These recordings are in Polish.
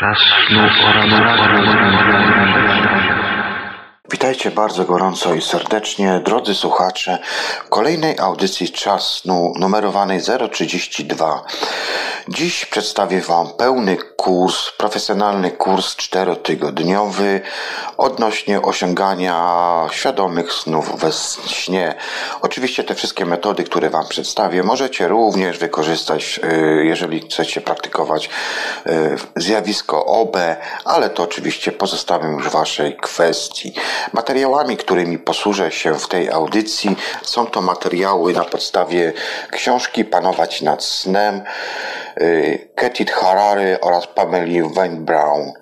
Czas snu Witajcie bardzo gorąco i serdecznie, drodzy słuchacze, w kolejnej audycji Czas Snu numerowanej 032. Dziś przedstawię Wam pełny kurs, profesjonalny kurs czterotygodniowy odnośnie osiągania świadomych snów we śnie. Oczywiście te wszystkie metody, które Wam przedstawię, możecie również wykorzystać, y, jeżeli chcecie praktykować y, zjawisko OB, ale to oczywiście pozostawiam już Waszej kwestii. Materiałami, którymi posłużę się w tej audycji, są to materiały na podstawie książki Panować nad snem Ketit Harary oraz Pameli Weinbraun.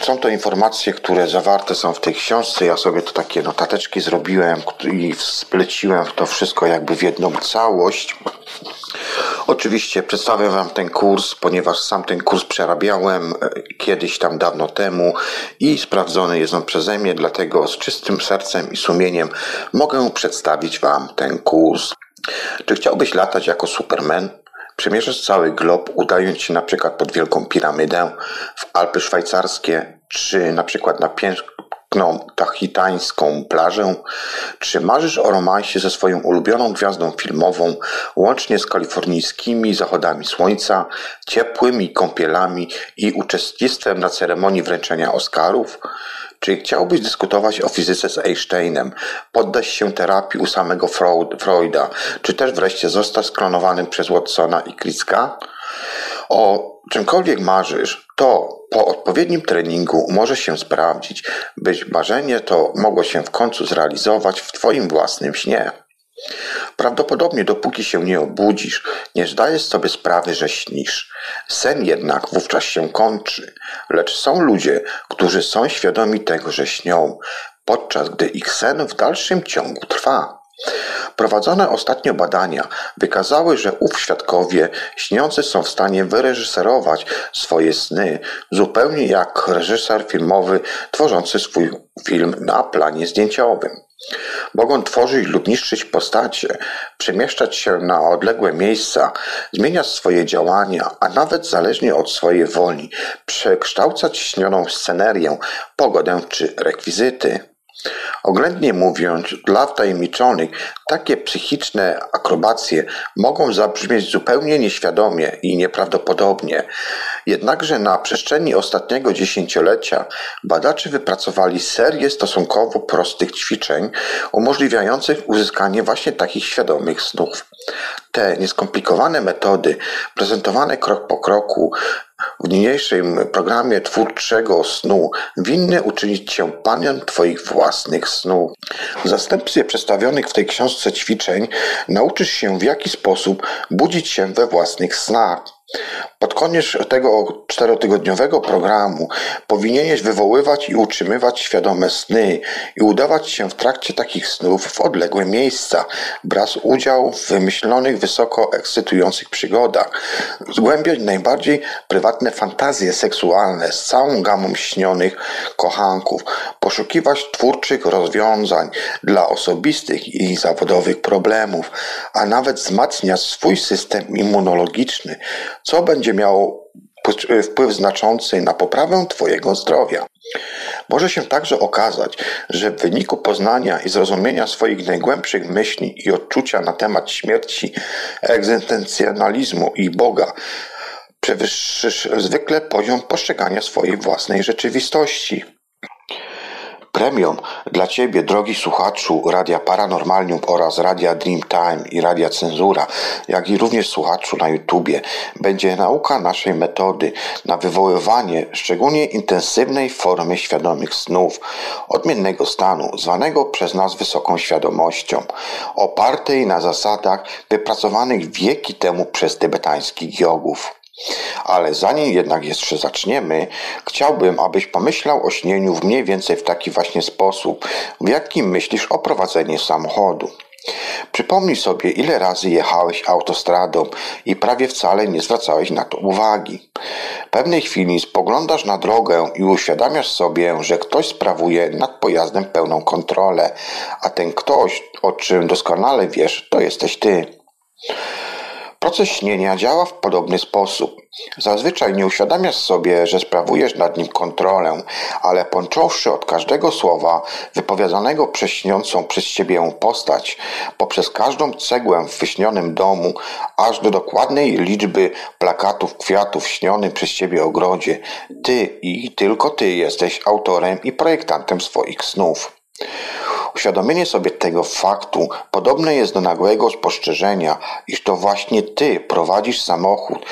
Są to informacje, które zawarte są w tej książce. Ja sobie to takie notateczki zrobiłem i spleciłem to wszystko jakby w jedną całość. Oczywiście przedstawię Wam ten kurs, ponieważ sam ten kurs przerabiałem e, kiedyś tam dawno temu i sprawdzony jest on przeze mnie, dlatego z czystym sercem i sumieniem mogę przedstawić Wam ten kurs. Czy chciałbyś latać jako Superman? Przemierzasz cały glob, udając się na przykład pod Wielką Piramidę, w Alpy Szwajcarskie, czy na przykład na piękną tahitańską plażę? Czy marzysz o romansie ze swoją ulubioną gwiazdą filmową, łącznie z kalifornijskimi zachodami słońca, ciepłymi kąpielami i uczestnictwem na ceremonii wręczenia Oscarów? Czy chciałbyś dyskutować o fizyce z Einsteinem, poddać się terapii u samego Freuda, czy też wreszcie zostać sklonowanym przez Watsona i Kricka? O czymkolwiek marzysz, to po odpowiednim treningu może się sprawdzić, byś marzenie to mogło się w końcu zrealizować w Twoim własnym śnie. Prawdopodobnie dopóki się nie obudzisz, nie zdajesz sobie sprawy, że śnisz. Sen jednak wówczas się kończy, lecz są ludzie, którzy są świadomi tego, że śnią, podczas gdy ich sen w dalszym ciągu trwa. Prowadzone ostatnio badania wykazały, że ów świadkowie śniący są w stanie wyreżyserować swoje sny, zupełnie jak reżyser filmowy tworzący swój film na planie zdjęciowym. Mogą tworzyć lub niszczyć postacie, przemieszczać się na odległe miejsca, zmieniać swoje działania, a nawet zależnie od swojej woli przekształcać śnioną scenerię, pogodę czy rekwizyty. Oględnie mówiąc, dla wtajemniczonych takie psychiczne akrobacje mogą zabrzmieć zupełnie nieświadomie i nieprawdopodobnie. Jednakże na przestrzeni ostatniego dziesięciolecia badacze wypracowali serię stosunkowo prostych ćwiczeń umożliwiających uzyskanie właśnie takich świadomych snów. Te nieskomplikowane metody, prezentowane krok po kroku, w niniejszym programie twórczego snu winny uczynić cię panem twoich własnych snów. W zastępstwie przedstawionych w tej książce ćwiczeń nauczysz się w jaki sposób budzić się we własnych snach. Pod koniec tego czterotygodniowego programu powinieneś wywoływać i utrzymywać świadome sny i udawać się w trakcie takich snów w odległe miejsca, brać udział w wymyślonych, wysoko ekscytujących przygodach, zgłębiać najbardziej prywatne fantazje seksualne z całą gamą śnionych kochanków, poszukiwać twórczych rozwiązań dla osobistych i zawodowych problemów, a nawet wzmacniać swój system immunologiczny, co będzie miało wpływ znaczący na poprawę Twojego zdrowia. Może się także okazać, że w wyniku poznania i zrozumienia swoich najgłębszych myśli i odczucia na temat śmierci, egzystencjonalizmu i Boga, przewyższysz zwykle poziom postrzegania swojej własnej rzeczywistości. Premium dla Ciebie, drogi słuchaczu Radia Paranormalium oraz Radia Dreamtime i Radia Cenzura, jak i również słuchaczu na YouTubie, będzie nauka naszej metody na wywoływanie szczególnie intensywnej formy świadomych snów, odmiennego stanu, zwanego przez nas wysoką świadomością, opartej na zasadach wypracowanych wieki temu przez tybetańskich jogów. Ale zanim jednak jeszcze zaczniemy, chciałbym, abyś pomyślał o śnieniu w mniej więcej w taki właśnie sposób, w jaki myślisz o prowadzeniu samochodu. Przypomnij sobie, ile razy jechałeś autostradą i prawie wcale nie zwracałeś na to uwagi. W pewnej chwili spoglądasz na drogę i uświadamiasz sobie, że ktoś sprawuje nad pojazdem pełną kontrolę, a ten ktoś, o czym doskonale wiesz, to jesteś ty. Proces śnienia działa w podobny sposób. Zazwyczaj nie uświadamiasz sobie, że sprawujesz nad nim kontrolę, ale począwszy od każdego słowa wypowiadanego przez śniącą przez ciebie postać, poprzez każdą cegłę w wyśnionym domu, aż do dokładnej liczby plakatów kwiatów w śnionym przez ciebie ogrodzie, ty i tylko ty jesteś autorem i projektantem swoich snów. Uświadomienie sobie tego faktu podobne jest do nagłego spostrzeżenia, iż to właśnie ty prowadzisz samochód.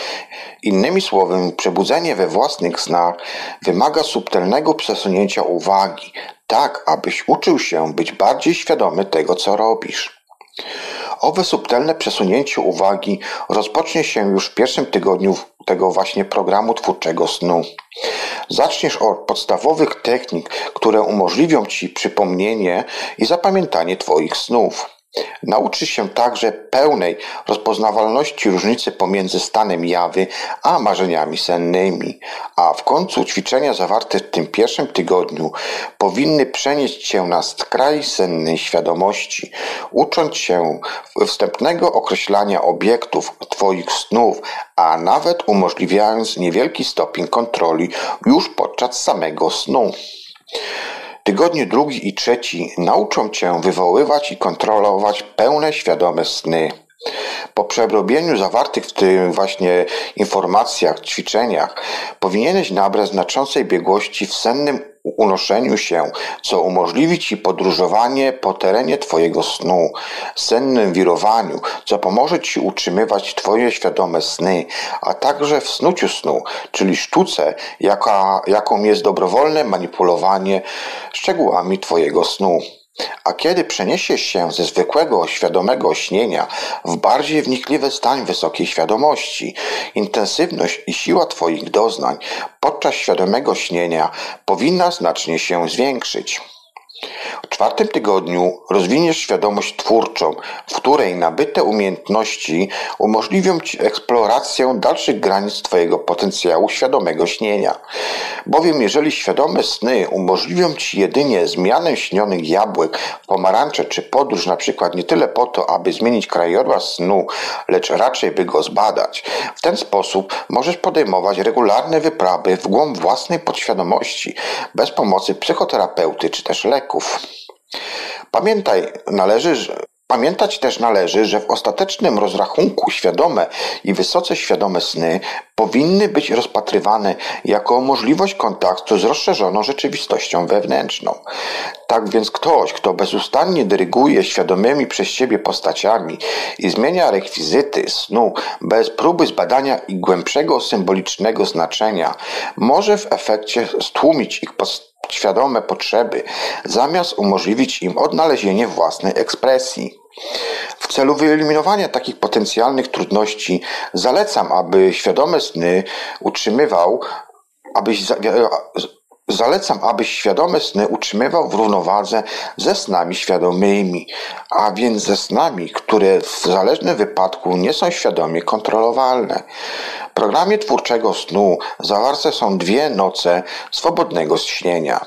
Innymi słowy, przebudzenie we własnych snach wymaga subtelnego przesunięcia uwagi, tak abyś uczył się być bardziej świadomy tego, co robisz. Owe subtelne przesunięcie uwagi rozpocznie się już w pierwszym tygodniu tego właśnie programu twórczego snu. Zaczniesz od podstawowych technik, które umożliwią Ci przypomnienie i zapamiętanie Twoich snów. Nauczy się także pełnej rozpoznawalności różnicy pomiędzy stanem jawy a marzeniami sennymi, a w końcu ćwiczenia zawarte w tym pierwszym tygodniu powinny przenieść cię na skraj sennej świadomości, ucząc się wstępnego określania obiektów Twoich snów, a nawet umożliwiając niewielki stopień kontroli już podczas samego snu. Tygodnie drugi i trzeci nauczą cię wywoływać i kontrolować pełne świadome sny. Po przerobieniu zawartych w tym właśnie informacjach, ćwiczeniach, powinieneś nabrać znaczącej biegłości w sennym unoszeniu się, co umożliwi Ci podróżowanie po terenie Twojego snu, sennym wirowaniu, co pomoże Ci utrzymywać Twoje świadome sny, a także w snuciu snu, czyli sztuce, jaka, jaką jest dobrowolne manipulowanie szczegółami Twojego snu. A kiedy przeniesiesz się ze zwykłego, świadomego śnienia w bardziej wnikliwy stan wysokiej świadomości, intensywność i siła Twoich doznań podczas świadomego śnienia powinna znacznie się zwiększyć. W czwartym tygodniu rozwiniesz świadomość twórczą, w której nabyte umiejętności umożliwią Ci eksplorację dalszych granic Twojego potencjału świadomego śnienia. Bowiem jeżeli świadome sny umożliwią Ci jedynie zmianę śnionych jabłek, pomarańcze czy podróż na przykład nie tyle po to, aby zmienić krajobraz snu, lecz raczej by go zbadać, w ten sposób możesz podejmować regularne wyprawy w głąb własnej podświadomości, bez pomocy psychoterapeuty czy też Pamiętaj, należy, że Pamiętać też należy, że w ostatecznym rozrachunku świadome i wysoce świadome sny powinny być rozpatrywane jako możliwość kontaktu z rozszerzoną rzeczywistością wewnętrzną. Tak więc ktoś, kto bezustannie dyryguje świadomymi przez siebie postaciami i zmienia rekwizyty snu bez próby zbadania ich głębszego symbolicznego znaczenia, może w efekcie stłumić ich postaci świadome potrzeby, zamiast umożliwić im odnalezienie własnej ekspresji. W celu wyeliminowania takich potencjalnych trudności zalecam, aby świadome sny utrzymywał, abyś Zalecam, abyś świadome sny utrzymywał w równowadze ze snami świadomymi, a więc ze snami, które w zależnym wypadku nie są świadomie kontrolowalne. W programie twórczego snu zawarte są dwie noce swobodnego śnienia.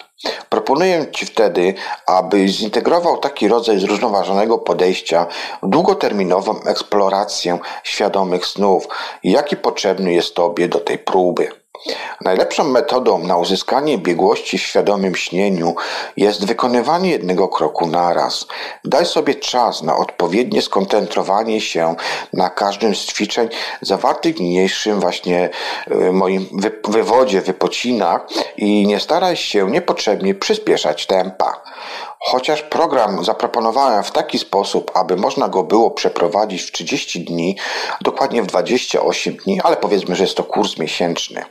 Proponuję Ci wtedy, abyś zintegrował taki rodzaj zrównoważonego podejścia w długoterminową eksplorację świadomych snów, jaki potrzebny jest Tobie do tej próby. Najlepszą metodą na uzyskanie biegłości w świadomym śnieniu jest wykonywanie jednego kroku naraz. Daj sobie czas na odpowiednie skoncentrowanie się na każdym z ćwiczeń zawartych w niniejszym właśnie y, moim wywodzie, wypocinach i nie staraj się niepotrzebnie przyspieszać tempa. Chociaż program zaproponowałem w taki sposób, aby można go było przeprowadzić w 30 dni, dokładnie w 28 dni, ale powiedzmy, że jest to kurs miesięczny,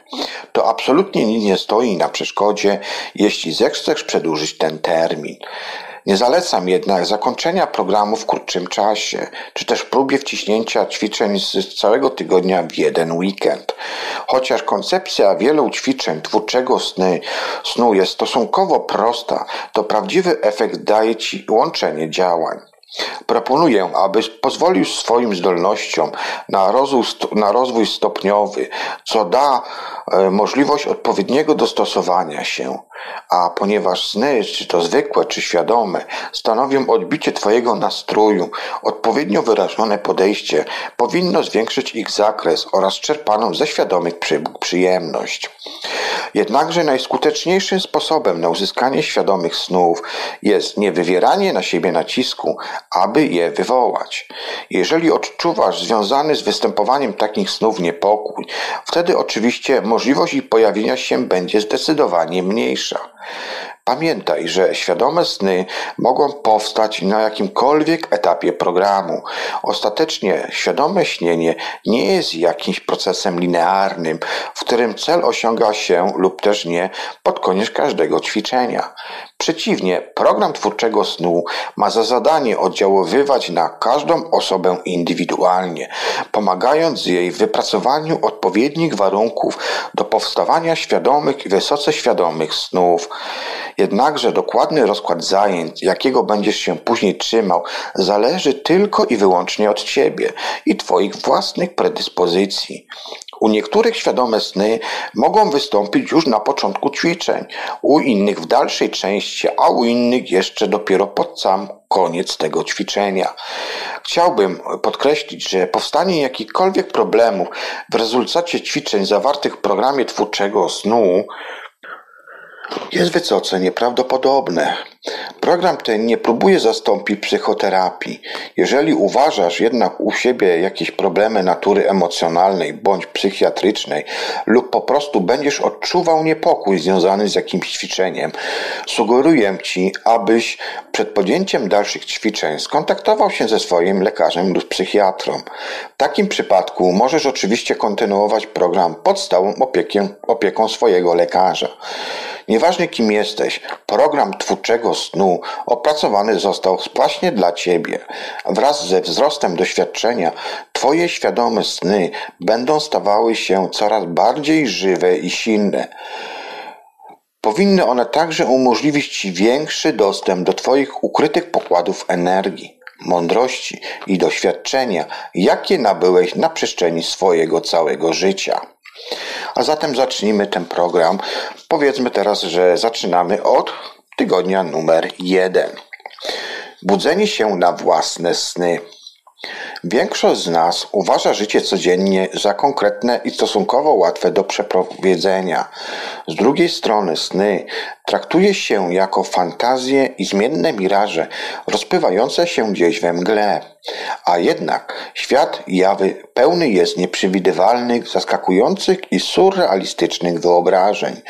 to absolutnie nic nie stoi na przeszkodzie, jeśli zechcesz przedłużyć ten termin. Nie zalecam jednak zakończenia programu w krótszym czasie, czy też próbie wciśnięcia ćwiczeń z całego tygodnia w jeden weekend. Chociaż koncepcja wielu ćwiczeń twórczego sny, snu jest stosunkowo prosta, to prawdziwy efekt daje Ci łączenie działań. Proponuję, abyś pozwolił swoim zdolnościom na rozwój, na rozwój stopniowy, co da e, możliwość odpowiedniego dostosowania się. A ponieważ sny, czy to zwykłe, czy świadome, stanowią odbicie Twojego nastroju, odpowiednio wyrażone podejście powinno zwiększyć ich zakres oraz czerpaną ze świadomych przyjemność. Jednakże najskuteczniejszym sposobem na uzyskanie świadomych snów jest nie wywieranie na siebie nacisku, aby je wywołać. Jeżeli odczuwasz związany z występowaniem takich snów niepokój, wtedy oczywiście możliwość ich pojawienia się będzie zdecydowanie mniejsza. Pamiętaj, że świadome sny mogą powstać na jakimkolwiek etapie programu. Ostatecznie świadome śnienie nie jest jakimś procesem linearnym, w którym cel osiąga się lub też nie pod koniec każdego ćwiczenia. Przeciwnie, program twórczego snu ma za zadanie oddziaływać na każdą osobę indywidualnie, pomagając jej w wypracowaniu odpowiednich warunków do powstawania świadomych i wysoce świadomych snów. Jednakże dokładny rozkład zajęć, jakiego będziesz się później trzymał, zależy tylko i wyłącznie od Ciebie i Twoich własnych predyspozycji. U niektórych świadome sny mogą wystąpić już na początku ćwiczeń, u innych w dalszej części, a u innych jeszcze dopiero pod sam koniec tego ćwiczenia. Chciałbym podkreślić, że powstanie jakichkolwiek problemów w rezultacie ćwiczeń zawartych w programie twórczego snu jest wysoce nieprawdopodobne. Program ten nie próbuje zastąpić psychoterapii. Jeżeli uważasz jednak u siebie jakieś problemy natury emocjonalnej bądź psychiatrycznej lub po prostu będziesz odczuwał niepokój związany z jakimś ćwiczeniem, sugeruję Ci, abyś przed podjęciem dalszych ćwiczeń skontaktował się ze swoim lekarzem lub psychiatrą. W takim przypadku możesz oczywiście kontynuować program pod stałą opieką swojego lekarza. Nieważne kim jesteś, program twórczego snu opracowany został właśnie dla Ciebie. Wraz ze wzrostem doświadczenia Twoje świadome sny będą stawały się coraz bardziej żywe i silne. Powinny one także umożliwić Ci większy dostęp do Twoich ukrytych pokładów energii, mądrości i doświadczenia, jakie nabyłeś na przestrzeni swojego całego życia. A zatem zacznijmy ten program. Powiedzmy teraz, że zaczynamy od tygodnia numer jeden. Budzenie się na własne sny. Większość z nas uważa życie codziennie za konkretne i stosunkowo łatwe do przeprowadzenia. Z drugiej strony sny traktuje się jako fantazje i zmienne miraże rozpływające się gdzieś we mgle. A jednak świat jawy pełny jest nieprzewidywalnych, zaskakujących i surrealistycznych wyobrażeń,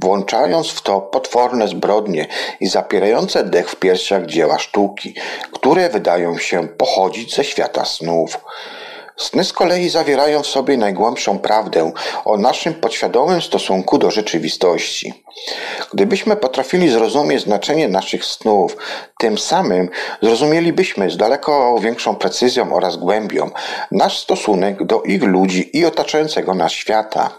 włączając w to potworne zbrodnie i zapierające dech w piersiach dzieła sztuki, które wydają się pochodzić ze świata snów. Sny z kolei zawierają w sobie najgłębszą prawdę o naszym podświadomym stosunku do rzeczywistości. Gdybyśmy potrafili zrozumieć znaczenie naszych snów, tym samym zrozumielibyśmy z daleko większą precyzją oraz głębią nasz stosunek do ich ludzi i otaczającego nas świata.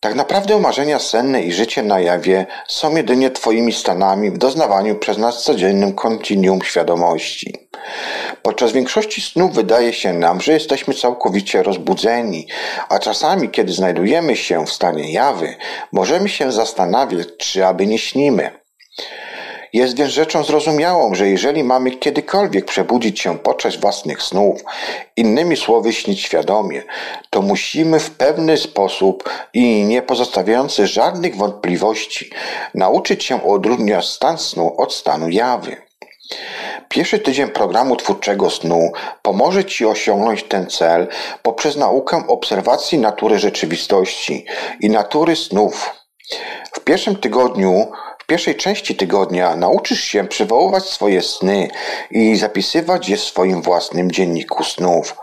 Tak naprawdę marzenia senne i życie na jawie są jedynie Twoimi stanami w doznawaniu przez nas codziennym kontinuum świadomości. Podczas większości snów wydaje się nam, że jesteśmy całkowicie rozbudzeni, a czasami, kiedy znajdujemy się w stanie jawy, możemy się zastanawiać, czy aby nie śnimy. Jest więc rzeczą zrozumiałą, że jeżeli mamy kiedykolwiek przebudzić się podczas własnych snów, innymi słowy śnić świadomie, to musimy w pewny sposób i nie pozostawiający żadnych wątpliwości nauczyć się odróżniać stan snu od stanu jawy. Pierwszy tydzień programu twórczego snu pomoże Ci osiągnąć ten cel poprzez naukę obserwacji natury rzeczywistości i natury snów. W pierwszym tygodniu w pierwszej części tygodnia nauczysz się przywoływać swoje sny i zapisywać je w swoim własnym dzienniku snów.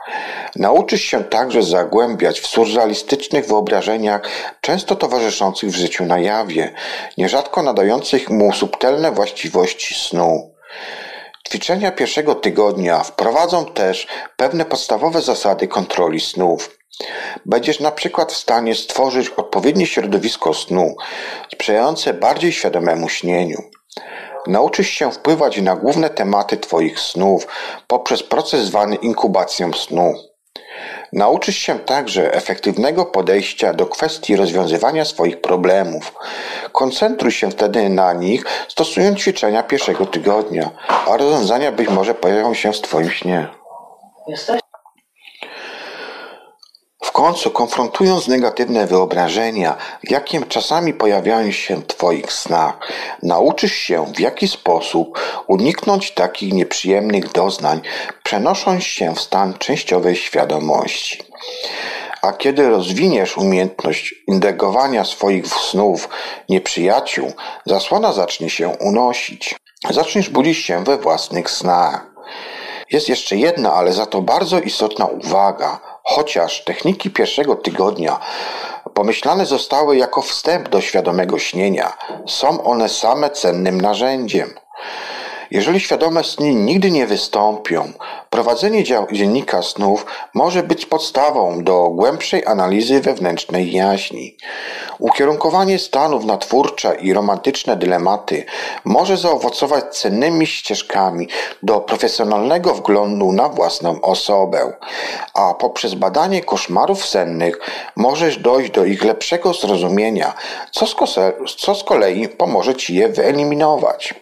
Nauczysz się także zagłębiać w surrealistycznych wyobrażeniach, często towarzyszących w życiu na jawie, nierzadko nadających mu subtelne właściwości snu. Ćwiczenia pierwszego tygodnia wprowadzą też pewne podstawowe zasady kontroli snów. Będziesz na przykład w stanie stworzyć odpowiednie środowisko snu, sprzyjające bardziej świadomemu śnieniu. Nauczysz się wpływać na główne tematy Twoich snów poprzez proces zwany inkubacją snu. Nauczysz się także efektywnego podejścia do kwestii rozwiązywania swoich problemów. Koncentruj się wtedy na nich, stosując ćwiczenia pierwszego tygodnia, a rozwiązania być może pojawią się w Twoim śnie. Końcu, konfrontując negatywne wyobrażenia, jakie czasami pojawiają się w Twoich snach, nauczysz się w jaki sposób uniknąć takich nieprzyjemnych doznań, przenosząc się w stan częściowej świadomości. A kiedy rozwiniesz umiejętność indegowania swoich snów nieprzyjaciół, zasłona zacznie się unosić. Zaczniesz budzić się we własnych snach. Jest jeszcze jedna, ale za to bardzo istotna uwaga Chociaż techniki pierwszego tygodnia pomyślane zostały jako wstęp do świadomego śnienia, są one same cennym narzędziem. Jeżeli świadome sny nigdy nie wystąpią, prowadzenie dziennika snów może być podstawą do głębszej analizy wewnętrznej jaźni. Ukierunkowanie stanów na twórcze i romantyczne dylematy może zaowocować cennymi ścieżkami do profesjonalnego wglądu na własną osobę, a poprzez badanie koszmarów sennych możesz dojść do ich lepszego zrozumienia, co z kolei pomoże ci je wyeliminować.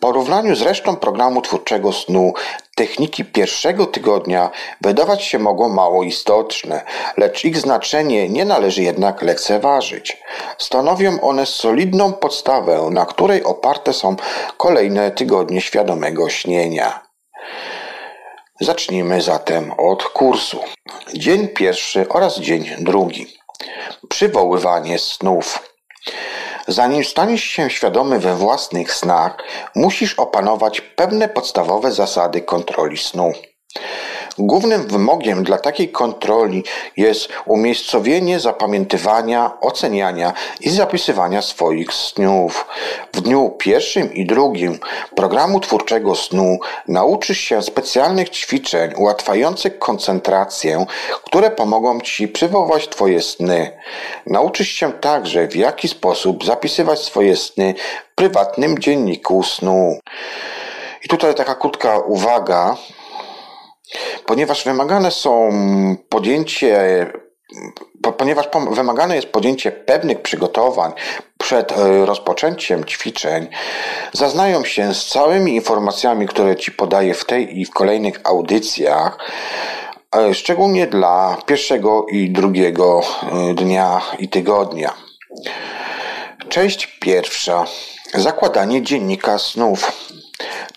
Porównaniu z resztą programu twórczego snu, techniki pierwszego tygodnia wydawać się mogą mało istotne, lecz ich znaczenie nie należy jednak lekceważyć. Stanowią one solidną podstawę, na której oparte są kolejne tygodnie świadomego śnienia. Zacznijmy zatem od kursu. Dzień pierwszy oraz dzień drugi. Przywoływanie snów. Zanim staniesz się świadomy we własnych snach, musisz opanować pewne podstawowe zasady kontroli snu. Głównym wymogiem dla takiej kontroli jest umiejscowienie zapamiętywania, oceniania i zapisywania swoich snów. W dniu pierwszym i drugim programu twórczego snu nauczysz się specjalnych ćwiczeń ułatwiających koncentrację, które pomogą Ci przywołać Twoje sny. Nauczysz się także w jaki sposób zapisywać swoje sny w prywatnym dzienniku snu. I tutaj taka krótka uwaga, ponieważ wymagane są podjęcie ponieważ wymagane jest podjęcie pewnych przygotowań przed e, rozpoczęciem ćwiczeń, zaznają się z całymi informacjami, które Ci podaję w tej i w kolejnych audycjach, e, szczególnie dla pierwszego i drugiego e, dnia i tygodnia. Część pierwsza. Zakładanie dziennika snów.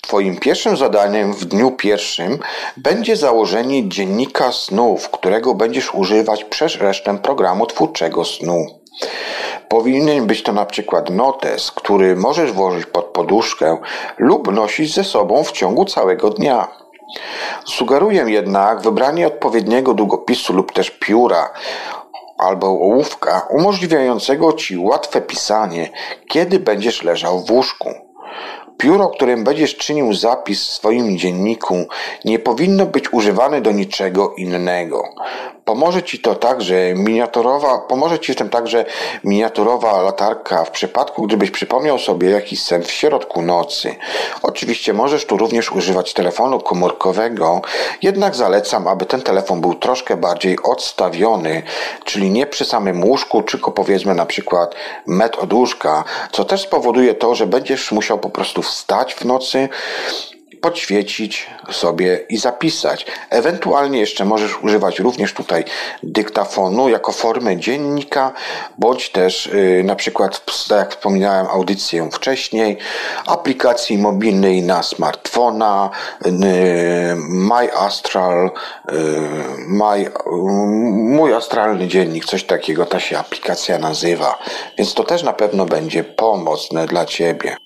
Twoim pierwszym zadaniem w dniu pierwszym będzie założenie dziennika snów, którego będziesz używać przez resztę programu twórczego snu. Powinien być to na przykład notes, który możesz włożyć pod poduszkę lub nosić ze sobą w ciągu całego dnia. Sugeruję jednak wybranie odpowiedniego długopisu lub też pióra albo ołówka umożliwiającego Ci łatwe pisanie, kiedy będziesz leżał w łóżku. Pióro, którym będziesz czynił zapis w swoim dzienniku, nie powinno być używane do niczego innego. Pomoże Ci to także miniaturowa, pomoże Ci w tym także miniaturowa latarka w przypadku, gdybyś przypomniał sobie jakiś sen w środku nocy. Oczywiście możesz tu również używać telefonu komórkowego, jednak zalecam, aby ten telefon był troszkę bardziej odstawiony, czyli nie przy samym łóżku, tylko powiedzmy na przykład metr od łóżka, co też spowoduje to, że będziesz musiał po prostu wstać w nocy, podświecić sobie i zapisać. Ewentualnie jeszcze możesz używać również tutaj dyktafonu jako formy dziennika, bądź też yy, na przykład, tak jak wspominałem audycję wcześniej, aplikacji mobilnej na smartfona, yy, My Astral, yy, My, mój astralny dziennik, coś takiego ta się aplikacja nazywa, więc to też na pewno będzie pomocne dla Ciebie.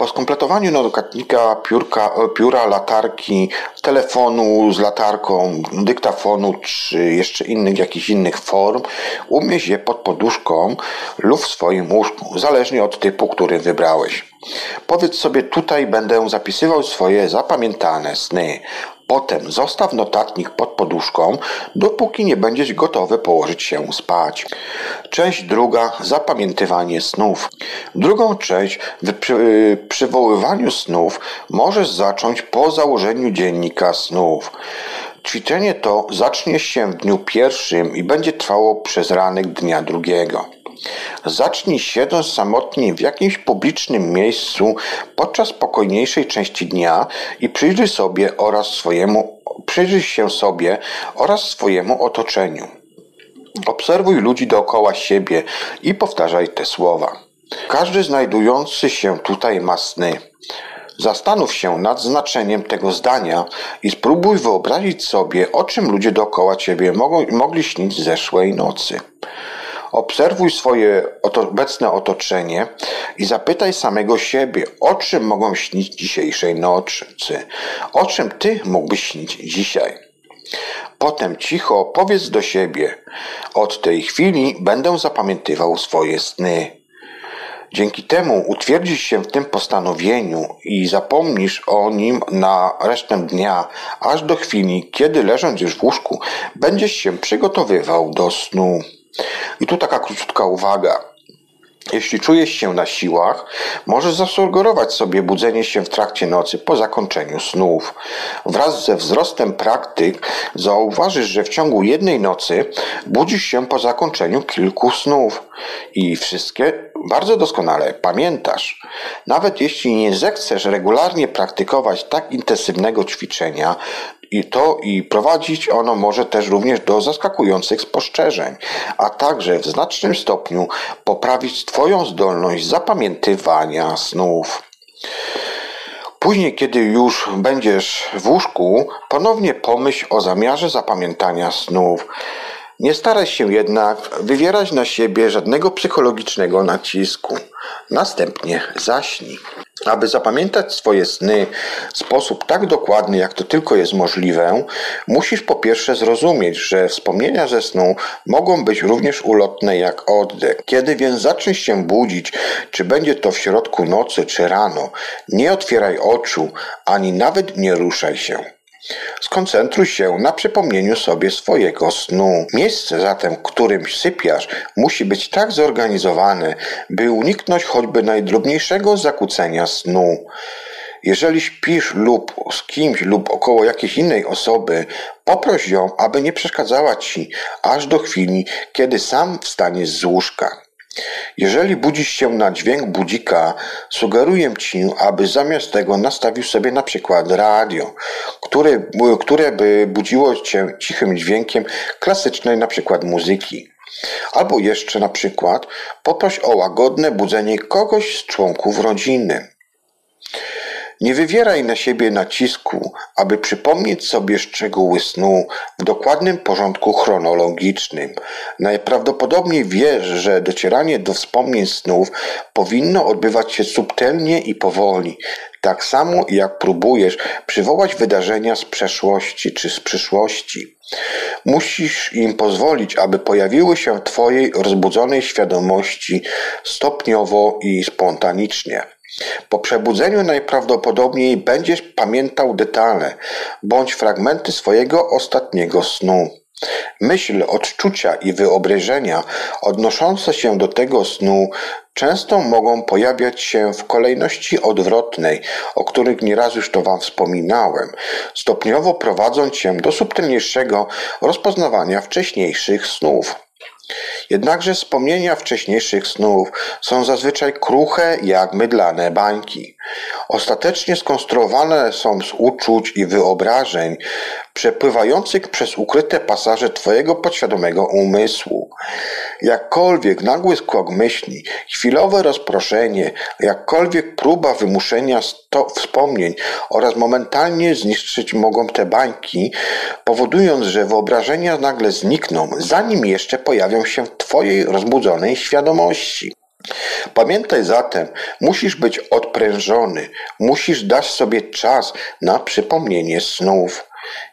Po skompletowaniu notatnika, piórka, pióra, latarki, telefonu z latarką, dyktafonu czy jeszcze innych jakichś innych form, umieść je pod poduszką lub w swoim łóżku, zależnie od typu, który wybrałeś. Powiedz sobie, tutaj będę zapisywał swoje zapamiętane sny. Potem zostaw notatnik pod poduszką, dopóki nie będziesz gotowy położyć się spać. Część druga zapamiętywanie snów. Drugą część przy, przywoływaniu snów możesz zacząć po założeniu dziennika snów. Ćwiczenie to zacznie się w dniu pierwszym i będzie trwało przez ranek dnia drugiego. Zacznij siedząc samotnie w jakimś publicznym miejscu podczas spokojniejszej części dnia i przyjrzyj sobie oraz swojemu, przyjrzyj się sobie oraz swojemu otoczeniu. Obserwuj ludzi dookoła siebie i powtarzaj te słowa. Każdy znajdujący się tutaj ma sny. Zastanów się nad znaczeniem tego zdania i spróbuj wyobrazić sobie, o czym ludzie dookoła ciebie mogą, mogli śnić zeszłej nocy. Obserwuj swoje obecne otoczenie i zapytaj samego siebie, o czym mogą śnić dzisiejszej nocy, o czym ty mógłbyś śnić dzisiaj. Potem cicho powiedz do siebie: Od tej chwili będę zapamiętywał swoje sny. Dzięki temu utwierdzisz się w tym postanowieniu i zapomnisz o nim na resztę dnia, aż do chwili, kiedy leżąc już w łóżku, będziesz się przygotowywał do snu. I tu taka króciutka uwaga. Jeśli czujesz się na siłach, możesz zasugerować sobie budzenie się w trakcie nocy po zakończeniu snów. Wraz ze wzrostem praktyk zauważysz, że w ciągu jednej nocy budzisz się po zakończeniu kilku snów i wszystkie bardzo doskonale pamiętasz. Nawet jeśli nie zechcesz regularnie praktykować tak intensywnego ćwiczenia, i to i prowadzić ono może też również do zaskakujących spostrzeżeń, a także w znacznym stopniu poprawić Twoją zdolność zapamiętywania snów. Później, kiedy już będziesz w łóżku, ponownie pomyśl o zamiarze zapamiętania snów. Nie staraj się jednak wywierać na siebie żadnego psychologicznego nacisku. Następnie zaśnij. Aby zapamiętać swoje sny w sposób tak dokładny, jak to tylko jest możliwe, musisz po pierwsze zrozumieć, że wspomnienia ze snu mogą być również ulotne jak oddech. Kiedy więc zaczniesz się budzić, czy będzie to w środku nocy, czy rano, nie otwieraj oczu, ani nawet nie ruszaj się. Skoncentruj się na przypomnieniu sobie swojego snu. Miejsce zatem, w którym sypiasz, musi być tak zorganizowane, by uniknąć choćby najdrobniejszego zakłócenia snu. Jeżeli śpisz lub z kimś lub około jakiejś innej osoby, poproś ją, aby nie przeszkadzała ci aż do chwili, kiedy sam wstaniesz z łóżka. Jeżeli budzisz się na dźwięk budzika, sugeruję Ci, aby zamiast tego nastawił sobie na przykład radio, które, które by budziło Cię cichym dźwiękiem klasycznej na przykład muzyki. Albo jeszcze na przykład poproś o łagodne budzenie kogoś z członków rodziny. Nie wywieraj na siebie nacisku, aby przypomnieć sobie szczegóły snu w dokładnym porządku chronologicznym. Najprawdopodobniej wiesz, że docieranie do wspomnień snów powinno odbywać się subtelnie i powoli. Tak samo jak próbujesz przywołać wydarzenia z przeszłości czy z przyszłości. Musisz im pozwolić, aby pojawiły się w Twojej rozbudzonej świadomości stopniowo i spontanicznie. Po przebudzeniu najprawdopodobniej będziesz pamiętał detale bądź fragmenty swojego ostatniego snu. Myśl, odczucia i wyobrażenia odnoszące się do tego snu często mogą pojawiać się w kolejności odwrotnej, o których nieraz już to Wam wspominałem, stopniowo prowadząc Cię do subtelniejszego rozpoznawania wcześniejszych snów. Jednakże wspomnienia wcześniejszych snów są zazwyczaj kruche jak mydlane bańki. Ostatecznie skonstruowane są z uczuć i wyobrażeń przepływających przez ukryte pasaże Twojego podświadomego umysłu. Jakkolwiek nagły skok myśli, chwilowe rozproszenie, jakkolwiek próba wymuszenia sto wspomnień oraz momentalnie zniszczyć mogą te bańki, powodując, że wyobrażenia nagle znikną, zanim jeszcze pojawią się w Twojej rozbudzonej świadomości. Pamiętaj zatem, musisz być odprężony, musisz dać sobie czas na przypomnienie snów.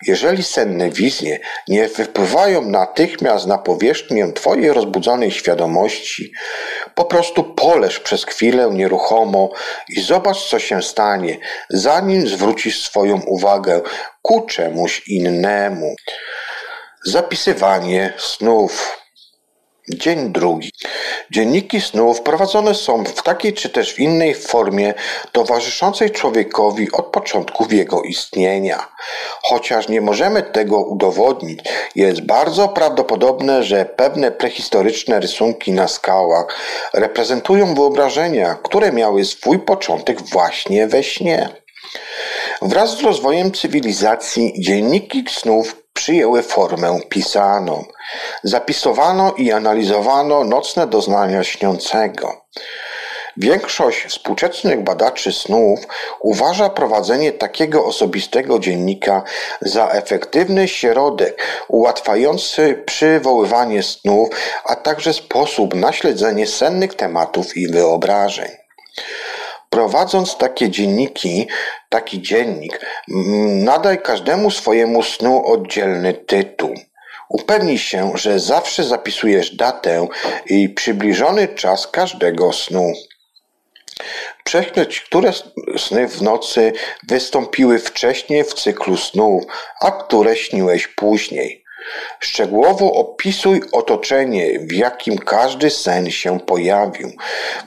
Jeżeli senne wizje nie wypływają natychmiast na powierzchnię Twojej rozbudzonej świadomości, po prostu poleż przez chwilę nieruchomo i zobacz, co się stanie, zanim zwrócisz swoją uwagę ku czemuś innemu. Zapisywanie snów. Dzień drugi. Dzienniki snów prowadzone są w takiej czy też w innej formie towarzyszącej człowiekowi od początków jego istnienia. Chociaż nie możemy tego udowodnić, jest bardzo prawdopodobne, że pewne prehistoryczne rysunki na skałach reprezentują wyobrażenia, które miały swój początek właśnie we śnie. Wraz z rozwojem cywilizacji dzienniki snów przyjęły formę pisaną. Zapisowano i analizowano nocne doznania śniącego. Większość współczesnych badaczy snów uważa prowadzenie takiego osobistego dziennika za efektywny środek ułatwiający przywoływanie snów, a także sposób na śledzenie sennych tematów i wyobrażeń. Prowadząc takie dzienniki, taki dziennik, nadaj każdemu swojemu snu oddzielny tytuł. Upewnij się, że zawsze zapisujesz datę i przybliżony czas każdego snu. Prześledź, które sny w nocy wystąpiły wcześniej w cyklu snów, a które śniłeś później. Szczegółowo opisuj otoczenie, w jakim każdy sen się pojawił,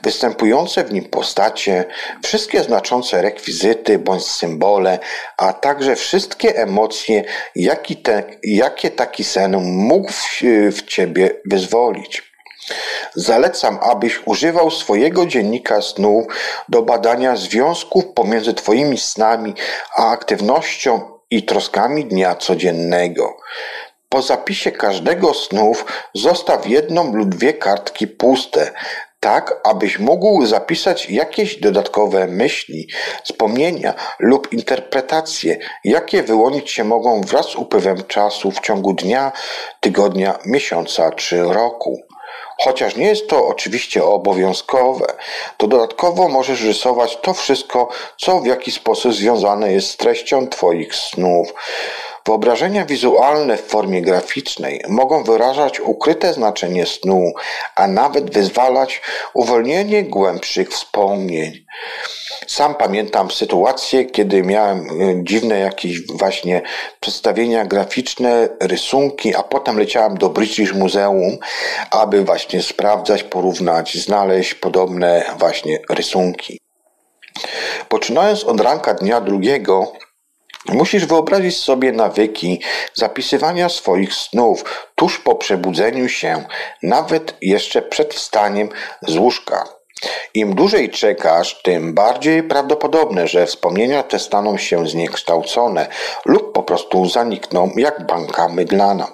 występujące w nim postacie, wszystkie znaczące rekwizyty bądź symbole, a także wszystkie emocje, te, jakie taki sen mógł w, w ciebie wyzwolić. Zalecam, abyś używał swojego dziennika snów do badania związków pomiędzy Twoimi snami a aktywnością i troskami dnia codziennego. Po zapisie każdego snów zostaw jedną lub dwie kartki puste, tak abyś mógł zapisać jakieś dodatkowe myśli, wspomnienia lub interpretacje, jakie wyłonić się mogą wraz z upływem czasu w ciągu dnia, tygodnia, miesiąca czy roku. Chociaż nie jest to oczywiście obowiązkowe, to dodatkowo możesz rysować to wszystko, co w jakiś sposób związane jest z treścią Twoich snów. Wyobrażenia wizualne w formie graficznej mogą wyrażać ukryte znaczenie snu, a nawet wyzwalać uwolnienie głębszych wspomnień. Sam pamiętam sytuację, kiedy miałem e, dziwne jakieś właśnie przedstawienia graficzne, rysunki, a potem leciałem do British Museum, aby właśnie sprawdzać, porównać, znaleźć podobne właśnie rysunki. Poczynając od ranka dnia drugiego, Musisz wyobrazić sobie nawyki zapisywania swoich snów tuż po przebudzeniu się, nawet jeszcze przed wstaniem z łóżka. Im dłużej czekasz, tym bardziej prawdopodobne, że wspomnienia te staną się zniekształcone lub po prostu zanikną jak banka mydlana.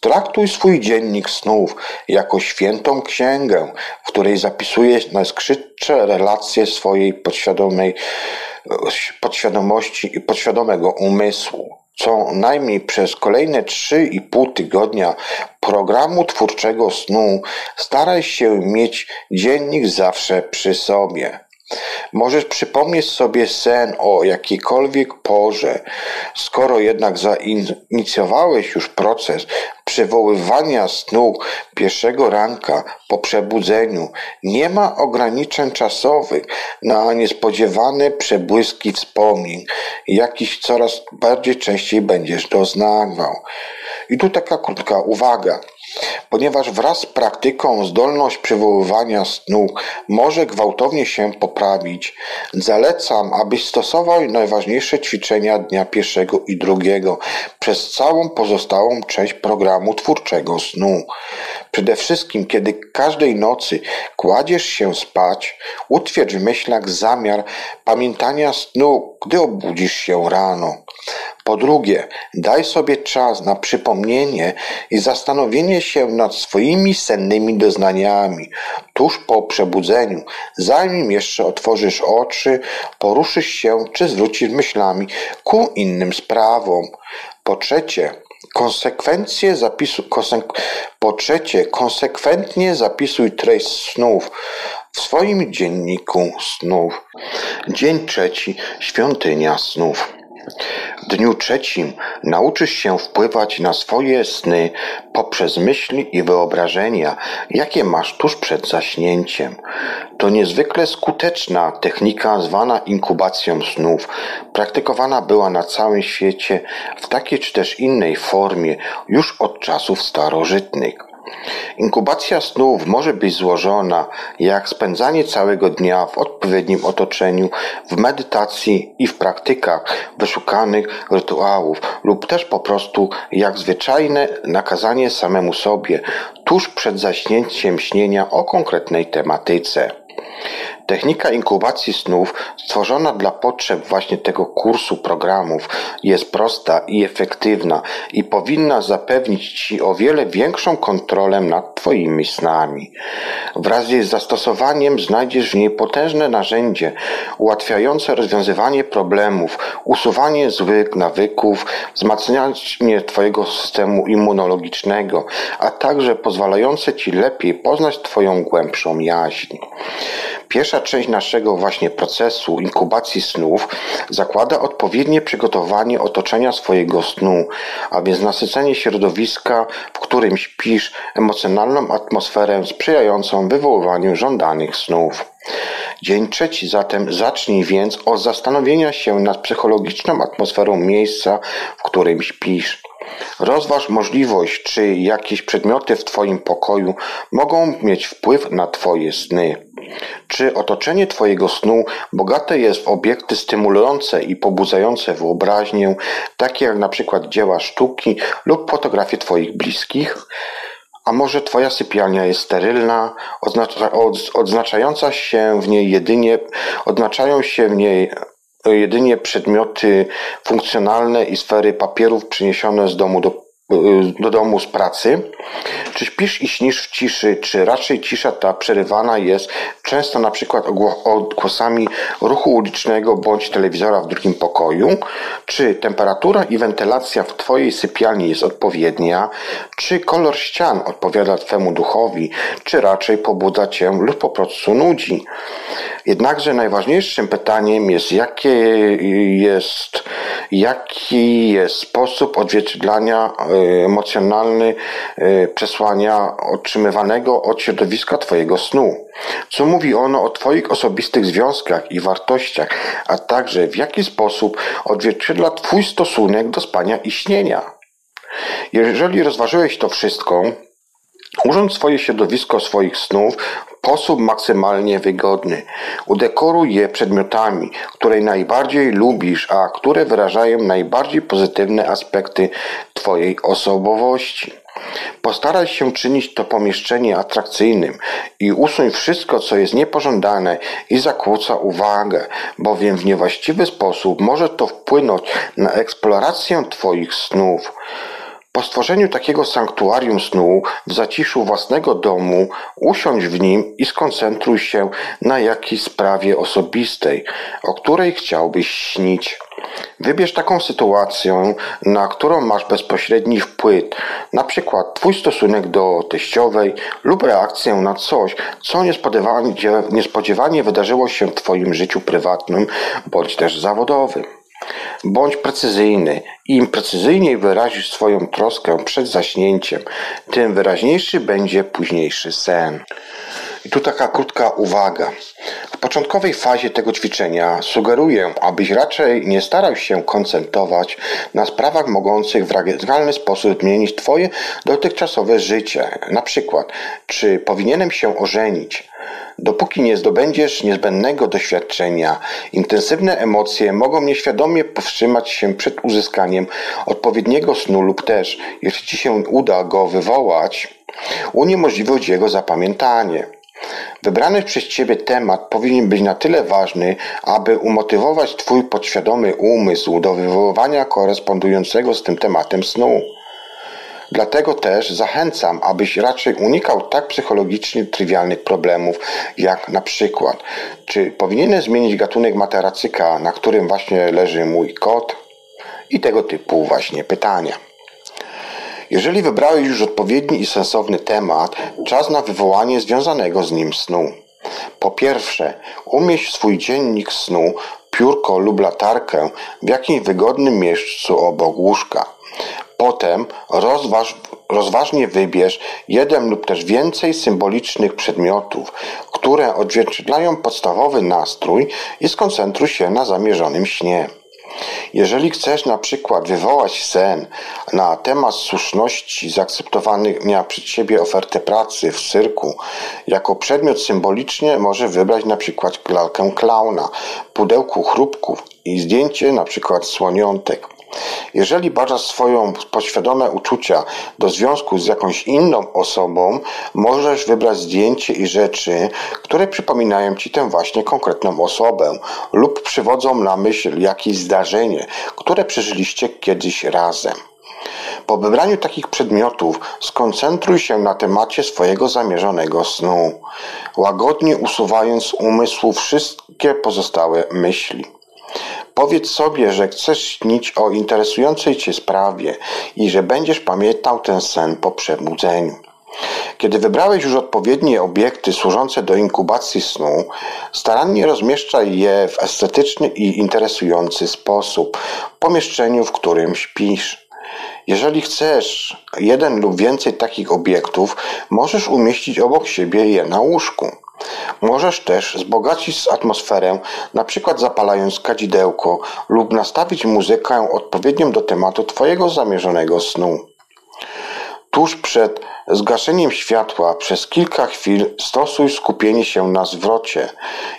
Traktuj swój dziennik snów jako świętą księgę, w której zapisujesz najskrytsze relacje swojej podświadomej podświadomości i podświadomego umysłu. Co najmniej przez kolejne 3,5 tygodnia programu twórczego snu staraj się mieć dziennik zawsze przy sobie. Możesz przypomnieć sobie sen o jakiejkolwiek porze. Skoro jednak zainicjowałeś już proces przywoływania snu pierwszego ranka po przebudzeniu, nie ma ograniczeń czasowych na niespodziewane przebłyski wspomnień, jakichś coraz bardziej częściej będziesz doznawał. I tu taka krótka uwaga ponieważ wraz z praktyką zdolność przywoływania snu może gwałtownie się poprawić, zalecam, abyś stosował najważniejsze ćwiczenia dnia pierwszego i drugiego przez całą pozostałą część programu twórczego snu. Przede wszystkim, kiedy każdej nocy kładziesz się spać, utwierdź w myślach zamiar pamiętania snu, gdy obudzisz się rano. Po drugie, daj sobie czas na przypomnienie i zastanowienie się nad swoimi sennymi doznaniami tuż po przebudzeniu, zanim jeszcze otworzysz oczy, poruszysz się czy zwrócisz myślami ku innym sprawom. Po trzecie, konsekwencje zapisu, konsek, po trzecie, konsekwentnie zapisuj treść snów w swoim dzienniku snów. Dzień trzeci Świątynia snów. W dniu trzecim nauczysz się wpływać na swoje sny poprzez myśli i wyobrażenia, jakie masz tuż przed zaśnięciem. To niezwykle skuteczna technika zwana inkubacją snów. Praktykowana była na całym świecie w takiej czy też innej formie już od czasów starożytnych. Inkubacja snów może być złożona jak spędzanie całego dnia w odpowiednim otoczeniu, w medytacji i w praktykach wyszukanych rytuałów, lub też po prostu jak zwyczajne nakazanie samemu sobie tuż przed zaśnięciem śnienia o konkretnej tematyce. Technika inkubacji snów, stworzona dla potrzeb właśnie tego kursu programów, jest prosta i efektywna i powinna zapewnić Ci o wiele większą kontrolę nad Twoimi snami. Wraz z jej zastosowaniem znajdziesz w niej potężne narzędzie ułatwiające rozwiązywanie problemów, usuwanie złych nawyków, wzmacnianie Twojego systemu immunologicznego, a także pozwalające Ci lepiej poznać Twoją głębszą jaźń. Pierwsza część naszego właśnie procesu inkubacji snów zakłada odpowiednie przygotowanie otoczenia swojego snu, a więc nasycenie środowiska, w którym śpisz, emocjonalną atmosferę sprzyjającą wywoływaniu żądanych snów. Dzień trzeci zatem zacznij więc od zastanowienia się nad psychologiczną atmosferą miejsca, w którym śpisz. Rozważ możliwość, czy jakieś przedmioty w Twoim pokoju mogą mieć wpływ na Twoje sny. Czy otoczenie Twojego snu bogate jest w obiekty stymulujące i pobudzające wyobraźnię, takie jak na przykład dzieła sztuki lub fotografie Twoich bliskich? A może Twoja sypialnia jest sterylna, oznacza, odznaczająca się w niej jedynie, odznaczają się w niej jedynie przedmioty funkcjonalne i sfery papierów przyniesione z domu do do domu z pracy. Czy śpisz i śnisz w ciszy, czy raczej cisza ta przerywana jest często na przykład odgłosami ruchu ulicznego bądź telewizora w drugim pokoju? Czy temperatura i wentylacja w Twojej sypialni jest odpowiednia? Czy kolor ścian odpowiada Twemu duchowi? Czy raczej pobudza Cię lub po prostu nudzi? Jednakże najważniejszym pytaniem jest, jakie jest, jaki jest sposób odzwierciedlania y, emocjonalny y, przesłania otrzymywanego od środowiska Twojego snu. Co mówi ono o Twoich osobistych związkach i wartościach, a także w jaki sposób odzwierciedla Twój stosunek do spania i śnienia. Jeżeli rozważyłeś to wszystko, Urząd swoje środowisko swoich snów w sposób maksymalnie wygodny. Udekoruj je przedmiotami, które najbardziej lubisz, a które wyrażają najbardziej pozytywne aspekty Twojej osobowości. Postaraj się czynić to pomieszczenie atrakcyjnym i usuń wszystko, co jest niepożądane i zakłóca uwagę, bowiem w niewłaściwy sposób może to wpłynąć na eksplorację Twoich snów. Po stworzeniu takiego sanktuarium snu w zaciszu własnego domu, usiądź w nim i skoncentruj się na jakiejś sprawie osobistej, o której chciałbyś śnić. Wybierz taką sytuację, na którą masz bezpośredni wpływ, na przykład Twój stosunek do teściowej lub reakcję na coś, co niespodziewanie, niespodziewanie wydarzyło się w Twoim życiu prywatnym bądź też zawodowym. Bądź precyzyjny. Im precyzyjniej wyrazisz swoją troskę przed zaśnięciem, tym wyraźniejszy będzie późniejszy sen. I tu taka krótka uwaga. W początkowej fazie tego ćwiczenia sugeruję, abyś raczej nie starał się koncentrować na sprawach mogących w radykalny sposób zmienić Twoje dotychczasowe życie. Na przykład, czy powinienem się ożenić, Dopóki nie zdobędziesz niezbędnego doświadczenia, intensywne emocje mogą nieświadomie powstrzymać się przed uzyskaniem odpowiedniego snu lub też, jeśli ci się uda go wywołać, uniemożliwić jego zapamiętanie. Wybrany przez Ciebie temat powinien być na tyle ważny, aby umotywować Twój podświadomy umysł do wywoływania korespondującego z tym tematem snu. Dlatego też zachęcam, abyś raczej unikał tak psychologicznie trywialnych problemów, jak na przykład, czy powinienem zmienić gatunek materacyka, na którym właśnie leży mój kot? I tego typu właśnie pytania. Jeżeli wybrałeś już odpowiedni i sensowny temat, czas na wywołanie związanego z nim snu. Po pierwsze, umieść swój dziennik snu, piórko lub latarkę w jakimś wygodnym miejscu obok łóżka. Potem rozważ, rozważnie wybierz jeden lub też więcej symbolicznych przedmiotów, które odzwierciedlają podstawowy nastrój i skoncentruj się na zamierzonym śnie. Jeżeli chcesz na przykład wywołać sen na temat słuszności zaakceptowania przez ciebie oferty pracy w cyrku, jako przedmiot symbolicznie może wybrać na przykład lalkę klauna, pudełku chrupków i zdjęcie na przykład słoniątek. Jeżeli badasz swoją podświadome uczucia do związku z jakąś inną osobą, możesz wybrać zdjęcie i rzeczy, które przypominają ci tę właśnie konkretną osobę lub przywodzą na myśl jakieś zdarzenie, które przeżyliście kiedyś razem. Po wybraniu takich przedmiotów skoncentruj się na temacie swojego zamierzonego snu, łagodnie usuwając umysłu wszystkie pozostałe myśli. Powiedz sobie, że chcesz śnić o interesującej cię sprawie i że będziesz pamiętał ten sen po przebudzeniu. Kiedy wybrałeś już odpowiednie obiekty służące do inkubacji snu, starannie rozmieszczaj je w estetyczny i interesujący sposób w pomieszczeniu, w którym śpisz. Jeżeli chcesz jeden lub więcej takich obiektów, możesz umieścić obok siebie je na łóżku. Możesz też wzbogacić atmosferę, przykład zapalając kadzidełko lub nastawić muzykę odpowiednią do tematu Twojego zamierzonego snu. Tuż przed zgaszeniem światła przez kilka chwil stosuj skupienie się na zwrocie.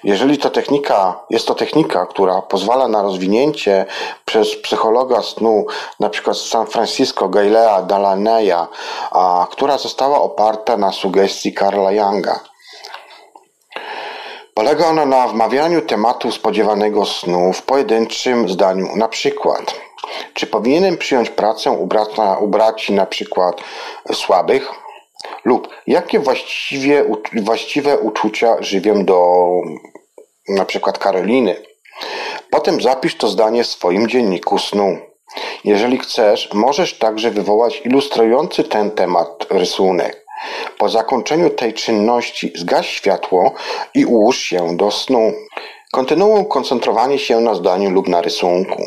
Jeżeli to technika, jest to technika, która pozwala na rozwinięcie przez psychologa snu, na przykład San Francisco Galilea Dalaneya, a która została oparta na sugestii Karla Younga. Polega ona na wmawianiu tematu spodziewanego snu w pojedynczym zdaniu. Na przykład, czy powinienem przyjąć pracę ubrata, ubraci na przykład słabych? Lub jakie właściwie, właściwe uczucia żywię do na przykład Karoliny? Potem zapisz to zdanie w swoim dzienniku snu. Jeżeli chcesz, możesz także wywołać ilustrujący ten temat rysunek. Po zakończeniu tej czynności zgaś światło i ułóż się do snu. Kontynuuj koncentrowanie się na zdaniu lub na rysunku.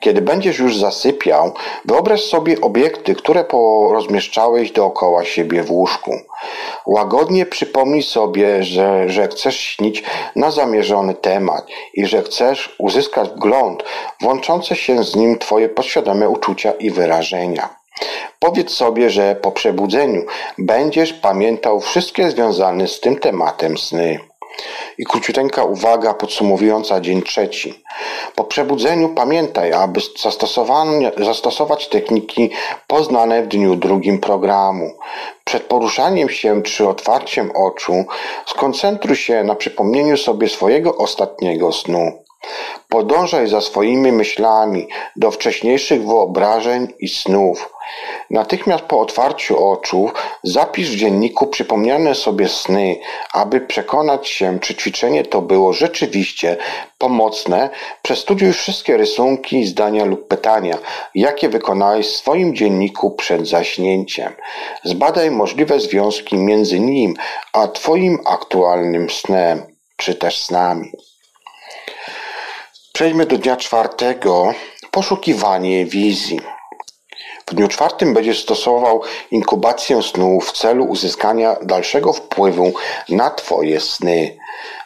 Kiedy będziesz już zasypiał, wyobraź sobie obiekty, które porozmieszczałeś dookoła siebie w łóżku. Łagodnie przypomnij sobie, że, że chcesz śnić na zamierzony temat i że chcesz uzyskać wgląd włączące się z nim Twoje podświadome uczucia i wyrażenia. Powiedz sobie, że po przebudzeniu będziesz pamiętał wszystkie związane z tym tematem sny. I króciuteńka uwaga podsumowująca dzień trzeci. Po przebudzeniu pamiętaj, aby zastosować techniki poznane w dniu drugim programu. Przed poruszaniem się czy otwarciem oczu skoncentruj się na przypomnieniu sobie swojego ostatniego snu. Podążaj za swoimi myślami do wcześniejszych wyobrażeń i snów. Natychmiast po otwarciu oczu zapisz w dzienniku przypomniane sobie sny, aby przekonać się, czy ćwiczenie to było rzeczywiście pomocne. Przestudiuj wszystkie rysunki, zdania lub pytania, jakie wykonałeś w swoim dzienniku przed zaśnięciem. Zbadaj możliwe związki między nim a Twoim aktualnym snem, czy też snami. Przejdźmy do dnia czwartego. Poszukiwanie wizji. W dniu czwartym będziesz stosował inkubację snu w celu uzyskania dalszego wpływu na Twoje sny.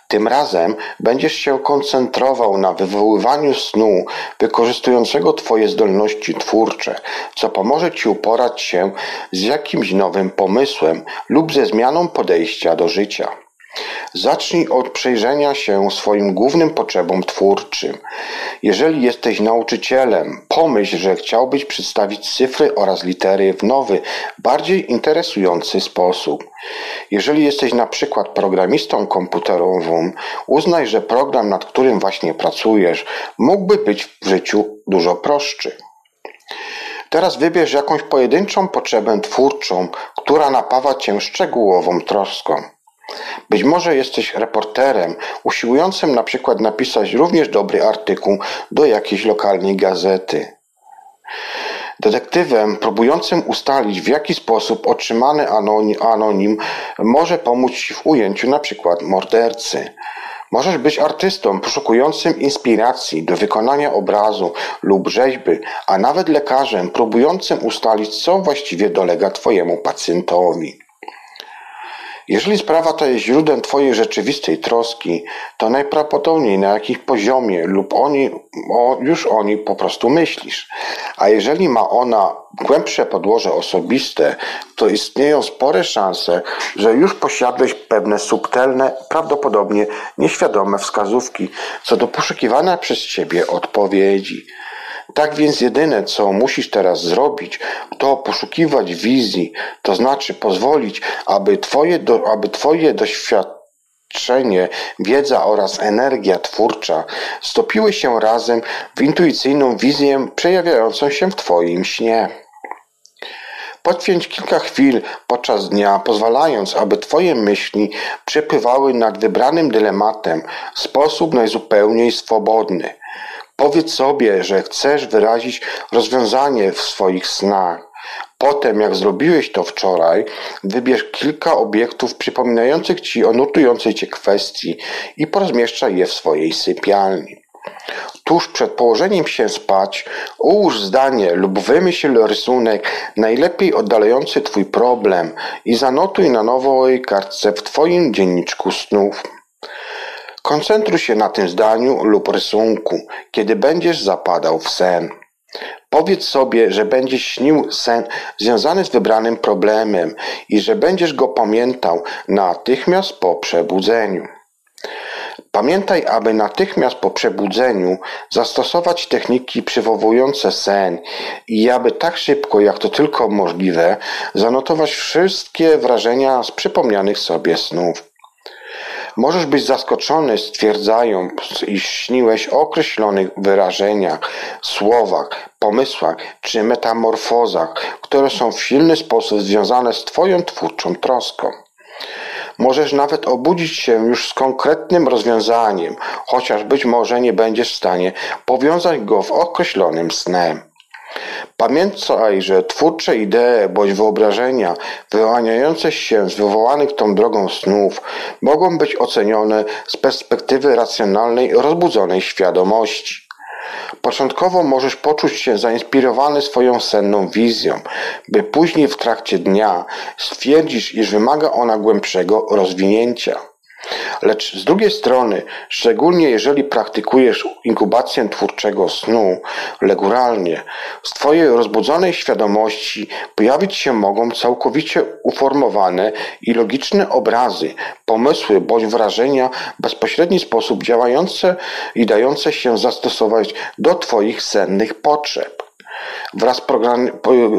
Tym razem będziesz się koncentrował na wywoływaniu snu wykorzystującego Twoje zdolności twórcze, co pomoże Ci uporać się z jakimś nowym pomysłem lub ze zmianą podejścia do życia. Zacznij od przejrzenia się swoim głównym potrzebom twórczym. Jeżeli jesteś nauczycielem, pomyśl, że chciałbyś przedstawić cyfry oraz litery w nowy, bardziej interesujący sposób. Jeżeli jesteś na przykład programistą komputerowym, uznaj, że program, nad którym właśnie pracujesz, mógłby być w życiu dużo prostszy. Teraz wybierz jakąś pojedynczą potrzebę twórczą, która napawa cię szczegółową troską. Być może jesteś reporterem usiłującym na przykład napisać również dobry artykuł do jakiejś lokalnej gazety. Detektywem próbującym ustalić, w jaki sposób otrzymany anonim może pomóc Ci w ujęciu na przykład mordercy. Możesz być artystą poszukującym inspiracji do wykonania obrazu lub rzeźby, a nawet lekarzem próbującym ustalić, co właściwie dolega Twojemu pacjentowi. Jeżeli sprawa ta jest źródłem Twojej rzeczywistej troski, to najprawdopodobniej na jakim poziomie lub oni, o, już o niej po prostu myślisz. A jeżeli ma ona głębsze podłoże osobiste, to istnieją spore szanse, że już posiadłeś pewne subtelne, prawdopodobnie nieświadome wskazówki co do poszukiwania przez Ciebie odpowiedzi. Tak więc jedyne, co musisz teraz zrobić, to poszukiwać wizji, to znaczy pozwolić, aby twoje, do, aby twoje doświadczenie, wiedza oraz energia twórcza stopiły się razem w intuicyjną wizję przejawiającą się w Twoim śnie. Poświęć kilka chwil podczas dnia, pozwalając, aby Twoje myśli przepływały nad wybranym dylematem w sposób najzupełniej swobodny. Powiedz sobie, że chcesz wyrazić rozwiązanie w swoich snach. Potem, jak zrobiłeś to wczoraj, wybierz kilka obiektów przypominających ci o nurtującej cię kwestii i porozmieszczaj je w swojej sypialni. Tuż przed położeniem się spać, ułóż zdanie lub wymyśl rysunek najlepiej oddalający Twój problem i zanotuj na nowej kartce w Twoim dzienniczku snów. Koncentruj się na tym zdaniu lub rysunku, kiedy będziesz zapadał w sen. Powiedz sobie, że będziesz śnił sen związany z wybranym problemem i że będziesz go pamiętał natychmiast po przebudzeniu. Pamiętaj, aby natychmiast po przebudzeniu zastosować techniki przywołujące sen i aby tak szybko, jak to tylko możliwe, zanotować wszystkie wrażenia z przypomnianych sobie snów. Możesz być zaskoczony stwierdzając, iż śniłeś o określonych wyrażeniach, słowach, pomysłach czy metamorfozach, które są w silny sposób związane z Twoją twórczą troską. Możesz nawet obudzić się już z konkretnym rozwiązaniem, chociaż być może nie będziesz w stanie powiązać go w określonym snem. Pamiętaj, że twórcze idee bądź wyobrażenia wyłaniające się z wywołanych tą drogą snów mogą być ocenione z perspektywy racjonalnej, rozbudzonej świadomości. Początkowo możesz poczuć się zainspirowany swoją senną wizją, by później w trakcie dnia stwierdzisz, iż wymaga ona głębszego rozwinięcia. Lecz z drugiej strony, szczególnie jeżeli praktykujesz inkubację twórczego snu regularnie, z Twojej rozbudzonej świadomości pojawić się mogą całkowicie uformowane i logiczne obrazy, pomysły bądź wrażenia w bezpośredni sposób działające i dające się zastosować do Twoich sennych potrzeb. Wraz, program,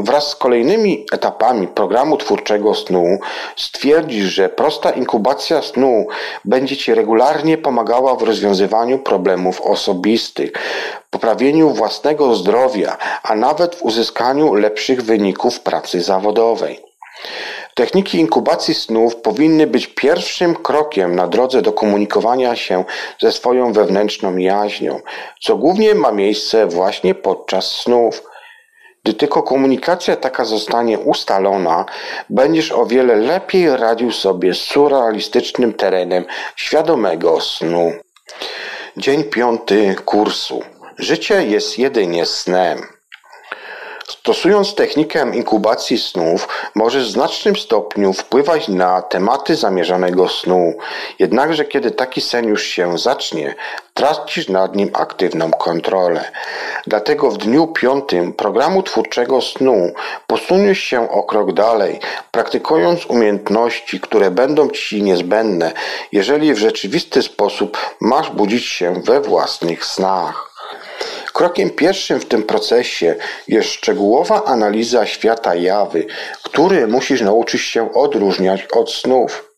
wraz z kolejnymi etapami programu twórczego snu stwierdzisz, że prosta inkubacja snu będzie Ci regularnie pomagała w rozwiązywaniu problemów osobistych, poprawieniu własnego zdrowia, a nawet w uzyskaniu lepszych wyników pracy zawodowej. Techniki inkubacji snów powinny być pierwszym krokiem na drodze do komunikowania się ze swoją wewnętrzną jaźnią, co głównie ma miejsce właśnie podczas snów. Gdy tylko komunikacja taka zostanie ustalona, będziesz o wiele lepiej radził sobie z surrealistycznym terenem świadomego snu. Dzień piąty kursu. Życie jest jedynie snem. Stosując technikę inkubacji snów, możesz w znacznym stopniu wpływać na tematy zamierzonego snu. Jednakże kiedy taki sen już się zacznie, tracisz nad nim aktywną kontrolę. Dlatego w dniu piątym programu twórczego snu posuniesz się o krok dalej, praktykując umiejętności, które będą Ci niezbędne, jeżeli w rzeczywisty sposób masz budzić się we własnych snach. Krokiem pierwszym w tym procesie jest szczegółowa analiza świata jawy, który musisz nauczyć się odróżniać od snów.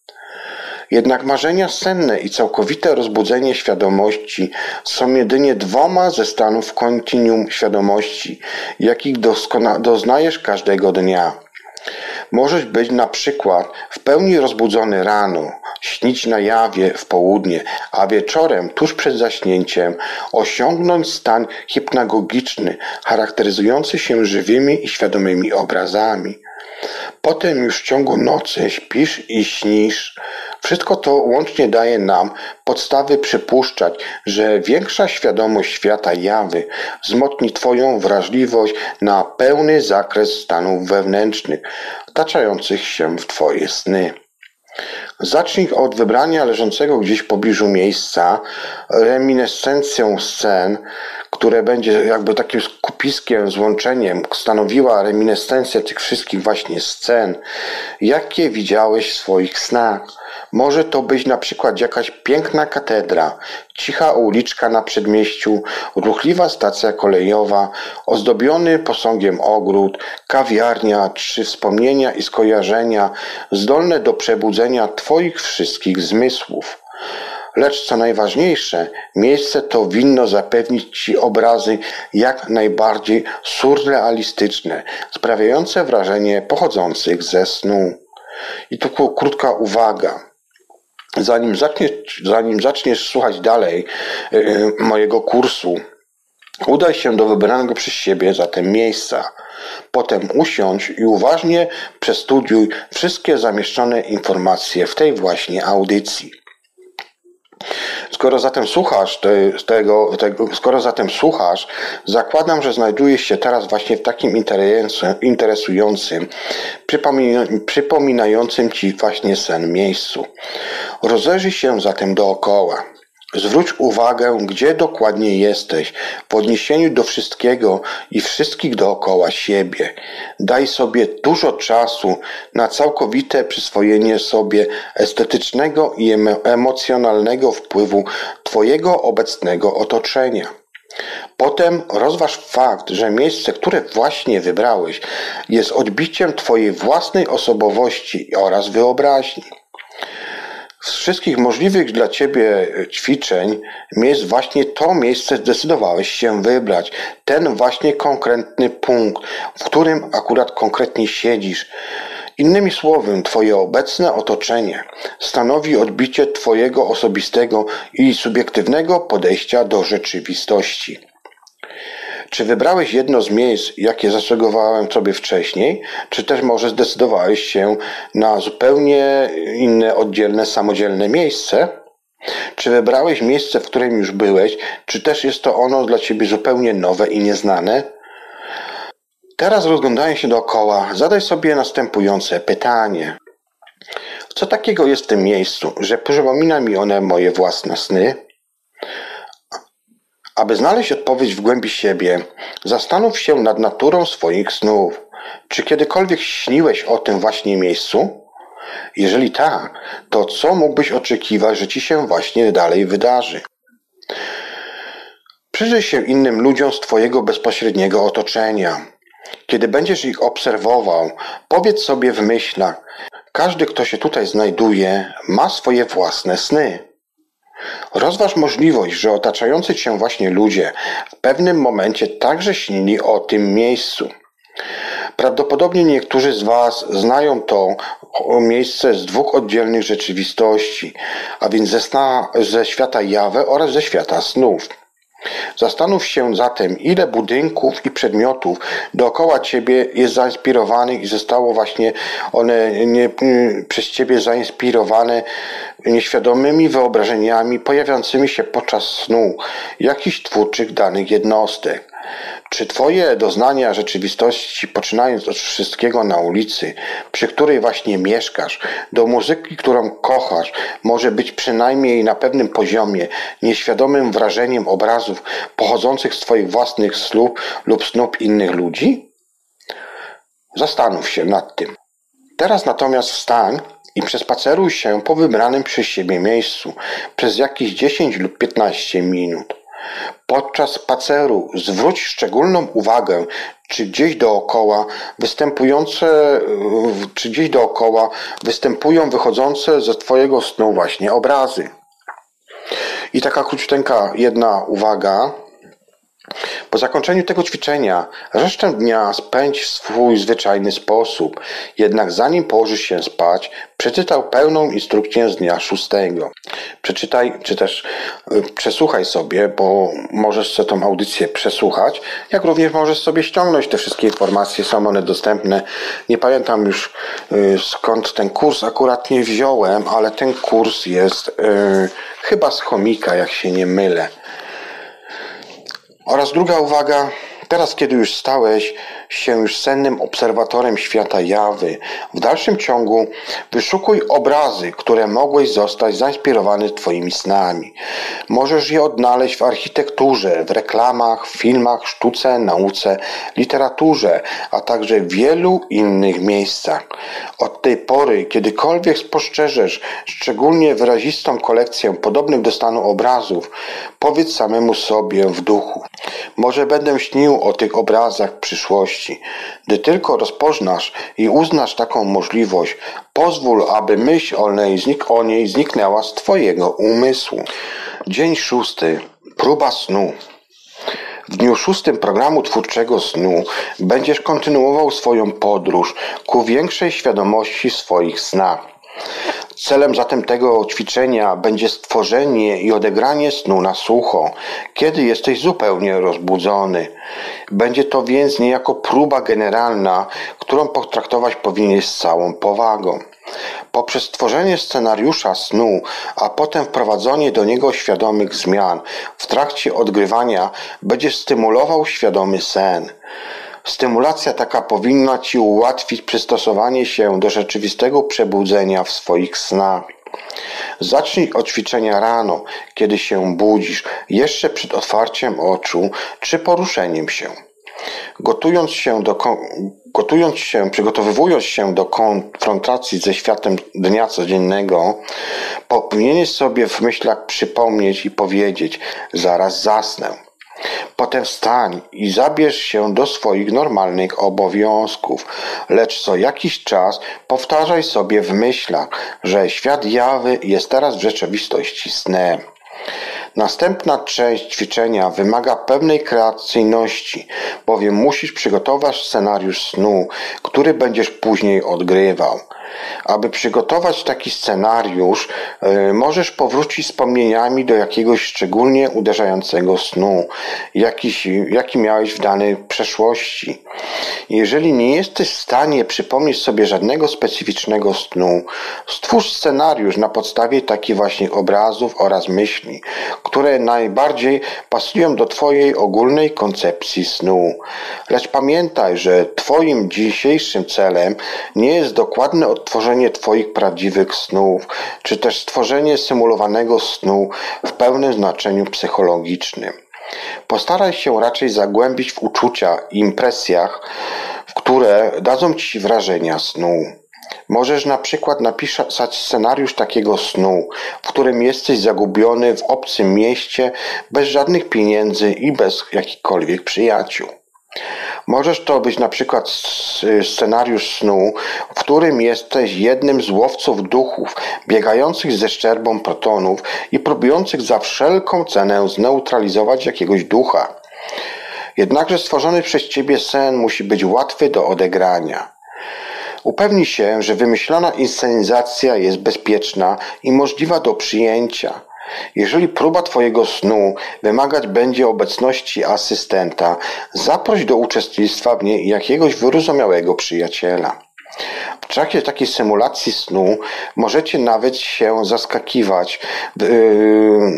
Jednak marzenia senne i całkowite rozbudzenie świadomości są jedynie dwoma ze stanów kontinuum świadomości, jakich doznajesz każdego dnia. Możesz być na przykład w pełni rozbudzony rano, śnić na jawie w południe, a wieczorem, tuż przed zaśnięciem, osiągnąć stan hipnagogiczny, charakteryzujący się żywymi i świadomymi obrazami. Potem już w ciągu nocy śpisz i śnisz. Wszystko to łącznie daje nam podstawy przypuszczać, że większa świadomość świata jawy wzmocni Twoją wrażliwość na pełny zakres stanów wewnętrznych, wtaczających się w Twoje sny. Zacznij od wybrania leżącego gdzieś w pobliżu miejsca, reminiscencją scen, które będzie jakby takim skupiskiem, złączeniem stanowiła reminiscencja tych wszystkich właśnie scen, jakie widziałeś w swoich snach. Może to być na przykład jakaś piękna katedra, cicha uliczka na przedmieściu, ruchliwa stacja kolejowa, ozdobiony posągiem ogród, kawiarnia czy wspomnienia i skojarzenia zdolne do przebudzenia Twoich wszystkich zmysłów. Lecz co najważniejsze, miejsce to winno zapewnić Ci obrazy jak najbardziej surrealistyczne, sprawiające wrażenie pochodzących ze snu. I tu krótka uwaga. Zanim zaczniesz, zanim zaczniesz słuchać dalej yy, mojego kursu, udaj się do wybranego przez siebie zatem miejsca. Potem usiądź i uważnie przestudiuj wszystkie zamieszczone informacje w tej właśnie audycji. Skoro zatem słuchasz te, tego, skoro zatem słuchasz, zakładam, że znajdujesz się teraz właśnie w takim interesującym, przypominającym ci właśnie sen miejscu. Rozejrzyj się zatem dookoła. Zwróć uwagę, gdzie dokładnie jesteś w odniesieniu do wszystkiego i wszystkich dookoła siebie. Daj sobie dużo czasu na całkowite przyswojenie sobie estetycznego i emocjonalnego wpływu Twojego obecnego otoczenia. Potem rozważ fakt, że miejsce, które właśnie wybrałeś, jest odbiciem Twojej własnej osobowości oraz wyobraźni. Z wszystkich możliwych dla Ciebie ćwiczeń miejsc właśnie to miejsce zdecydowałeś się wybrać. Ten właśnie konkretny punkt, w którym akurat konkretnie siedzisz. Innymi słowy, Twoje obecne otoczenie stanowi odbicie Twojego osobistego i subiektywnego podejścia do rzeczywistości. Czy wybrałeś jedno z miejsc, jakie zasugowałem sobie wcześniej, czy też może zdecydowałeś się na zupełnie inne, oddzielne, samodzielne miejsce? Czy wybrałeś miejsce, w którym już byłeś, czy też jest to ono dla ciebie zupełnie nowe i nieznane? Teraz rozglądając się dookoła, zadaj sobie następujące pytanie. Co takiego jest w tym miejscu, że przypomina mi one moje własne sny? Aby znaleźć odpowiedź w głębi siebie, zastanów się nad naturą swoich snów. Czy kiedykolwiek śniłeś o tym właśnie miejscu? Jeżeli tak, to co mógłbyś oczekiwać, że ci się właśnie dalej wydarzy? Przyjrzyj się innym ludziom z Twojego bezpośredniego otoczenia. Kiedy będziesz ich obserwował, powiedz sobie w myślach: każdy, kto się tutaj znajduje, ma swoje własne sny. Rozważ możliwość, że otaczający cię właśnie ludzie w pewnym momencie także śnili o tym miejscu. Prawdopodobnie niektórzy z Was znają to miejsce z dwóch oddzielnych rzeczywistości, a więc ze, sna, ze świata jawy oraz ze świata snów. Zastanów się zatem, ile budynków i przedmiotów dookoła ciebie jest zainspirowanych i zostało właśnie one nie, przez ciebie zainspirowane nieświadomymi wyobrażeniami pojawiającymi się podczas snu jakichś twórczych danych jednostek. Czy Twoje doznania rzeczywistości, poczynając od wszystkiego na ulicy, przy której właśnie mieszkasz, do muzyki, którą kochasz, może być przynajmniej na pewnym poziomie nieświadomym wrażeniem obrazów pochodzących z Twoich własnych snów lub snów innych ludzi? Zastanów się nad tym. Teraz natomiast wstań i przespaceruj się po wybranym przez siebie miejscu przez jakieś 10 lub 15 minut. Podczas spaceru zwróć szczególną uwagę, czy gdzieś dookoła występujące, czy gdzieś dookoła występują wychodzące ze Twojego snu właśnie obrazy. I taka króciuteńka jedna uwaga. Po zakończeniu tego ćwiczenia resztę dnia spędź w swój zwyczajny sposób, jednak zanim położysz się spać, przeczytał pełną instrukcję z dnia szóstego. Przeczytaj, czy też y, przesłuchaj sobie, bo możesz sobie tą audycję przesłuchać, jak również możesz sobie ściągnąć te wszystkie informacje, są one dostępne. Nie pamiętam już y, skąd ten kurs akurat nie wziąłem, ale ten kurs jest y, chyba z chomika, jak się nie mylę. Oraz druga uwaga, teraz kiedy już stałeś się już sennym obserwatorem świata jawy, w dalszym ciągu wyszukuj obrazy, które mogłeś zostać zainspirowany Twoimi snami. Możesz je odnaleźć w architekturze, w reklamach, filmach, sztuce, nauce, literaturze, a także w wielu innych miejscach. Od tej pory, kiedykolwiek spostrzeżesz szczególnie wyrazistą kolekcję podobnych do stanu obrazów, powiedz samemu sobie w duchu. Może będę śnił o tych obrazach w przyszłości. Gdy tylko rozpoznasz i uznasz taką możliwość, pozwól, aby myśl o niej, znik o niej zniknęła z Twojego umysłu. Dzień szósty. Próba snu. W dniu szóstym programu twórczego snu będziesz kontynuował swoją podróż ku większej świadomości swoich snach. Celem zatem tego ćwiczenia będzie stworzenie i odegranie snu na sucho, kiedy jesteś zupełnie rozbudzony. Będzie to więc niejako próba generalna, którą potraktować powinieneś z całą powagą. Poprzez stworzenie scenariusza snu, a potem wprowadzenie do niego świadomych zmian, w trakcie odgrywania będziesz stymulował świadomy sen. Stymulacja taka powinna Ci ułatwić przystosowanie się do rzeczywistego przebudzenia w swoich snach. Zacznij od ćwiczenia rano, kiedy się budzisz, jeszcze przed otwarciem oczu czy poruszeniem się. Gotując się, do, gotując się, przygotowywując się do konfrontacji ze światem dnia codziennego, powinieneś sobie w myślach przypomnieć i powiedzieć: Zaraz zasnę. Potem wstań i zabierz się do swoich normalnych obowiązków, lecz co jakiś czas powtarzaj sobie w myślach, że świat jawy jest teraz w rzeczywistości snem. Następna część ćwiczenia wymaga pewnej kreacyjności, bowiem musisz przygotować scenariusz snu, który będziesz później odgrywał. Aby przygotować taki scenariusz, e, możesz powrócić wspomnieniami do jakiegoś szczególnie uderzającego snu, jakiś, jaki miałeś w danej przeszłości. Jeżeli nie jesteś w stanie przypomnieć sobie żadnego specyficznego snu, stwórz scenariusz na podstawie takich właśnie obrazów oraz myśli, które najbardziej pasują do Twojej ogólnej koncepcji snu. Lecz pamiętaj, że Twoim dzisiejszym celem nie jest dokładne odtworzenie Twoich prawdziwych snów, czy też stworzenie symulowanego snu w pełnym znaczeniu psychologicznym. Postaraj się raczej zagłębić w uczucia i impresjach, które dadzą Ci wrażenia snu. Możesz na przykład napisać scenariusz takiego snu, w którym jesteś zagubiony w obcym mieście, bez żadnych pieniędzy i bez jakichkolwiek przyjaciół. Możesz to być na przykład scenariusz snu, w którym jesteś jednym z łowców duchów, biegających ze szczerbą protonów i próbujących za wszelką cenę zneutralizować jakiegoś ducha. Jednakże stworzony przez ciebie sen musi być łatwy do odegrania. Upewnij się, że wymyślona inscenizacja jest bezpieczna i możliwa do przyjęcia. Jeżeli próba Twojego snu wymagać będzie obecności asystenta, zaproś do uczestnictwa w niej jakiegoś wyrozumiałego przyjaciela. W trakcie takiej symulacji snu możecie nawet się zaskakiwać yy,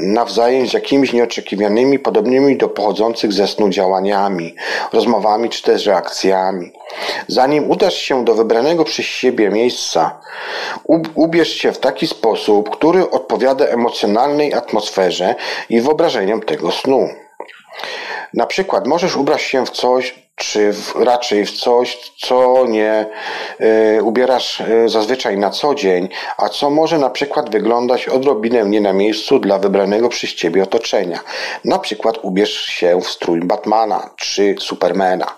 nawzajem z jakimiś nieoczekiwanymi, podobnymi do pochodzących ze snu działaniami, rozmowami czy też reakcjami. Zanim udasz się do wybranego przez siebie miejsca, ubierz się w taki sposób, który odpowiada emocjonalnej atmosferze i wyobrażeniom tego snu. Na przykład możesz ubrać się w coś, czy w, raczej w coś, co nie y, ubierasz y, zazwyczaj na co dzień, a co może na przykład wyglądać odrobinę nie na miejscu dla wybranego przez ciebie otoczenia. Na przykład ubierz się w strój Batmana czy Supermana.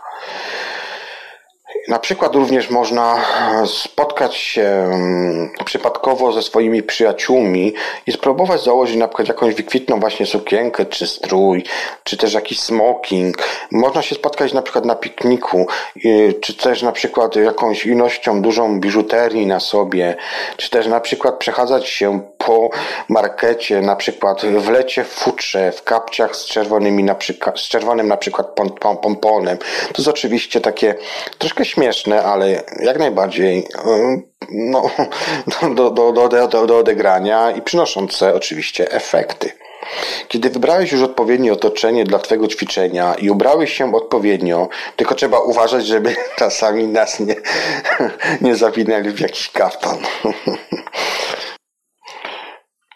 Na przykład również można spotkać się mm, przypadkowo ze swoimi przyjaciółmi i spróbować założyć na przykład jakąś wykwitną właśnie sukienkę, czy strój, czy też jakiś smoking. Można się spotkać na przykład na pikniku, czy też na przykład jakąś ilością dużą biżuterii na sobie, czy też na przykład przechadzać się po markecie, na przykład w lecie w futrze, w kapciach z czerwonymi na przykład, z czerwonym na przykład pomponem. To jest oczywiście takie troszkę śmieszne, ale jak najbardziej no, do, do, do, do, do odegrania i przynoszące oczywiście efekty. Kiedy wybrałeś już odpowiednie otoczenie dla Twojego ćwiczenia i ubrałeś się odpowiednio, tylko trzeba uważać, żeby czasami nas nie, nie zawinęli w jakiś kaftan.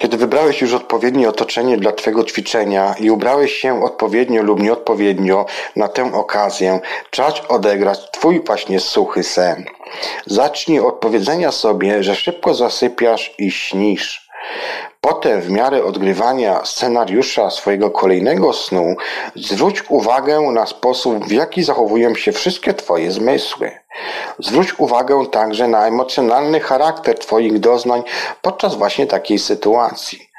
Kiedy wybrałeś już odpowiednie otoczenie dla Twojego ćwiczenia i ubrałeś się odpowiednio lub nieodpowiednio na tę okazję, czas odegrać Twój właśnie suchy sen. Zacznij od powiedzenia sobie, że szybko zasypiasz i śnisz. Potem, w miarę odgrywania scenariusza swojego kolejnego snu, zwróć uwagę na sposób, w jaki zachowują się wszystkie Twoje zmysły. Zwróć uwagę także na emocjonalny charakter Twoich doznań podczas właśnie takiej sytuacji.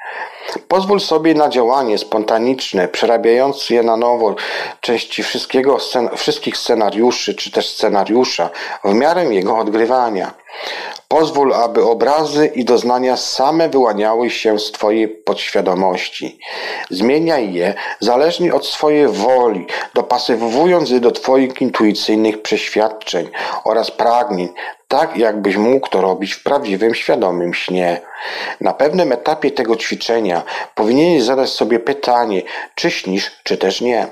Pozwól sobie na działanie spontaniczne, przerabiając je na nowo części wszystkiego, scen wszystkich scenariuszy, czy też scenariusza, w miarę jego odgrywania. Pozwól, aby obrazy i doznania same wyłaniały się z Twojej podświadomości. Zmieniaj je zależnie od swojej woli, dopasowując je do Twoich intuicyjnych przeświadczeń oraz pragnień, tak jakbyś mógł to robić w prawdziwym, świadomym śnie. Na pewnym etapie tego ćwiczenia powinieneś zadać sobie pytanie, czy śnisz, czy też nie.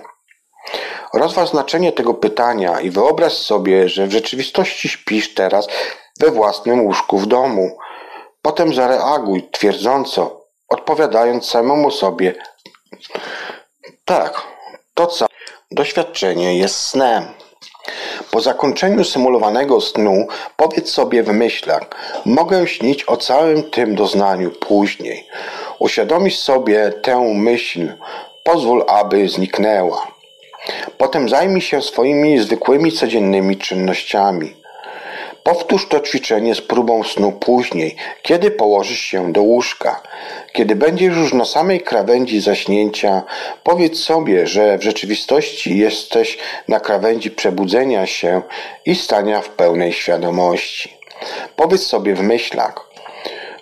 Rozważ znaczenie tego pytania i wyobraź sobie, że w rzeczywistości śpisz teraz we własnym łóżku w domu. Potem zareaguj twierdząco, odpowiadając samemu sobie: Tak, to co? Doświadczenie jest snem. Po zakończeniu symulowanego snu powiedz sobie w myślach: Mogę śnić o całym tym doznaniu później. Uświadomisz sobie tę myśl, pozwól, aby zniknęła. Potem zajmij się swoimi zwykłymi codziennymi czynnościami. Powtórz to ćwiczenie z próbą snu później, kiedy położysz się do łóżka. Kiedy będziesz już na samej krawędzi zaśnięcia, powiedz sobie, że w rzeczywistości jesteś na krawędzi przebudzenia się i stania w pełnej świadomości. Powiedz sobie w myślach.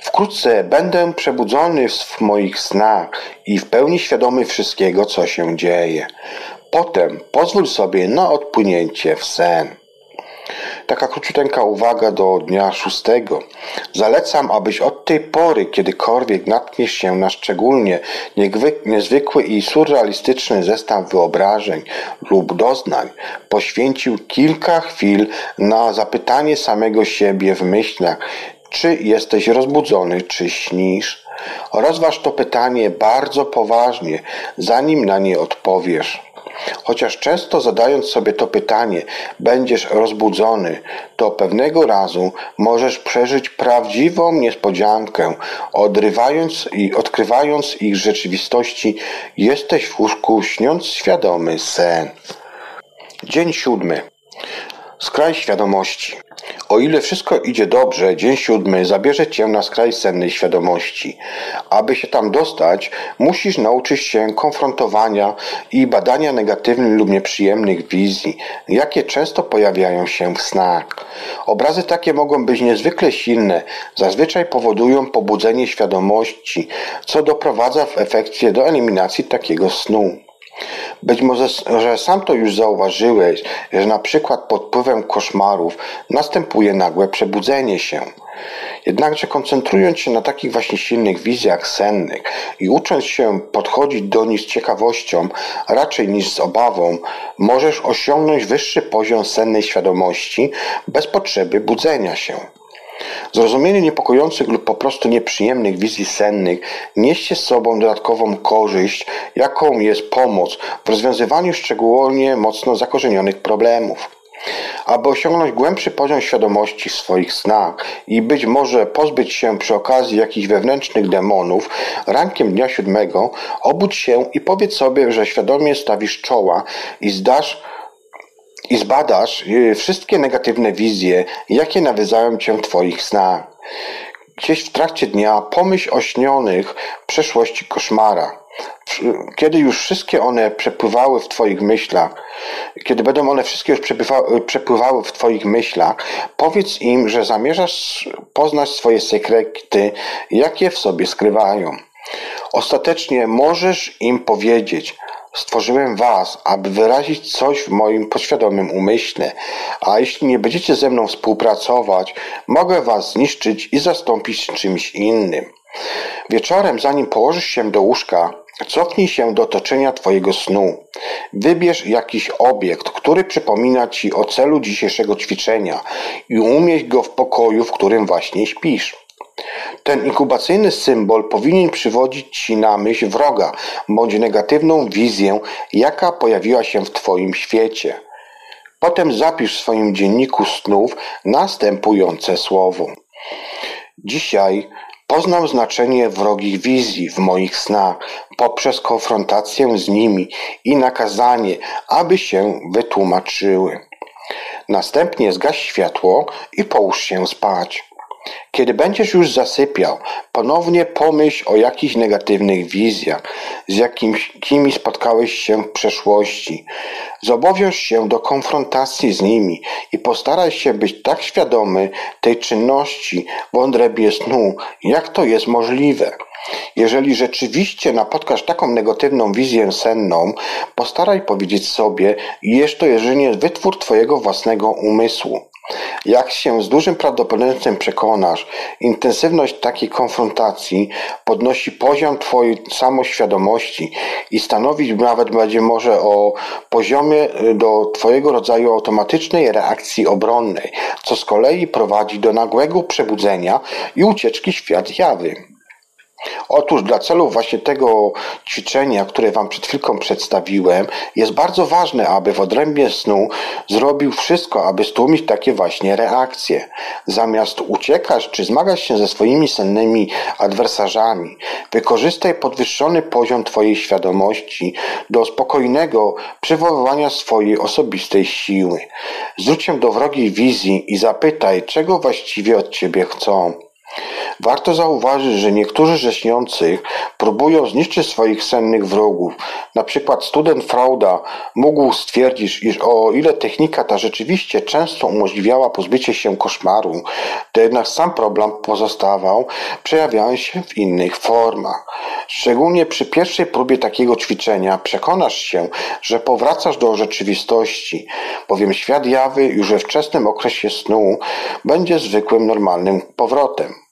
Wkrótce będę przebudzony w moich snach i w pełni świadomy wszystkiego, co się dzieje. Potem pozwól sobie na odpłynięcie w sen. Taka króciuteńka uwaga do dnia szóstego. Zalecam, abyś od tej pory, kiedykolwiek natkniesz się na szczególnie niezwykły i surrealistyczny zestaw wyobrażeń lub doznań, poświęcił kilka chwil na zapytanie samego siebie w myślach, czy jesteś rozbudzony, czy śnisz. Rozważ to pytanie bardzo poważnie, zanim na nie odpowiesz. Chociaż często zadając sobie to pytanie, będziesz rozbudzony, to pewnego razu możesz przeżyć prawdziwą niespodziankę. Odrywając i odkrywając ich rzeczywistości, jesteś w łóżku śniąc świadomy sen. Dzień siódmy. Skraj świadomości. O ile wszystko idzie dobrze, dzień siódmy zabierze cię na skraj sennej świadomości. Aby się tam dostać, musisz nauczyć się konfrontowania i badania negatywnych lub nieprzyjemnych wizji, jakie często pojawiają się w snach. Obrazy takie mogą być niezwykle silne, zazwyczaj powodują pobudzenie świadomości, co doprowadza w efekcie do eliminacji takiego snu. Być może, że sam to już zauważyłeś, że na przykład pod wpływem koszmarów następuje nagłe przebudzenie się. Jednakże koncentrując się na takich właśnie silnych wizjach sennych i ucząc się podchodzić do nich z ciekawością, raczej niż z obawą, możesz osiągnąć wyższy poziom sennej świadomości bez potrzeby budzenia się. Zrozumienie niepokojących lub po prostu nieprzyjemnych wizji sennych niesie z sobą dodatkową korzyść, jaką jest pomoc w rozwiązywaniu szczególnie mocno zakorzenionych problemów. Aby osiągnąć głębszy poziom świadomości w swoich snach i być może pozbyć się przy okazji jakichś wewnętrznych demonów, rankiem dnia siódmego obudź się i powiedz sobie, że świadomie stawisz czoła i zdasz i zbadasz y, wszystkie negatywne wizje, jakie nawiedzają cię twoich snach. Gdzieś w trakcie dnia pomyśl o śnionych przeszłości koszmara. Kiedy już wszystkie one przepływały w Twoich myślach, kiedy będą one wszystkie już przepływały w Twoich myślach, powiedz im, że zamierzasz poznać swoje sekrety, jakie w sobie skrywają. Ostatecznie możesz im powiedzieć, Stworzyłem was, aby wyrazić coś w moim podświadomym umyśle, a jeśli nie będziecie ze mną współpracować, mogę was zniszczyć i zastąpić czymś innym. Wieczorem, zanim położysz się do łóżka, cofnij się do otoczenia twojego snu. Wybierz jakiś obiekt, który przypomina ci o celu dzisiejszego ćwiczenia i umieść go w pokoju, w którym właśnie śpisz. Ten inkubacyjny symbol powinien przywodzić Ci na myśl wroga bądź negatywną wizję, jaka pojawiła się w Twoim świecie. Potem zapisz w swoim dzienniku snów następujące słowo. Dzisiaj poznam znaczenie wrogich wizji w moich snach poprzez konfrontację z nimi i nakazanie, aby się wytłumaczyły. Następnie zgaś światło i połóż się spać. Kiedy będziesz już zasypiał, ponownie pomyśl o jakichś negatywnych wizjach, z jakimi spotkałeś się w przeszłości. Zobowiąż się do konfrontacji z nimi i postaraj się być tak świadomy tej czynności w odrębie snu, jak to jest możliwe. Jeżeli rzeczywiście napotkasz taką negatywną wizję senną, postaraj powiedzieć sobie, jest to jedynie wytwór Twojego własnego umysłu. Jak się z dużym prawdopodobieństwem przekonasz, intensywność takiej konfrontacji podnosi poziom Twojej samoświadomości i stanowić nawet będzie może o poziomie y, do Twojego rodzaju automatycznej reakcji obronnej, co z kolei prowadzi do nagłego przebudzenia i ucieczki świat jawy. Otóż dla celów właśnie tego ćwiczenia, które Wam przed chwilką przedstawiłem, jest bardzo ważne, aby w odrębie snu zrobił wszystko, aby stłumić takie właśnie reakcje. Zamiast uciekać czy zmagać się ze swoimi sennymi adwersarzami, wykorzystaj podwyższony poziom Twojej świadomości do spokojnego przywoływania swojej osobistej siły. Zwróć się do wrogiej wizji i zapytaj, czego właściwie od Ciebie chcą. Warto zauważyć, że niektórzy ze śniących próbują zniszczyć swoich sennych wrogów. Na przykład student Frauda mógł stwierdzić, iż o ile technika ta rzeczywiście często umożliwiała pozbycie się koszmaru, to jednak sam problem pozostawał, przejawiając się w innych formach. Szczególnie przy pierwszej próbie takiego ćwiczenia przekonasz się, że powracasz do rzeczywistości, bowiem świat jawy już we wczesnym okresie snu będzie zwykłym, normalnym powrotem.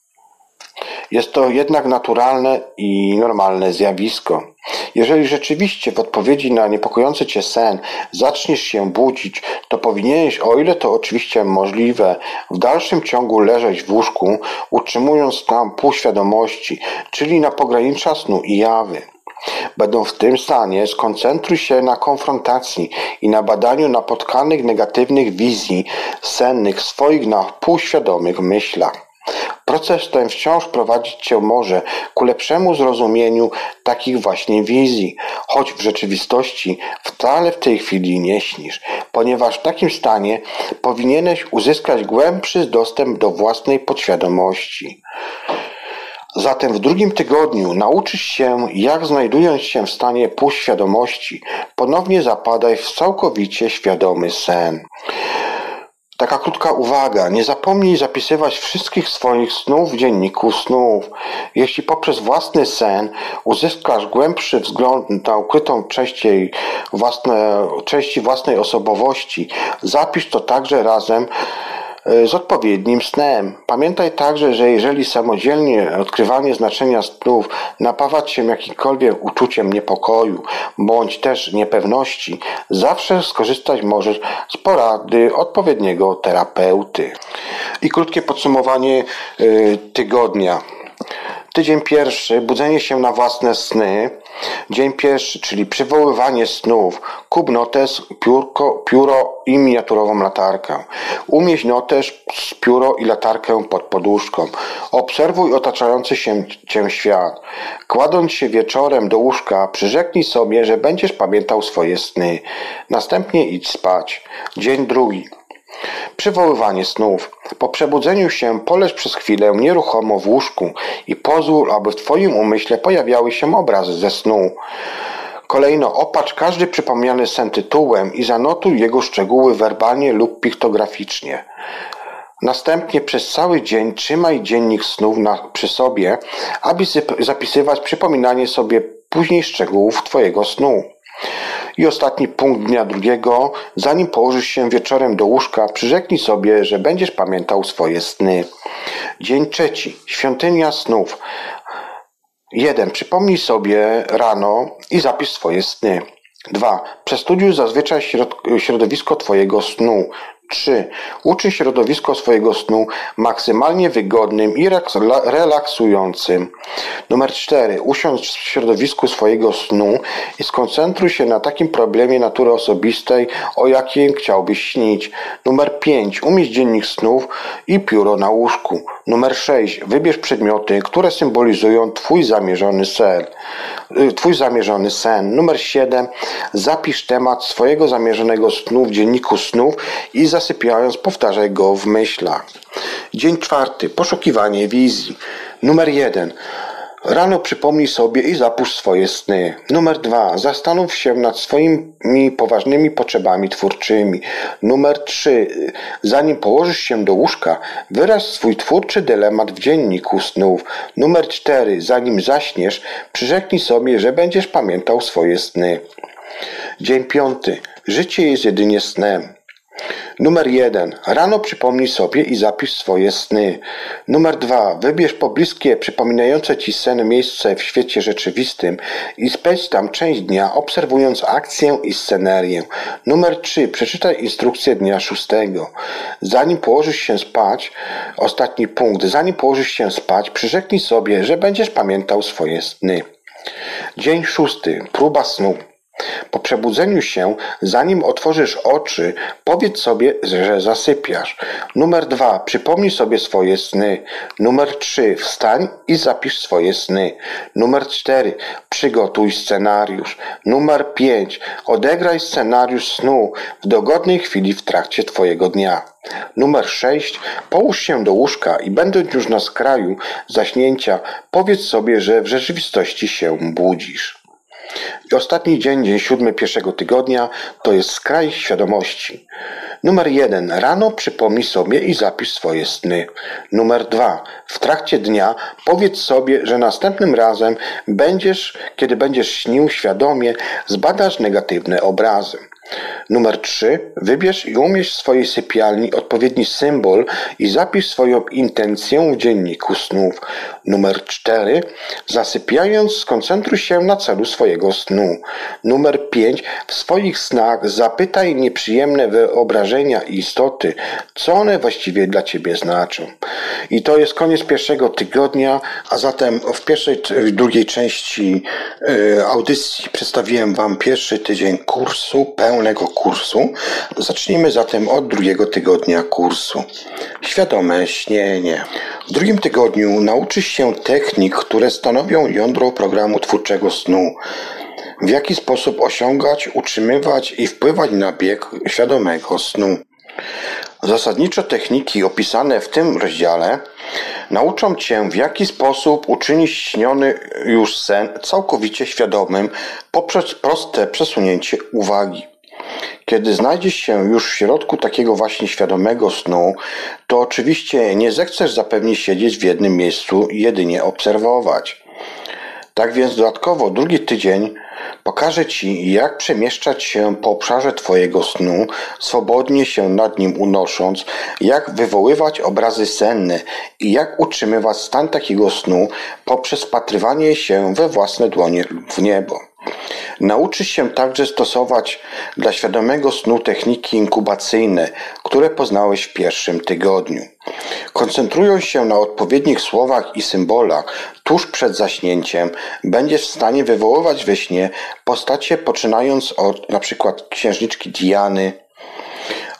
Jest to jednak naturalne i normalne zjawisko. Jeżeli rzeczywiście w odpowiedzi na niepokojący cię sen zaczniesz się budzić, to powinieneś, o ile to oczywiście możliwe, w dalszym ciągu leżeć w łóżku, utrzymując tam półświadomości, czyli na pogranicza snu i jawy. Będąc w tym stanie, skoncentruj się na konfrontacji i na badaniu napotkanych negatywnych wizji sennych swoich na półświadomych myślach. Proces ten wciąż prowadzić cię może ku lepszemu zrozumieniu takich właśnie wizji, choć w rzeczywistości wcale w tej chwili nie śnisz, ponieważ w takim stanie powinieneś uzyskać głębszy dostęp do własnej podświadomości. Zatem w drugim tygodniu nauczysz się, jak znajdując się w stanie półświadomości, ponownie zapadaj w całkowicie świadomy sen. Taka krótka uwaga. Nie zapomnij zapisywać wszystkich swoich snów w dzienniku snów. Jeśli poprzez własny sen uzyskasz głębszy wzgląd na ukrytą części, własne, części własnej osobowości, zapisz to także razem z odpowiednim snem. Pamiętaj także, że jeżeli samodzielnie odkrywanie znaczenia snów napawa cię jakimkolwiek uczuciem niepokoju bądź też niepewności, zawsze skorzystać możesz z porady odpowiedniego terapeuty. I krótkie podsumowanie e, tygodnia. Tydzień pierwszy, budzenie się na własne sny. Dzień pierwszy, czyli przywoływanie snów. Kup notes, piórko, pióro i miniaturową latarkę. Umieść notes, pióro i latarkę pod poduszką. Obserwuj otaczający się cię świat. Kładąc się wieczorem do łóżka, przyrzeknij sobie, że będziesz pamiętał swoje sny. Następnie idź spać. Dzień drugi. Przywoływanie snów. Po przebudzeniu się poleż przez chwilę nieruchomo w łóżku i pozwól, aby w Twoim umyśle pojawiały się obrazy ze snu. Kolejno opatrz każdy przypomniany sen tytułem i zanotuj jego szczegóły werbalnie lub piktograficznie. Następnie przez cały dzień trzymaj dziennik snów na, przy sobie, aby zapisywać przypominanie sobie później szczegółów Twojego snu. I ostatni punkt dnia drugiego, zanim położysz się wieczorem do łóżka, przyrzeknij sobie, że będziesz pamiętał swoje sny. Dzień trzeci, świątynia snów. Jeden, przypomnij sobie rano i zapisz swoje sny. 2. Przestudiuj zazwyczaj środowisko Twojego snu. 3. Uczy środowisko swojego snu maksymalnie wygodnym i relaksującym. Numer 4. Usiądź w środowisku swojego snu i skoncentruj się na takim problemie natury osobistej, o jakim chciałbyś śnić. Numer 5. Umieść dziennik snów i pióro na łóżku. Numer 6. Wybierz przedmioty, które symbolizują Twój zamierzony sen. Y, twój zamierzony sen. Numer 7. Zapisz temat swojego zamierzonego snu w dzienniku snów i zasypiając powtarzaj go w myślach. Dzień czwarty. Poszukiwanie wizji. Numer 1. Rano przypomnij sobie i zapuść swoje sny. Numer dwa. Zastanów się nad swoimi poważnymi potrzebami twórczymi. Numer trzy. Zanim położysz się do łóżka, wyraz swój twórczy dylemat w dzienniku snów. Numer cztery. Zanim zaśniesz, przyrzeknij sobie, że będziesz pamiętał swoje sny. Dzień piąty. Życie jest jedynie snem. Numer jeden. Rano przypomnij sobie i zapisz swoje sny. Numer dwa. Wybierz pobliskie, przypominające ci sen miejsce w świecie rzeczywistym i spędź tam część dnia, obserwując akcję i scenerię. Numer trzy. Przeczytaj instrukcję dnia szóstego. Zanim położysz się spać, ostatni punkt. Zanim położysz się spać, przyrzeknij sobie, że będziesz pamiętał swoje sny. Dzień szósty. Próba snu. Po przebudzeniu się, zanim otworzysz oczy, powiedz sobie, że zasypiasz. Numer dwa, przypomnij sobie swoje sny. Numer trzy, wstań i zapisz swoje sny. Numer cztery, przygotuj scenariusz. Numer pięć, odegraj scenariusz snu w dogodnej chwili w trakcie Twojego dnia. Numer sześć, połóż się do łóżka i będąc już na skraju zaśnięcia, powiedz sobie, że w rzeczywistości się budzisz. Ostatni dzień, dzień siódmy pierwszego tygodnia, to jest skraj świadomości. Numer jeden. Rano przypomnij sobie i zapisz swoje sny. Numer dwa. W trakcie dnia powiedz sobie, że następnym razem będziesz, kiedy będziesz śnił świadomie, zbadasz negatywne obrazy. Numer 3. Wybierz i umieść w swojej sypialni odpowiedni symbol i zapisz swoją intencję w dzienniku snów. Numer 4. Zasypiając, skoncentruj się na celu swojego snu. Numer 5. W swoich snach zapytaj nieprzyjemne wyobrażenia i istoty, co one właściwie dla Ciebie znaczą. I to jest koniec pierwszego tygodnia, a zatem w pierwszej, w drugiej części y, audycji przedstawiłem Wam pierwszy tydzień kursu pełny pełnego kursu. Zacznijmy zatem od drugiego tygodnia kursu. Świadome śnienie. W drugim tygodniu nauczysz się technik, które stanowią jądro programu twórczego snu. W jaki sposób osiągać, utrzymywać i wpływać na bieg świadomego snu. Zasadniczo techniki opisane w tym rozdziale nauczą Cię w jaki sposób uczynić śniony już sen całkowicie świadomym poprzez proste przesunięcie uwagi. Kiedy znajdziesz się już w środku takiego właśnie świadomego snu, to oczywiście nie zechcesz zapewnić siedzieć w jednym miejscu i jedynie obserwować. Tak więc dodatkowo drugi tydzień pokaże Ci, jak przemieszczać się po obszarze Twojego snu, swobodnie się nad nim unosząc, jak wywoływać obrazy senne i jak utrzymywać stan takiego snu poprzez wpatrywanie się we własne dłonie w niebo. Nauczysz się także stosować dla świadomego snu techniki inkubacyjne, które poznałeś w pierwszym tygodniu. Koncentrując się na odpowiednich słowach i symbolach tuż przed zaśnięciem, będziesz w stanie wywoływać we śnie postacie poczynając od przykład księżniczki Diany,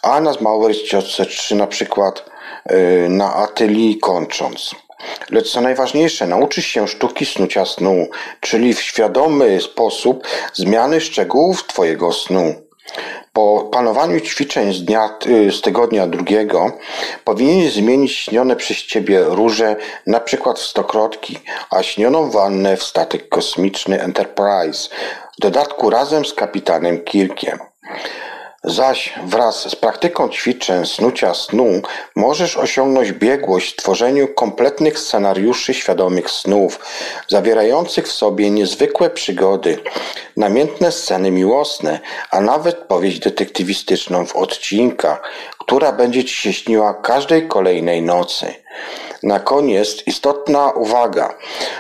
a na małej ciotce, czy na przykład yy, na Atylii kończąc. Lecz co najważniejsze, nauczysz się sztuki snucia snu, czyli w świadomy sposób zmiany szczegółów Twojego snu. Po panowaniu ćwiczeń z, dnia, y, z tygodnia drugiego powinieneś zmienić śnione przez Ciebie róże na przykład w stokrotki, a śnioną wannę w statek kosmiczny Enterprise, w dodatku razem z kapitanem Kirkiem. Zaś wraz z praktyką ćwiczeń snucia snu możesz osiągnąć biegłość w tworzeniu kompletnych scenariuszy świadomych snów, zawierających w sobie niezwykłe przygody, namiętne sceny miłosne, a nawet powieść detektywistyczną w odcinkach, która będzie ci się śniła każdej kolejnej nocy. Na koniec istotna uwaga.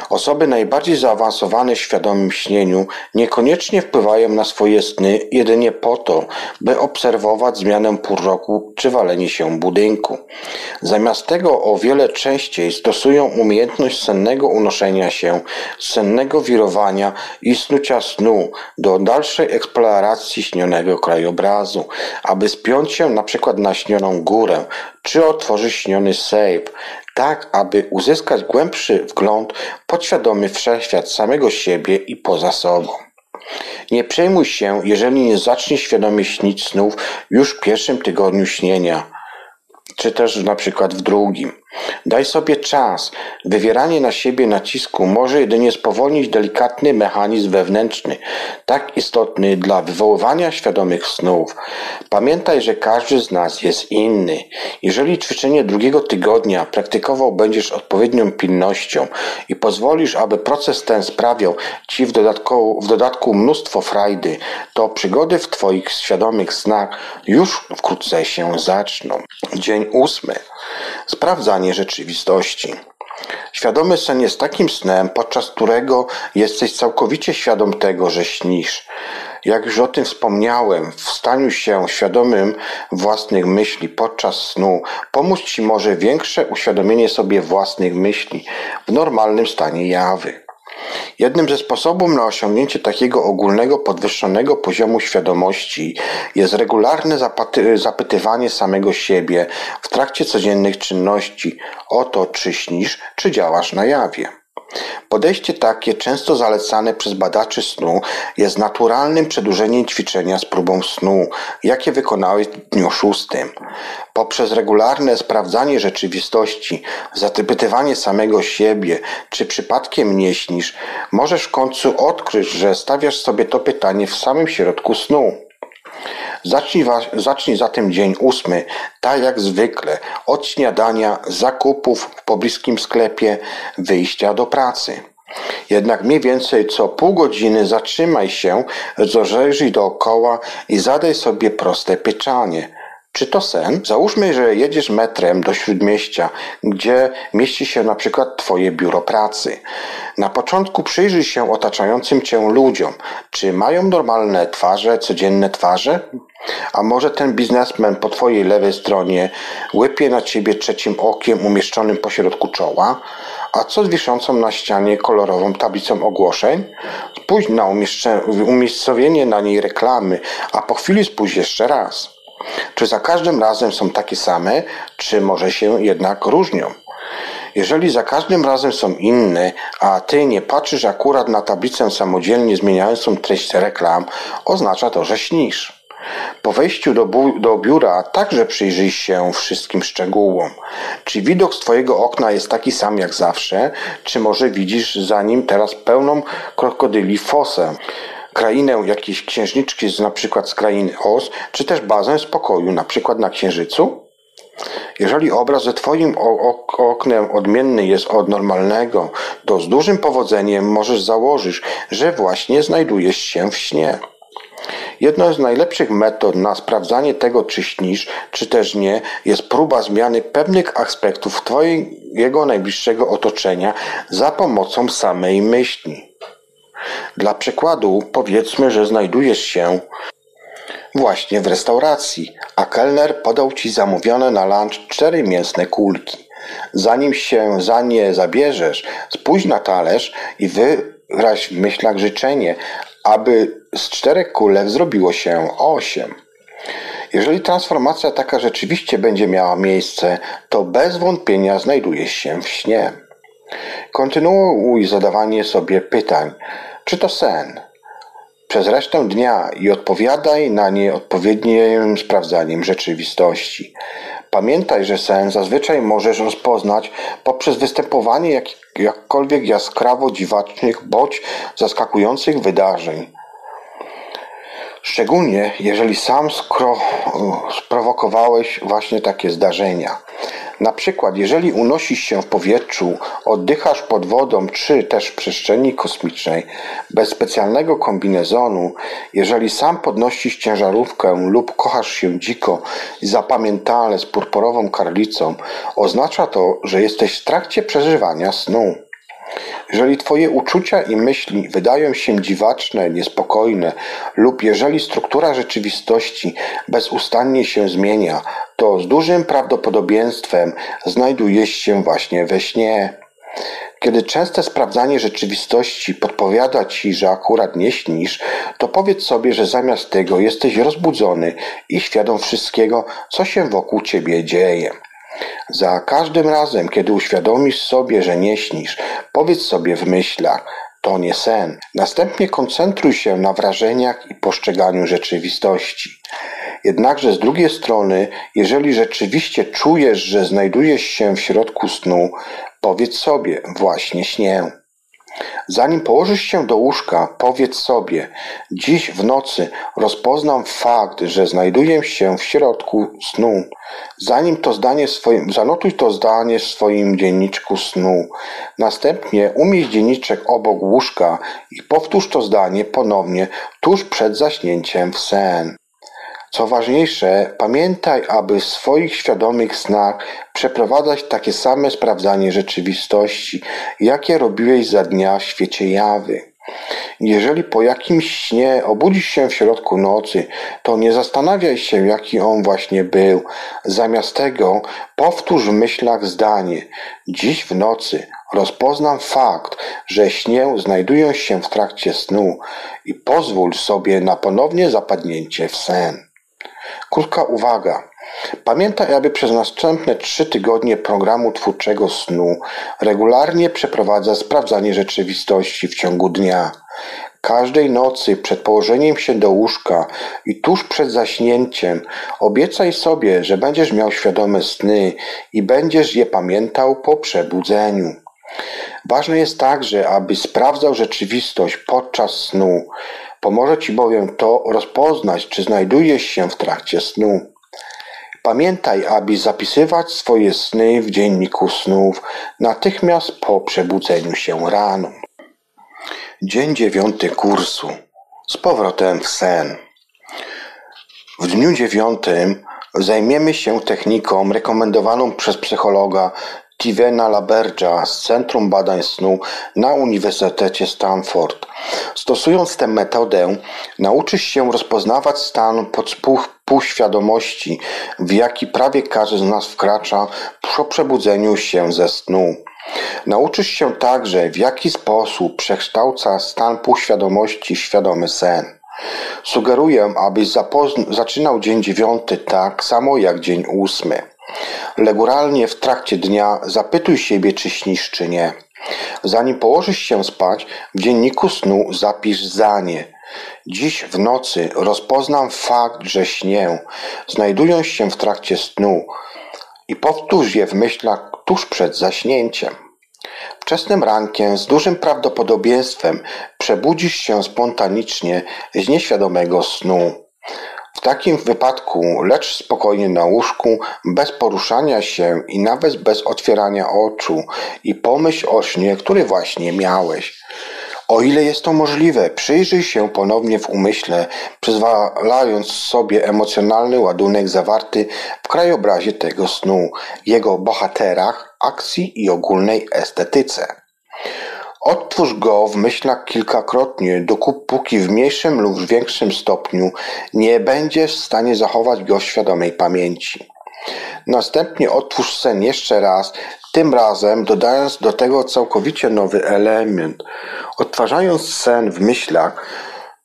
Osoby najbardziej zaawansowane w świadomym śnieniu niekoniecznie wpływają na swoje sny jedynie po to, by obserwować zmianę pór roku czy walenie się budynku. Zamiast tego o wiele częściej stosują umiejętność sennego unoszenia się, sennego wirowania i snucia snu do dalszej eksploracji śnionego krajobrazu, aby spiąć się na przykład na śnioną górę, czy otworzyć śniony sejf, tak aby uzyskać głębszy wgląd podświadomy wszechświat samego siebie i poza sobą. Nie przejmuj się, jeżeli nie zaczniesz świadomie śnić snów już w pierwszym tygodniu śnienia czy też na przykład w drugim. Daj sobie czas. Wywieranie na siebie nacisku może jedynie spowolnić delikatny mechanizm wewnętrzny, tak istotny dla wywoływania świadomych snów. Pamiętaj, że każdy z nas jest inny. Jeżeli ćwiczenie drugiego tygodnia praktykował będziesz odpowiednią pilnością i pozwolisz, aby proces ten sprawiał Ci w dodatku, w dodatku mnóstwo frajdy, to przygody w Twoich świadomych snach już wkrótce się zaczną. Dzień ósmy. Sprawdzanie rzeczywistości. Świadomy sen jest takim snem, podczas którego jesteś całkowicie świadom tego, że śnisz. Jak już o tym wspomniałem, w staniu się świadomym własnych myśli podczas snu pomóc Ci może większe uświadomienie sobie własnych myśli w normalnym stanie jawy. Jednym ze sposobów na osiągnięcie takiego ogólnego, podwyższonego poziomu świadomości jest regularne zapytywanie samego siebie w trakcie codziennych czynności o to, czy śnisz, czy działasz na jawie. Podejście takie, często zalecane przez badaczy snu, jest naturalnym przedłużeniem ćwiczenia z próbą snu, jakie wykonałeś w dniu szóstym. Poprzez regularne sprawdzanie rzeczywistości, zapytywanie samego siebie, czy przypadkiem nie śnisz, możesz w końcu odkryć, że stawiasz sobie to pytanie w samym środku snu. Zacznij, zacznij zatem dzień ósmy, tak jak zwykle, od śniadania, zakupów w pobliskim sklepie, wyjścia do pracy. Jednak mniej więcej co pół godziny zatrzymaj się, rozejrzyj dookoła i zadaj sobie proste pytanie. Czy to sen? Załóżmy, że jedziesz metrem do śródmieścia, gdzie mieści się na przykład Twoje biuro pracy. Na początku przyjrzyj się otaczającym Cię ludziom. Czy mają normalne twarze, codzienne twarze? A może ten biznesmen po Twojej lewej stronie łypie na Ciebie trzecim okiem umieszczonym pośrodku czoła? A co z wiszącą na ścianie kolorową tablicą ogłoszeń? Spójrz na umiejscowienie na niej reklamy, a po chwili spójrz jeszcze raz. Czy za każdym razem są takie same, czy może się jednak różnią? Jeżeli za każdym razem są inne, a ty nie patrzysz akurat na tablicę samodzielnie zmieniającą treść reklam, oznacza to, że śnisz. Po wejściu do, do, biura także przyjrzyj się wszystkim szczegółom. Czy widok z Twojego okna jest taki sam jak zawsze, czy może widzisz za nim teraz pełną krokodyli fosę? Krainę jakiejś księżniczki z na przykład z krainy Oz, czy też bazę spokoju, na przykład na Księżycu? Jeżeli obraz ze Twoim oknem odmienny jest od normalnego, to z dużym powodzeniem możesz założyć, że właśnie znajdujesz się w śnie. Jedną z najlepszych metod na sprawdzanie tego, czy śnisz, czy też nie, jest próba zmiany pewnych aspektów Twojego najbliższego otoczenia za pomocą samej myśli. Dla przykładu powiedzmy, że znajdujesz się właśnie w restauracji, a kelner podał ci zamówione na lunch cztery mięsne kulki. Zanim się za nie zabierzesz, spójrz na talerz i wyraź w myślach życzenie, aby z czterech kulek zrobiło się osiem. Jeżeli transformacja taka rzeczywiście będzie miała miejsce, to bez wątpienia znajdujesz się w śnie. Kontynuuj zadawanie sobie pytań. Czy to sen? Przez resztę dnia i odpowiadaj na nie odpowiednim sprawdzaniem rzeczywistości. Pamiętaj, że sen zazwyczaj możesz rozpoznać poprzez występowanie jak, jakkolwiek jaskrawo dziwacznych bądź zaskakujących wydarzeń. Szczególnie jeżeli sam sprowokowałeś właśnie takie zdarzenia. Na przykład, jeżeli unosisz się w powietrzu, oddychasz pod wodą czy też w przestrzeni kosmicznej bez specjalnego kombinezonu, jeżeli sam podnosisz ciężarówkę lub kochasz się dziko i zapamiętale z purpurową karlicą, oznacza to, że jesteś w trakcie przeżywania snu. Jeżeli Twoje uczucia i myśli wydają się dziwaczne, niespokojne, lub jeżeli struktura rzeczywistości bezustannie się zmienia, to z dużym prawdopodobieństwem znajdujesz się właśnie we śnie. Kiedy częste sprawdzanie rzeczywistości podpowiada ci, że akurat nie śnisz, to powiedz sobie, że zamiast tego jesteś rozbudzony i świadom wszystkiego, co się wokół ciebie dzieje. Za każdym razem, kiedy uświadomisz sobie, że nie śnisz, powiedz sobie w myślach, to nie sen. Następnie koncentruj się na wrażeniach i postrzeganiu rzeczywistości. Jednakże z drugiej strony, jeżeli rzeczywiście czujesz, że znajdujesz się w środku snu, powiedz sobie, właśnie śnię. Zanim położysz się do łóżka, powiedz sobie: Dziś w nocy rozpoznam fakt, że znajduję się w środku snu. Zanim to zdanie swoim, zanotuj to zdanie w swoim dzienniczku snu. Następnie umieść dzienniczek obok łóżka i powtórz to zdanie ponownie tuż przed zaśnięciem w sen. Co ważniejsze, pamiętaj, aby w swoich świadomych snach przeprowadzać takie same sprawdzanie rzeczywistości, jakie robiłeś za dnia w świecie jawy. Jeżeli po jakimś śnie obudzisz się w środku nocy, to nie zastanawiaj się, jaki on właśnie był. Zamiast tego powtórz w myślach zdanie: Dziś w nocy rozpoznam fakt, że śnię znajduję się w trakcie snu i pozwól sobie na ponownie zapadnięcie w sen. Krótka uwaga. Pamiętaj, aby przez następne trzy tygodnie programu twórczego snu regularnie przeprowadza sprawdzanie rzeczywistości w ciągu dnia. Każdej nocy przed położeniem się do łóżka i tuż przed zaśnięciem obiecaj sobie, że będziesz miał świadome sny i będziesz je pamiętał po przebudzeniu. Ważne jest także, aby sprawdzał rzeczywistość podczas snu. Pomoże Ci bowiem to rozpoznać, czy znajdujesz się w trakcie snu. Pamiętaj, aby zapisywać swoje sny w dzienniku snów natychmiast po przebudzeniu się rano. Dzień dziewiąty kursu. Z powrotem w sen. W dniu dziewiątym zajmiemy się techniką rekomendowaną przez psychologa Tivena Labergia z Centrum Badań Snu na Uniwersytecie Stanford. Stosując tę metodę, nauczysz się rozpoznawać stan półświadomości, w jaki prawie każdy z nas wkracza po przebudzeniu się ze snu. Nauczysz się także, w jaki sposób przekształca stan półświadomości świadomy sen. Sugeruję, abyś zaczynał dzień dziewiąty tak samo jak dzień ósmy. Regularnie w trakcie dnia zapytuj siebie, czy śnisz, czy nie. Zanim położysz się spać, w dzienniku snu zapisz zdanie. Dziś w nocy rozpoznam fakt, że śnię, znajdując się w trakcie snu i powtórz je w myślach tuż przed zaśnięciem. Wczesnym rankiem z dużym prawdopodobieństwem przebudzisz się spontanicznie z nieświadomego snu. W takim wypadku lecz spokojnie na łóżku, bez poruszania się i nawet bez otwierania oczu i pomyśl o śnie, który właśnie miałeś. O ile jest to możliwe, przyjrzyj się ponownie w umyśle, przyzwalając sobie emocjonalny ładunek zawarty w krajobrazie tego snu, jego bohaterach, akcji i ogólnej estetyce. Odtwórz go w myślach kilkakrotnie, dopóki w mniejszym lub większym stopniu nie będziesz w stanie zachować go w świadomej pamięci. Następnie otwórz sen jeszcze raz, tym razem dodając do tego całkowicie nowy element. Odtwarzając sen w myślach,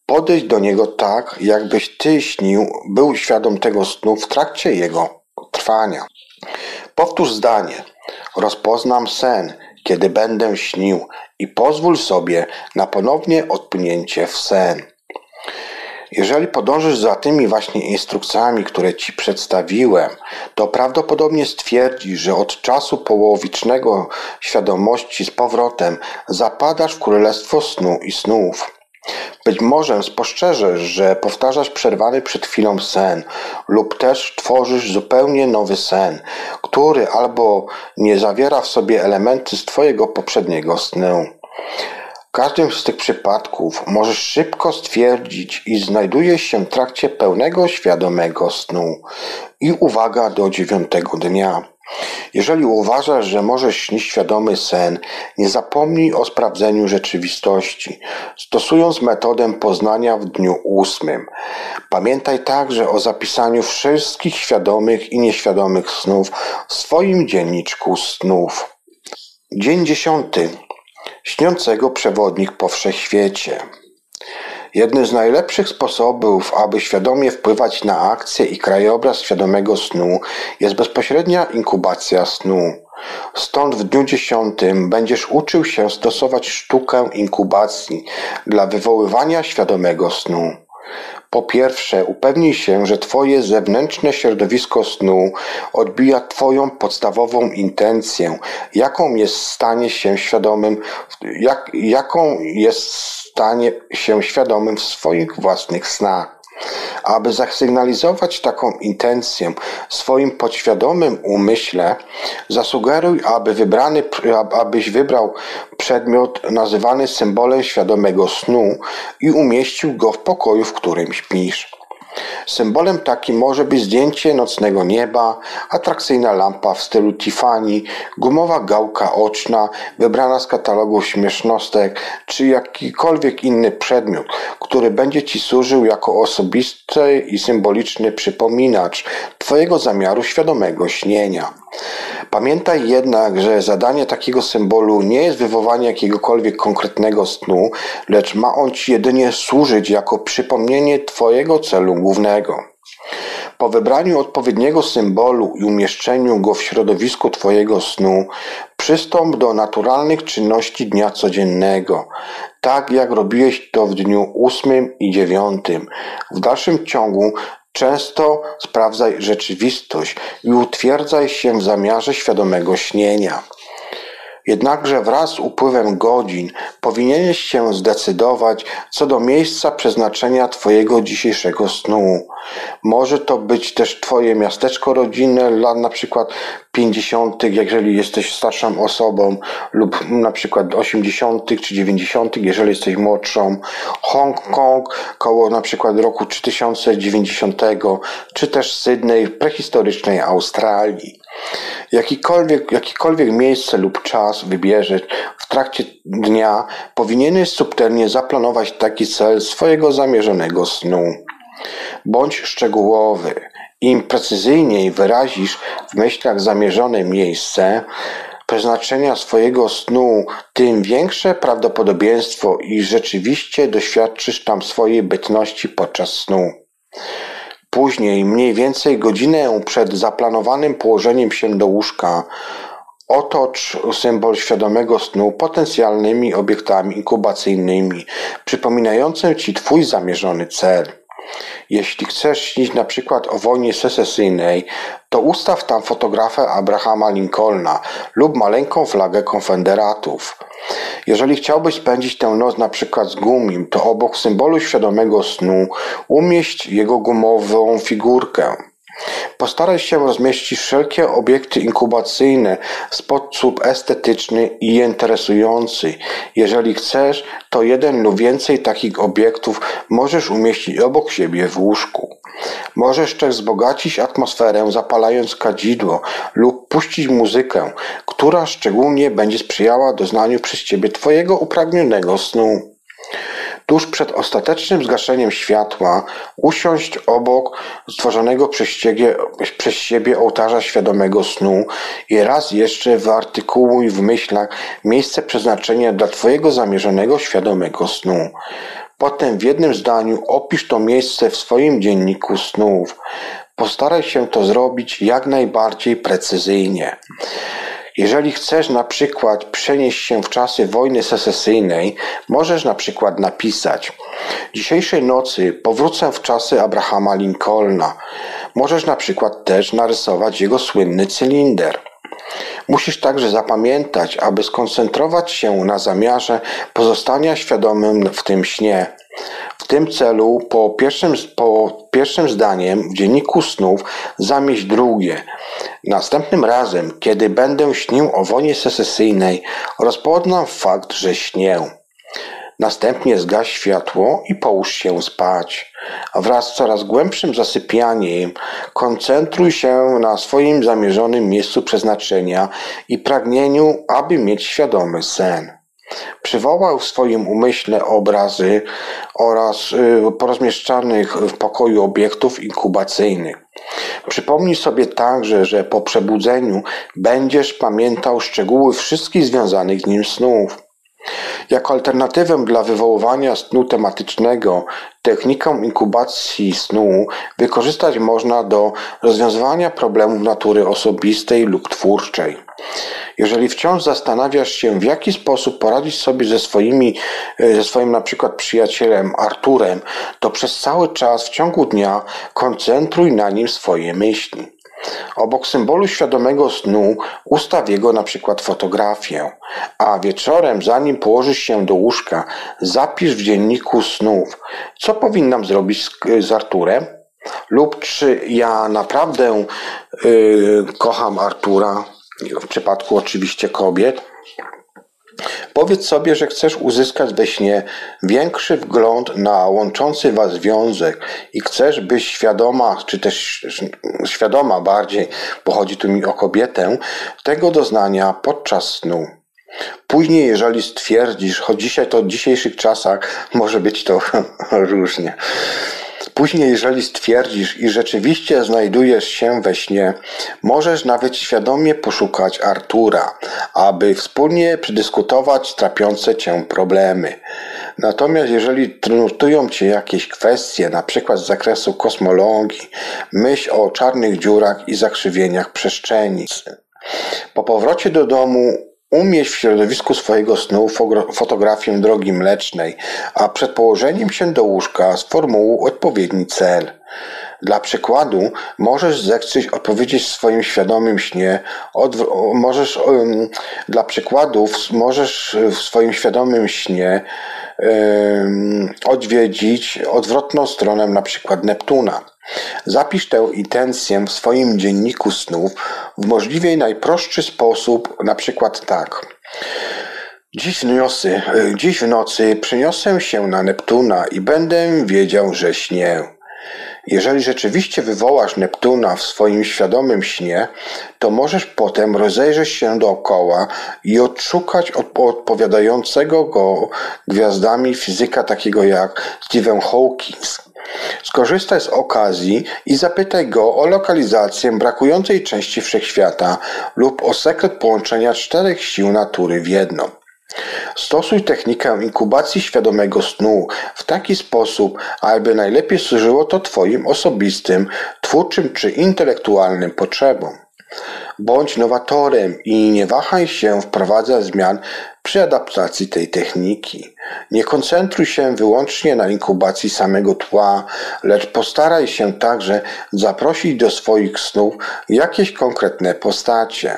podejdź do niego tak, jakbyś ty śnił, był świadom tego snu w trakcie jego trwania. Powtórz zdanie. Rozpoznam sen, kiedy będę śnił i pozwól sobie na ponownie odpłynięcie w sen. Jeżeli podążysz za tymi właśnie instrukcjami, które Ci przedstawiłem, to prawdopodobnie stwierdzisz, że od czasu połowicznego świadomości z powrotem zapadasz w królestwo snu i snów. Być może spostrzeżesz, że powtarzasz przerwany przed chwilą sen, lub też tworzysz zupełnie nowy sen, który albo nie zawiera w sobie elementy z Twojego poprzedniego snu każdym z tych przypadków możesz szybko stwierdzić, iż znajdujesz się w trakcie pełnego świadomego snu. I uwaga do dziewiątego dnia. Jeżeli uważasz, że możesz śnić świadomy sen, nie zapomnij o sprawdzeniu rzeczywistości, stosując metodę poznania w dniu ósmym. Pamiętaj także o zapisaniu wszystkich świadomych i nieświadomych snów w swoim dzienniczku snów. Dzień dziesiąty śniącego przewodnik po wszechświecie. Jednym z najlepszych sposobów, aby świadomie wpływać na akcję i krajobraz świadomego snu jest bezpośrednia inkubacja snu. Stąd w dniu dziesiątym będziesz uczył się stosować sztukę inkubacji dla wywoływania świadomego snu. Po pierwsze, upewnij się, że Twoje zewnętrzne środowisko snu odbija Twoją podstawową intencję, jaką jest stanie się świadomym, jak, jaką jest stanie się świadomym swoich własnych snach. Aby zasygnalizować taką intencję swoim podświadomym umyśle, zasugeruj, aby wybrany, abyś wybrał przedmiot nazywany symbolem świadomego snu i umieścił go w pokoju, w którym śpisz. Symbolem takim może być zdjęcie nocnego nieba, atrakcyjna lampa w stylu Tiffany, gumowa gałka oczna wybrana z katalogu śmiesznostek, czy jakikolwiek inny przedmiot, który będzie Ci służył jako osobisty i symboliczny przypominacz Twojego zamiaru świadomego śnienia. Pamiętaj jednak, że zadanie takiego symbolu nie jest wywołanie jakiegokolwiek konkretnego snu, lecz ma on Ci jedynie służyć jako przypomnienie Twojego celu głównego. Po wybraniu odpowiedniego symbolu i umieszczeniu go w środowisku Twojego snu, przystąp do naturalnych czynności dnia codziennego, tak jak robiłeś to w dniu ósmym i dziewiątym. W dalszym ciągu Często sprawdzaj rzeczywistość i utwierdzaj się w zamiarze świadomego śnienia. Jednakże wraz z upływem godzin powinieneś się zdecydować co do miejsca przeznaczenia Twojego dzisiejszego snu. Może to być też Twoje miasteczko rodzinne, lat na przykład 50., jeżeli jesteś starszą osobą, lub na przykład 80. czy 90., jeżeli jesteś młodszą. Hongkong koło na przykład roku 3090, czy też Sydney w prehistorycznej Australii. Jakikolwiek, jakikolwiek miejsce lub czas wybierzesz w trakcie dnia, powinieneś subtelnie zaplanować taki cel swojego zamierzonego snu. Bądź szczegółowy. Im precyzyjniej wyrazisz w myślach zamierzone miejsce, przeznaczenia swojego snu, tym większe prawdopodobieństwo, iż rzeczywiście doświadczysz tam swojej bytności podczas snu. Później, mniej więcej godzinę przed zaplanowanym położeniem się do łóżka, otocz symbol świadomego snu potencjalnymi obiektami inkubacyjnymi, przypominającym Ci Twój zamierzony cel. Jeśli chcesz śnić na przykład o wojnie secesyjnej, to ustaw tam fotografię Abrahama Lincolna lub maleńką flagę konfederatów. Jeżeli chciałbyś spędzić tę noc na przykład z gumim, to obok symbolu świadomego snu umieść jego gumową figurkę. Postaraj się rozmieścić wszelkie obiekty inkubacyjne w sposób estetyczny i interesujący. Jeżeli chcesz, to jeden lub więcej takich obiektów możesz umieścić obok siebie w łóżku. Możesz też wzbogacić atmosferę zapalając kadzidło lub puścić muzykę, która szczególnie będzie sprzyjała doznaniu przez Ciebie Twojego upragnionego snu tuż przed ostatecznym zgaszeniem światła usiąść obok stworzonego przez siebie, przez siebie ołtarza świadomego snu i raz jeszcze wyartykułuj w myślach miejsce przeznaczenia dla Twojego zamierzonego świadomego snu. Potem w jednym zdaniu opisz to miejsce w swoim dzienniku snów. Postaraj się to zrobić jak najbardziej precyzyjnie. Jeżeli chcesz na przykład przenieść się w czasy wojny secesyjnej, możesz na przykład napisać Dzisiejszej nocy powrócę w czasy Abrahama Lincolna. Możesz na przykład też narysować jego słynny cylinder. Musisz także zapamiętać, aby skoncentrować się na zamiarze pozostania świadomym w tym śnie. W tym celu po pierwszym, po pierwszym zdaniem w dzienniku snów zamieść drugie. Następnym razem, kiedy będę śnił o wojnie secesyjnej, rozpoznam fakt, że śnię. Następnie zgaś światło i połóż się spać. A wraz z coraz głębszym zasypianiem koncentruj się na swoim zamierzonym miejscu przeznaczenia i pragnieniu, aby mieć świadomy sen. Przywołał w swoim umyśle obrazy oraz y, porozmieszczanych w pokoju obiektów inkubacyjnych. Przypomnij sobie także, że po przebudzeniu będziesz pamiętał szczegóły wszystkich związanych z nim snów. Jako alternatywę dla wywoływania snu tematycznego technikę inkubacji snu wykorzystać można do rozwiązywania problemów natury osobistej lub twórczej. Jeżeli wciąż zastanawiasz się, w jaki sposób poradzić sobie ze swoimi, e, ze swoim na przykład przyjacielem Arturem, to przez cały czas w ciągu dnia koncentruj na nim swoje myśli. Obok symbolu świadomego snu ustaw jego na przykład fotografię, a wieczorem, zanim położysz się do łóżka, zapisz w dzienniku snów, co powinnam zrobić z, z Arturem, lub czy ja naprawdę yy, kocham Artura, w przypadku oczywiście kobiet. Powiedz sobie, że chcesz uzyskać we śnie większy wgląd na łączący was związek i chcesz być świadoma, czy też świadoma bardziej, bo chodzi tu mi o kobietę, tego doznania podczas snu. Później, jeżeli stwierdzisz, choć dzisiaj to w dzisiejszych czasach może być to różnie. Później, jeżeli stwierdzisz, i rzeczywiście znajdujesz się we śnie, możesz nawet świadomie poszukać Artura, aby wspólnie przedyskutować trapiące cię problemy. Natomiast jeżeli nurtują cię jakieś kwestie, na przykład z zakresu kosmologii, myśl o czarnych dziurach i zakrzywieniach przestrzeni. Po powrocie do domu Umieść w środowisku swojego snu fotografię drogi mlecznej, a przed położeniem się do łóżka sformułuj odpowiedni cel. Dla przykładu, możesz zechcieć odpowiedzieć w swoim świadomym śnie, możesz, um, dla przykładów, możesz w swoim świadomym śnie um, odwiedzić odwrotną stronę na przykład Neptuna. Zapisz tę intencję w swoim dzienniku snów w możliwie najprostszy sposób, na przykład tak. Dziś nocy, dziś w nocy przyniosę się na Neptuna i będę wiedział, że śnię. Jeżeli rzeczywiście wywołasz Neptuna w swoim świadomym śnie, to możesz potem rozejrzeć się dookoła i odszukać odpowiadającego go gwiazdami fizyka takiego jak Stephen Hawking. Skorzystaj z okazji i zapytaj go o lokalizację brakującej części wszechświata lub o sekret połączenia czterech sił natury w jedno. Stosuj technikę inkubacji świadomego snu w taki sposób, aby najlepiej służyło to Twoim osobistym, twórczym czy intelektualnym potrzebom. Bądź nowatorem i nie wahaj się wprowadzać zmian przy adaptacji tej techniki. Nie koncentruj się wyłącznie na inkubacji samego tła, lecz postaraj się także zaprosić do swoich snów jakieś konkretne postacie.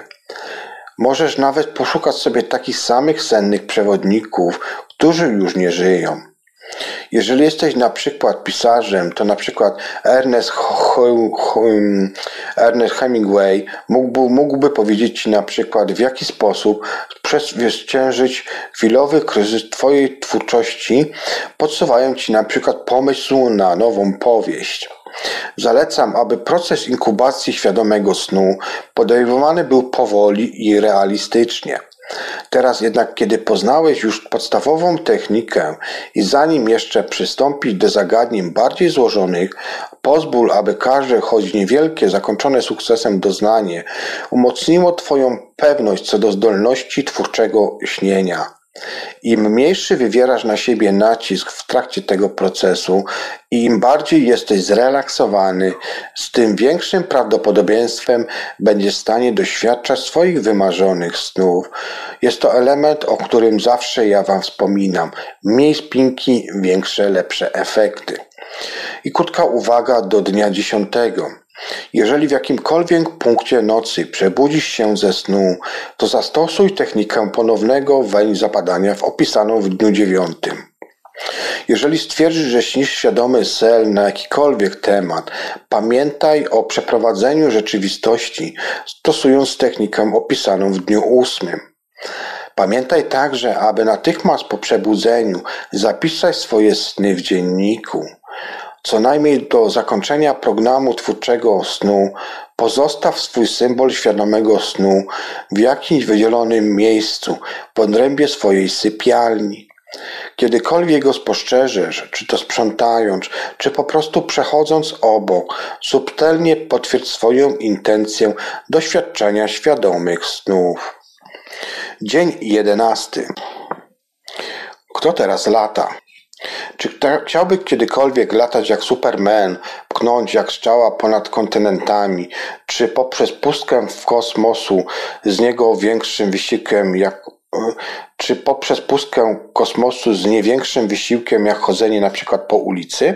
Możesz nawet poszukać sobie takich samych sennych przewodników, którzy już nie żyją. Jeżeli jesteś na przykład pisarzem, to na przykład Ernest, Ernest Hemingway mógłby, mógłby powiedzieć Ci na przykład w jaki sposób przezwyciężyć chwilowy kryzys Twojej twórczości, podsuwają Ci na przykład pomysł na nową powieść. Zalecam, aby proces inkubacji świadomego snu podejmowany był powoli i realistycznie. Teraz jednak, kiedy poznałeś już podstawową technikę i zanim jeszcze przystąpić do zagadnień bardziej złożonych, pozwól, aby każde, choć niewielkie, zakończone sukcesem doznanie umocniło Twoją pewność co do zdolności twórczego śnienia. Im mniejszy wywierasz na siebie nacisk w trakcie tego procesu i im bardziej jesteś zrelaksowany, z tym większym prawdopodobieństwem będziesz w stanie doświadczać swoich wymarzonych snów. Jest to element, o którym zawsze ja Wam wspominam. Mniej spinki, większe, lepsze efekty. I krótka uwaga do dnia dziesiątego. Jeżeli w jakimkolwiek punkcie nocy przebudzisz się ze snu, to zastosuj technikę ponownego weń zapadania w opisaną w dniu dziewiątym. Jeżeli stwierdzisz, że śnisz świadomy sen na jakikolwiek temat, pamiętaj o przeprowadzeniu rzeczywistości, stosując technikę opisaną w dniu ósmym. Pamiętaj także, aby natychmiast po przebudzeniu zapisać swoje sny w dzienniku. Co najmniej do zakończenia programu twórczego snu pozostaw swój symbol świadomego snu w jakimś wydzielonym miejscu w odrębie swojej sypialni. Kiedykolwiek go spostrzeżesz, czy to sprzątając, czy po prostu przechodząc obok, subtelnie potwierdź swoją intencję doświadczenia świadomych snów. Dzień jedenasty. Kto teraz lata? Czy chciałby kiedykolwiek latać jak Superman, pchnąć jak strzała ponad kontynentami, czy poprzez pustkę w kosmosu z niego większym wysiłkiem jak czy poprzez pustkę kosmosu z nie większym wysiłkiem jak chodzenie na przykład po ulicy?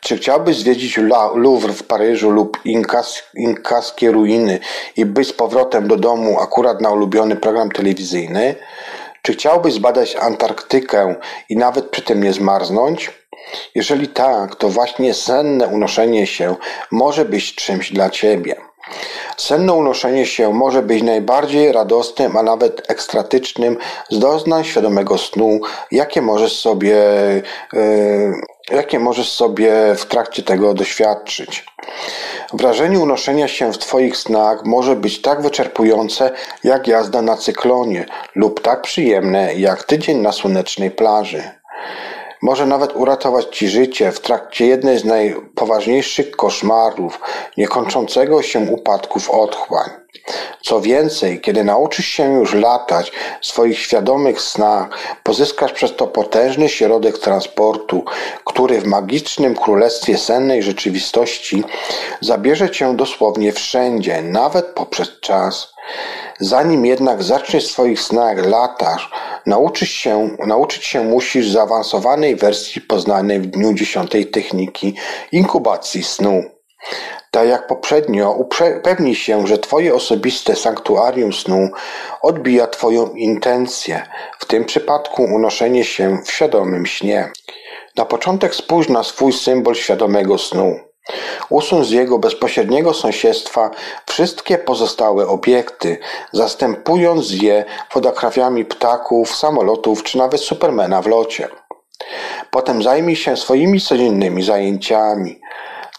Czy chciałbyś zwiedzić Louvre w Paryżu lub inkas, inkaskie ruiny i być z powrotem do domu akurat na ulubiony program telewizyjny? Czy chciałbyś zbadać Antarktykę i nawet przy tym nie zmarznąć? Jeżeli tak, to właśnie senne unoszenie się może być czymś dla ciebie. Senne unoszenie się może być najbardziej radosnym, a nawet ekstratycznym z doznań świadomego snu, jakie możesz sobie, yy, jakie możesz sobie w trakcie tego doświadczyć. Wrażenie unoszenia się w Twoich snach może być tak wyczerpujące jak jazda na cyklonie lub tak przyjemne jak tydzień na słonecznej plaży. Może nawet uratować Ci życie w trakcie jednej z najpoważniejszych koszmarów, niekończącego się upadku w otchłań. Co więcej, kiedy nauczysz się już latać w swoich świadomych snach, pozyskasz przez to potężny środek transportu, który w magicznym królestwie sennej rzeczywistości zabierze cię dosłownie wszędzie, nawet poprzez czas. Zanim jednak zaczniesz w swoich snach latać, nauczyć się, nauczyć się musisz zaawansowanej wersji poznanej w dniu dziesiątej techniki inkubacji snu. Tak jak poprzednio, upewnij się, że Twoje osobiste sanktuarium snu odbija Twoją intencję, w tym przypadku unoszenie się w świadomym śnie. Na początek spójrz na swój symbol świadomego snu. Usuń z jego bezpośredniego sąsiedztwa wszystkie pozostałe obiekty, zastępując je fotografiami ptaków, samolotów czy nawet Supermana w locie. Potem zajmij się swoimi codziennymi zajęciami.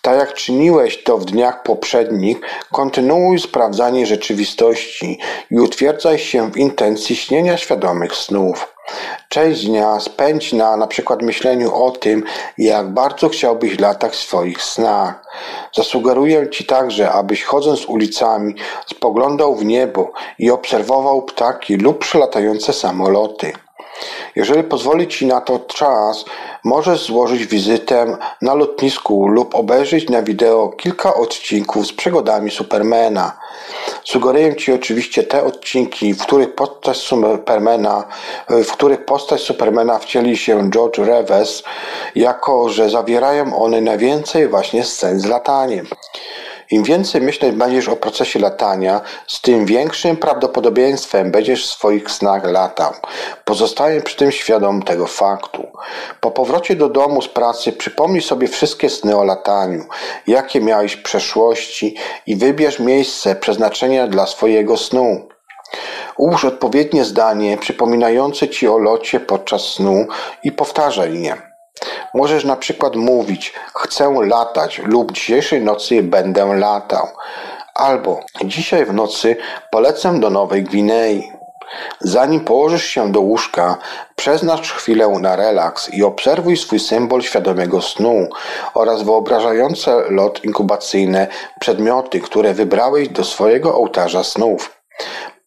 Tak jak czyniłeś to w dniach poprzednich, kontynuuj sprawdzanie rzeczywistości i utwierdzaj się w intencji śnienia świadomych snów. Część dnia spędź na na przykład myśleniu o tym, jak bardzo chciałbyś latać w swoich snach. Zasugeruję Ci także, abyś chodząc ulicami spoglądał w niebo i obserwował ptaki lub przelatające samoloty. Jeżeli pozwoli Ci na to czas, możesz złożyć wizytę na lotnisku lub obejrzeć na wideo kilka odcinków z przygodami Supermana. Sugeruję Ci oczywiście te odcinki, w których postać Supermana, w których postać Supermana wcieli się George Reves, jako że zawierają one najwięcej właśnie scen z lataniem. Im więcej myśleć będziesz o procesie latania, z tym większym prawdopodobieństwem będziesz w swoich snach latał. Pozostaję przy tym świadom tego faktu. Po powrocie do domu z pracy przypomnij sobie wszystkie sny o lataniu, jakie miałeś w przeszłości i wybierz miejsce przeznaczenia dla swojego snu. Ułóż odpowiednie zdanie przypominające ci o locie podczas snu i powtarzaj je. Możesz na przykład mówić chcę latać lub dzisiejszej nocy będę latał. Albo dzisiaj w nocy polecę do Nowej Gwinei. Zanim położysz się do łóżka, przeznacz chwilę na relaks i obserwuj swój symbol świadomego snu oraz wyobrażające lot inkubacyjne przedmioty, które wybrałeś do swojego ołtarza snów.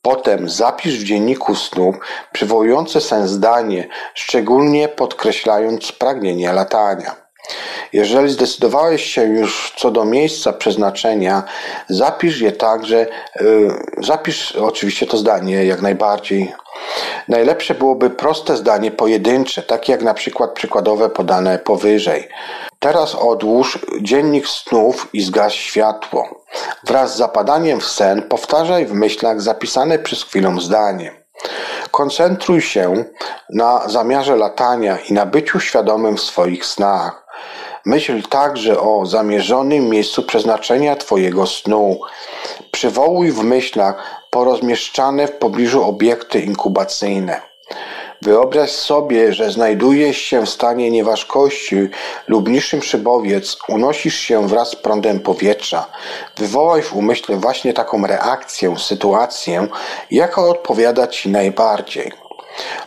Potem zapisz w dzienniku snów przywołujące sens zdanie, szczególnie podkreślając pragnienie latania. Jeżeli zdecydowałeś się już co do miejsca przeznaczenia, zapisz je także, yy, zapisz oczywiście to zdanie jak najbardziej. Najlepsze byłoby proste zdanie pojedyncze, takie jak na przykład przykładowe podane powyżej. Teraz odłóż dziennik snów i zgaś światło. Wraz z zapadaniem w sen powtarzaj w myślach zapisane przez chwilę zdanie. Koncentruj się na zamiarze latania i na byciu świadomym w swoich snach. Myśl także o zamierzonym miejscu przeznaczenia Twojego snu. Przywołuj w myślach porozmieszczane w pobliżu obiekty inkubacyjne. Wyobraź sobie, że znajdujesz się w stanie nieważkości lub niższym szybowiec, unosisz się wraz z prądem powietrza. Wywołaj w umyśle właśnie taką reakcję, sytuację, jaka odpowiada Ci najbardziej.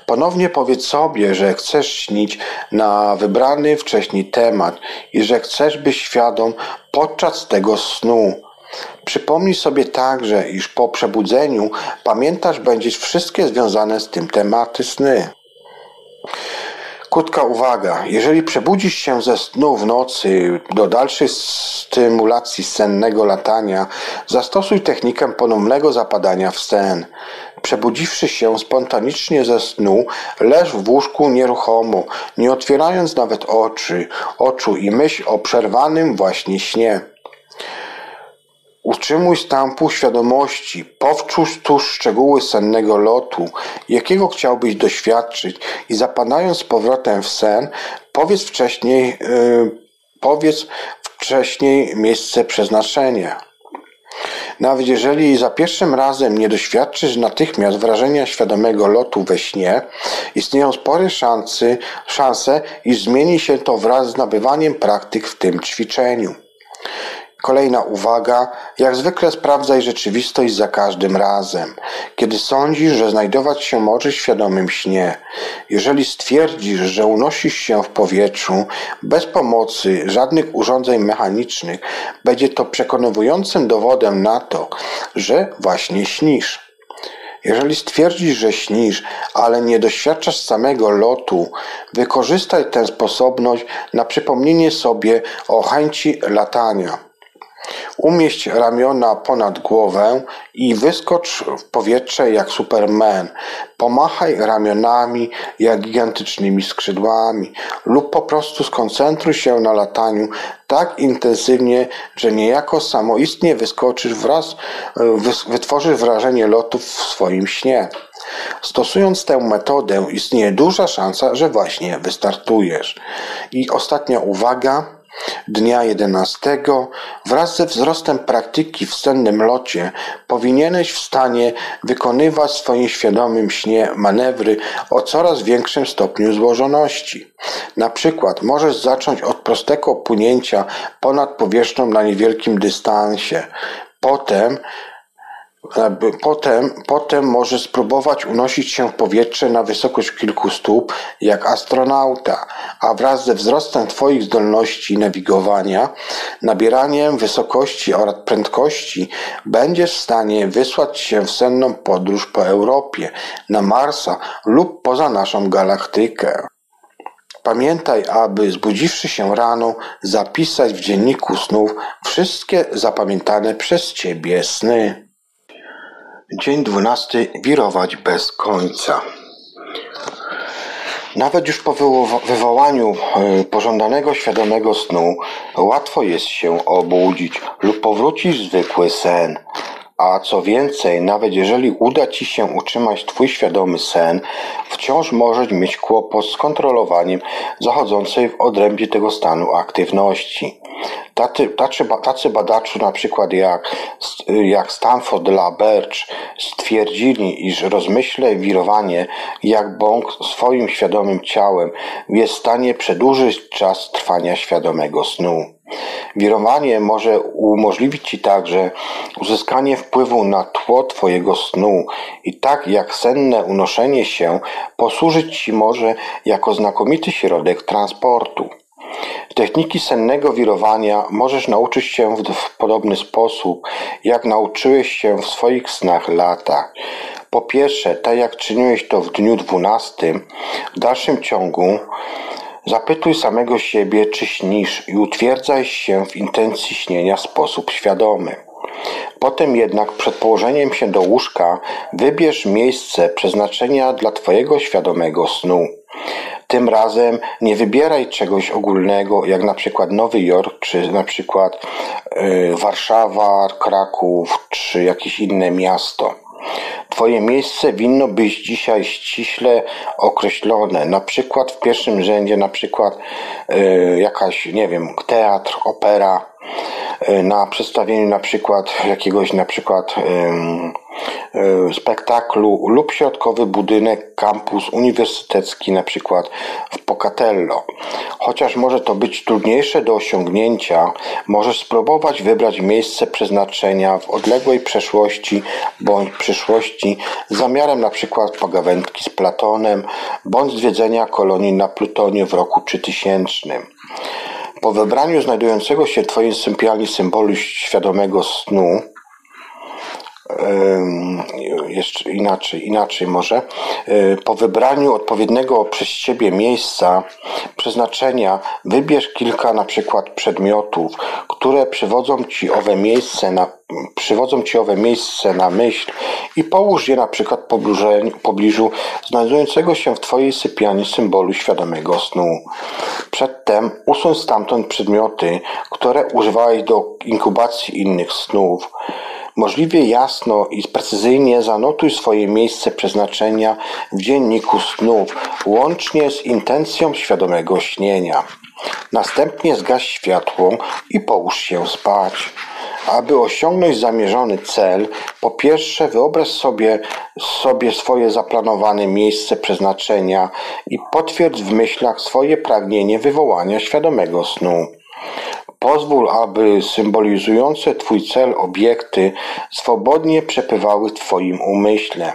Ponownie powiedz sobie, że chcesz śnić na wybrany wcześniej temat i że chcesz być świadom podczas tego snu. Przypomnij sobie także, iż po przebudzeniu pamiętasz będziesz wszystkie związane z tym tematy sny. Krótka uwaga. Jeżeli przebudzisz się ze snu w nocy do dalszej stymulacji sennego latania, zastosuj technikę ponownego zapadania w sen. Przebudziwszy się spontanicznie ze snu, leż w łóżku nieruchomo, nie otwierając nawet oczy, oczu i myśl o przerwanym właśnie śnie. Utrzymuj stan półświadomości, powtórz tu szczegóły sennego lotu, jakiego chciałbyś doświadczyć i zapadając z powrotem w sen, powiedz wcześniej, yy, powiedz wcześniej miejsce przeznaczenia. Nawet jeżeli za pierwszym razem nie doświadczysz natychmiast wrażenia świadomego lotu we śnie, istnieją spore szanse, szanse, iż zmieni się to wraz z nabywaniem praktyk w tym ćwiczeniu. Kolejna uwaga. Jak zwykle sprawdzaj rzeczywistość za każdym razem, kiedy sądzisz, że znajdować się możesz w świadomym śnie. Jeżeli stwierdzisz, że unosisz się w powietrzu bez pomocy żadnych urządzeń mechanicznych, będzie to przekonującym dowodem na to, że właśnie śnisz. Jeżeli stwierdzisz, że śnisz, ale nie doświadczasz samego lotu, wykorzystaj tę sposobność na przypomnienie sobie o chęci latania. Umieść ramiona ponad głowę i wyskocz w powietrze jak Superman. Pomachaj ramionami jak gigantycznymi skrzydłami lub po prostu skoncentruj się na lataniu tak intensywnie, że niejako samoistnie wyskoczysz wraz, wytworzysz wrażenie lotu w swoim śnie. Stosując tę metodę istnieje duża szansa, że właśnie wystartujesz. I ostatnia uwaga Dnia jedenastego wraz ze wzrostem praktyki w sennym locie powinieneś w stanie wykonywać w swoim świadomym śnie manewry o coraz większym stopniu złożoności. Na przykład możesz zacząć od prostego płynięcia ponad powierzchnią na niewielkim dystansie. Potem Potem, potem może spróbować unosić się w powietrze na wysokość kilku stóp, jak astronauta, a wraz ze wzrostem Twoich zdolności nawigowania, nabieraniem wysokości oraz prędkości, będziesz w stanie wysłać się w senną podróż po Europie, na Marsa lub poza naszą galaktykę. Pamiętaj, aby zbudziwszy się rano, zapisać w dzienniku snów wszystkie zapamiętane przez Ciebie sny. Dzień dwunasty. Wirować bez końca. Nawet już po wywołaniu e, pożądanego świadomego snu łatwo jest się obudzić lub powrócić zwykły sen. A co więcej, nawet jeżeli uda Ci się utrzymać Twój świadomy sen, wciąż możesz mieć kłopot z kontrolowaniem zachodzącej w odrębie tego stanu aktywności. Tacy, tacy, tacy badacze, na przykład jak, jak Stanford Laberge, stwierdzili, iż rozmyśle wirowanie jak bąk swoim świadomym ciałem jest w stanie przedłużyć czas trwania świadomego snu. Wirowanie może umożliwić Ci także uzyskanie wpływu na tło Twojego snu i tak jak senne unoszenie się posłużyć Ci może jako znakomity środek transportu. Techniki sennego wirowania możesz nauczyć się w podobny sposób, jak nauczyłeś się w swoich snach lata. Po pierwsze, tak jak czyniłeś to w dniu dwunastym, w dalszym ciągu zapytuj samego siebie, czy śnisz i utwierdzaj się w intencji śnienia w sposób świadomy. Potem jednak przed położeniem się do łóżka wybierz miejsce przeznaczenia dla Twojego świadomego snu. Tym razem nie wybieraj czegoś ogólnego, jak na przykład Nowy Jork, czy na przykład yy, Warszawa, Kraków, czy jakieś inne miasto. Twoje miejsce winno być dzisiaj ściśle określone. Na przykład w pierwszym rzędzie, na przykład yy, jakaś, nie wiem, teatr, opera, na przedstawieniu na przykład jakiegoś na przykład E, spektaklu lub środkowy budynek kampus uniwersytecki na przykład w Pocatello. Chociaż może to być trudniejsze do osiągnięcia, możesz spróbować wybrać miejsce przeznaczenia w odległej przeszłości bądź przyszłości z zamiarem na przykład pogawędki z Platonem bądź zwiedzenia kolonii na Plutonie w roku 3000. Po wybraniu znajdującego się w Twojej sypialni symbolu świadomego snu, jeszcze inaczej, inaczej może, e, po wybraniu odpowiedniego przez Ciebie miejsca, przeznaczenia, wybierz kilka na przykład przedmiotów, które przywodzą Ci owe miejsce na, przywodzą Ci owe miejsce na myśl i połóż je na przykład w pobliżu znajdującego się w Twojej sypialni symbolu świadomego snu. Przedtem usuń stamtąd przedmioty, które używałeś do inkubacji innych snów. Możliwie jasno i precyzyjnie zanotuj swoje miejsce przeznaczenia w dzienniku snów, łącznie z intencją świadomego śnienia. Następnie zgaś światło i połóż się spać. Aby osiągnąć zamierzony cel, po pierwsze wyobraź sobie, sobie swoje zaplanowane miejsce przeznaczenia i potwierdź w myślach swoje pragnienie wywołania świadomego snu. Pozwól, aby symbolizujące Twój cel obiekty swobodnie przepływały w Twoim umyśle.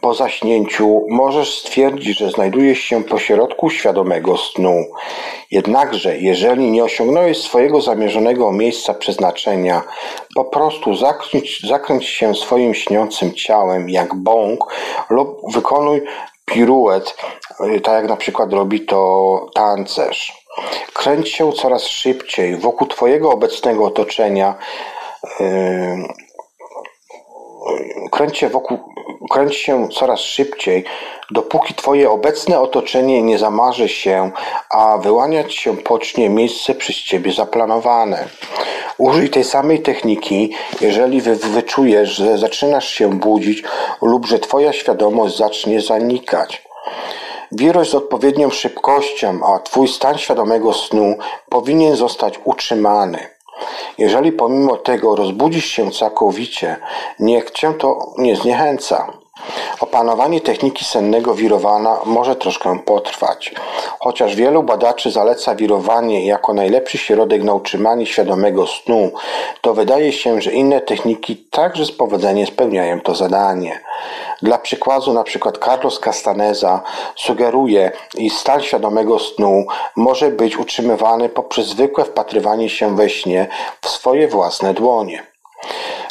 Po zaśnięciu możesz stwierdzić, że znajdujesz się pośrodku świadomego snu. Jednakże, jeżeli nie osiągnąłeś swojego zamierzonego miejsca przeznaczenia, po prostu zakręć, zakręć się swoim śniącym ciałem jak bąk lub wykonuj piruet, tak jak na przykład robi to tancerz. Kręć się coraz szybciej wokół Twojego obecnego otoczenia. Kręć się, wokół, kręć się coraz szybciej, dopóki Twoje obecne otoczenie nie zamarzy się, a wyłaniać się pocznie miejsce przez Ciebie zaplanowane. Użyj tej samej techniki, jeżeli wy, wyczujesz, że zaczynasz się budzić lub że Twoja świadomość zacznie zanikać. Wiruj z odpowiednią szybkością, a Twój stan świadomego snu powinien zostać utrzymany. Jeżeli pomimo tego rozbudzisz się całkowicie, niech Cię to nie zniechęca. Opanowanie techniki sennego wirowania może troszkę potrwać. Chociaż wielu badaczy zaleca wirowanie jako najlepszy środek na utrzymanie świadomego snu, to wydaje się, że inne techniki także z powodzeniem spełniają to zadanie. Dla przykładu na przykład Carlos Castaneza sugeruje, iż stan świadomego snu może być utrzymywany poprzez zwykłe wpatrywanie się we śnie w swoje własne dłonie.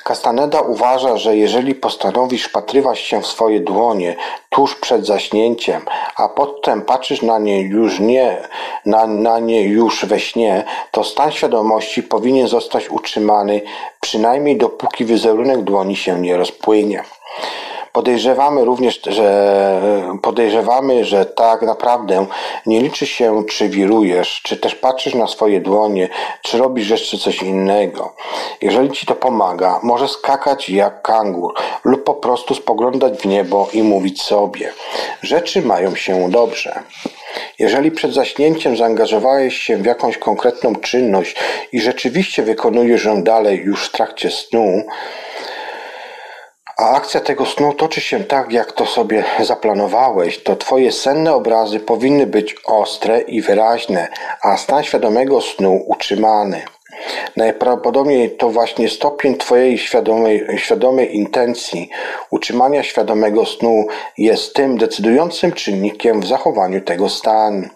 Castaneda uważa, że jeżeli postanowisz patrywać się w swoje dłonie tuż przed zaśnięciem, a potem patrzysz na nie już nie, na, na nie już we śnie, to stan świadomości powinien zostać utrzymany przynajmniej dopóki wizerunek dłoni się nie rozpłynie. Podejrzewamy również, że podejrzewamy, że tak naprawdę nie liczy się, czy wirujesz, czy też patrzysz na swoje dłonie, czy robisz jeszcze coś innego. Jeżeli ci to pomaga, może skakać jak kangur lub po prostu spoglądać w niebo i mówić sobie: Rzeczy mają się dobrze. Jeżeli przed zaśnięciem zaangażowałeś się w jakąś konkretną czynność i rzeczywiście wykonujesz ją dalej już w trakcie snu, a akcja tego snu toczy się tak, jak to sobie zaplanowałeś, to twoje senne obrazy powinny być ostre i wyraźne, a stan świadomego snu utrzymany. Najprawdopodobniej to właśnie stopień Twojej świadomej, świadomej intencji utrzymania świadomego snu jest tym decydującym czynnikiem w zachowaniu tego stanu.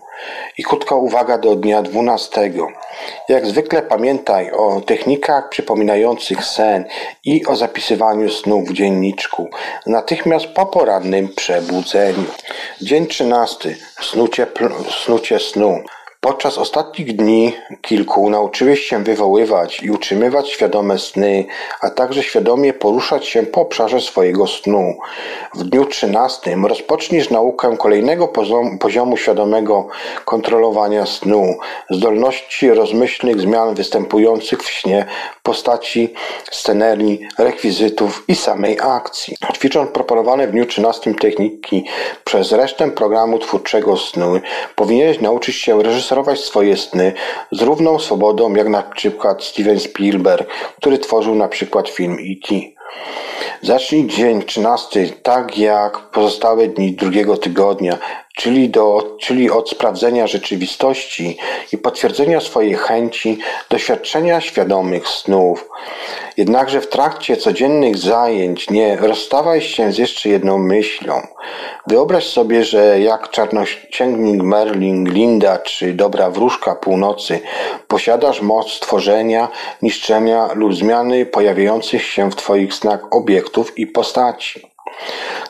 I krótka uwaga do dnia dwunastego. Jak zwykle pamiętaj o technikach przypominających sen i o zapisywaniu snu w dzienniczku, natychmiast po porannym przebudzeniu. Dzień trzynasty. Snucie, snucie snu. Podczas ostatnich dni kilku nauczyłeś się wywoływać i utrzymywać świadome sny, a także świadomie poruszać się po obszarze swojego snu. W dniu trzynastym rozpoczniesz naukę kolejnego poziomu świadomego kontrolowania snu, zdolności rozmyślnych zmian występujących w śnie w postaci scenerii, rekwizytów i samej akcji. Ćwicząc proponowane w dniu trzynastym techniki przez resztę programu twórczego snu, powinieneś nauczyć się reżyserować realizować swoje sny z równą swobodą jak na przykład Steven Spielberg, który tworzył na przykład film E.T. Zacznij dzień 13 tak jak pozostałe dni drugiego tygodnia, czyli, do, czyli od sprawdzenia rzeczywistości i potwierdzenia swojej chęci doświadczenia świadomych snów. Jednakże w trakcie codziennych zajęć nie rozstawaj się z jeszcze jedną myślą. Wyobraź sobie, że jak czarnoksięgnik Merlin, Linda czy dobra wróżka północy posiadasz moc tworzenia, niszczenia lub zmiany pojawiających się w Twoich snach obiektów i postaci.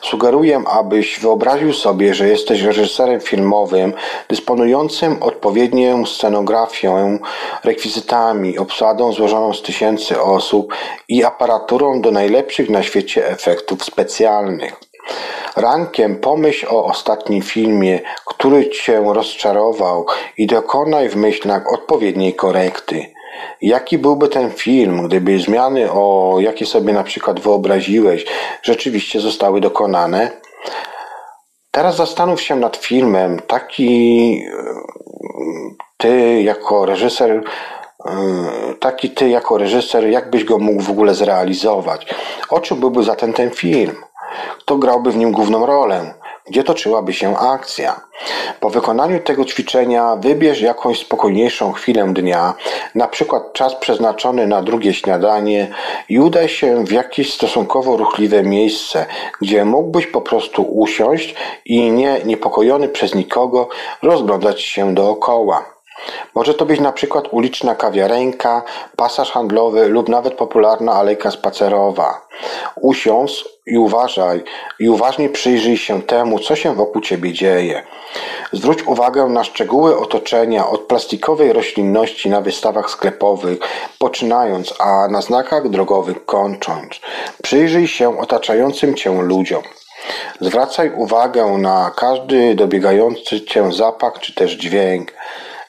Sugeruję, abyś wyobraził sobie, że jesteś reżyserem filmowym dysponującym odpowiednią scenografią, rekwizytami, obsadą złożoną z tysięcy osób i aparaturą do najlepszych na świecie efektów specjalnych. Rankiem pomyśl o ostatnim filmie, który cię rozczarował i dokonaj w myślach odpowiedniej korekty. Jaki byłby ten film, gdyby zmiany, o jakie sobie na przykład wyobraziłeś, rzeczywiście zostały dokonane? Teraz zastanów się nad filmem, taki ty jako reżyser, taki ty jako reżyser, jak byś go mógł w ogóle zrealizować? O czym byłby zatem ten film? Kto grałby w nim główną rolę? Gdzie toczyłaby się akcja. Po wykonaniu tego ćwiczenia wybierz jakąś spokojniejszą chwilę dnia, na przykład czas przeznaczony na drugie śniadanie i udaj się w jakieś stosunkowo ruchliwe miejsce, gdzie mógłbyś po prostu usiąść i nie niepokojony przez nikogo rozglądać się dookoła. Może to być na przykład uliczna kawiarenka, pasaż handlowy lub nawet popularna alejka spacerowa. Usiądź i uważaj i uważnie przyjrzyj się temu, co się wokół ciebie dzieje. Zwróć uwagę na szczegóły otoczenia od plastikowej roślinności na wystawach sklepowych, poczynając, a na znakach drogowych kończąc. Przyjrzyj się otaczającym cię ludziom. Zwracaj uwagę na każdy dobiegający cię zapach czy też dźwięk.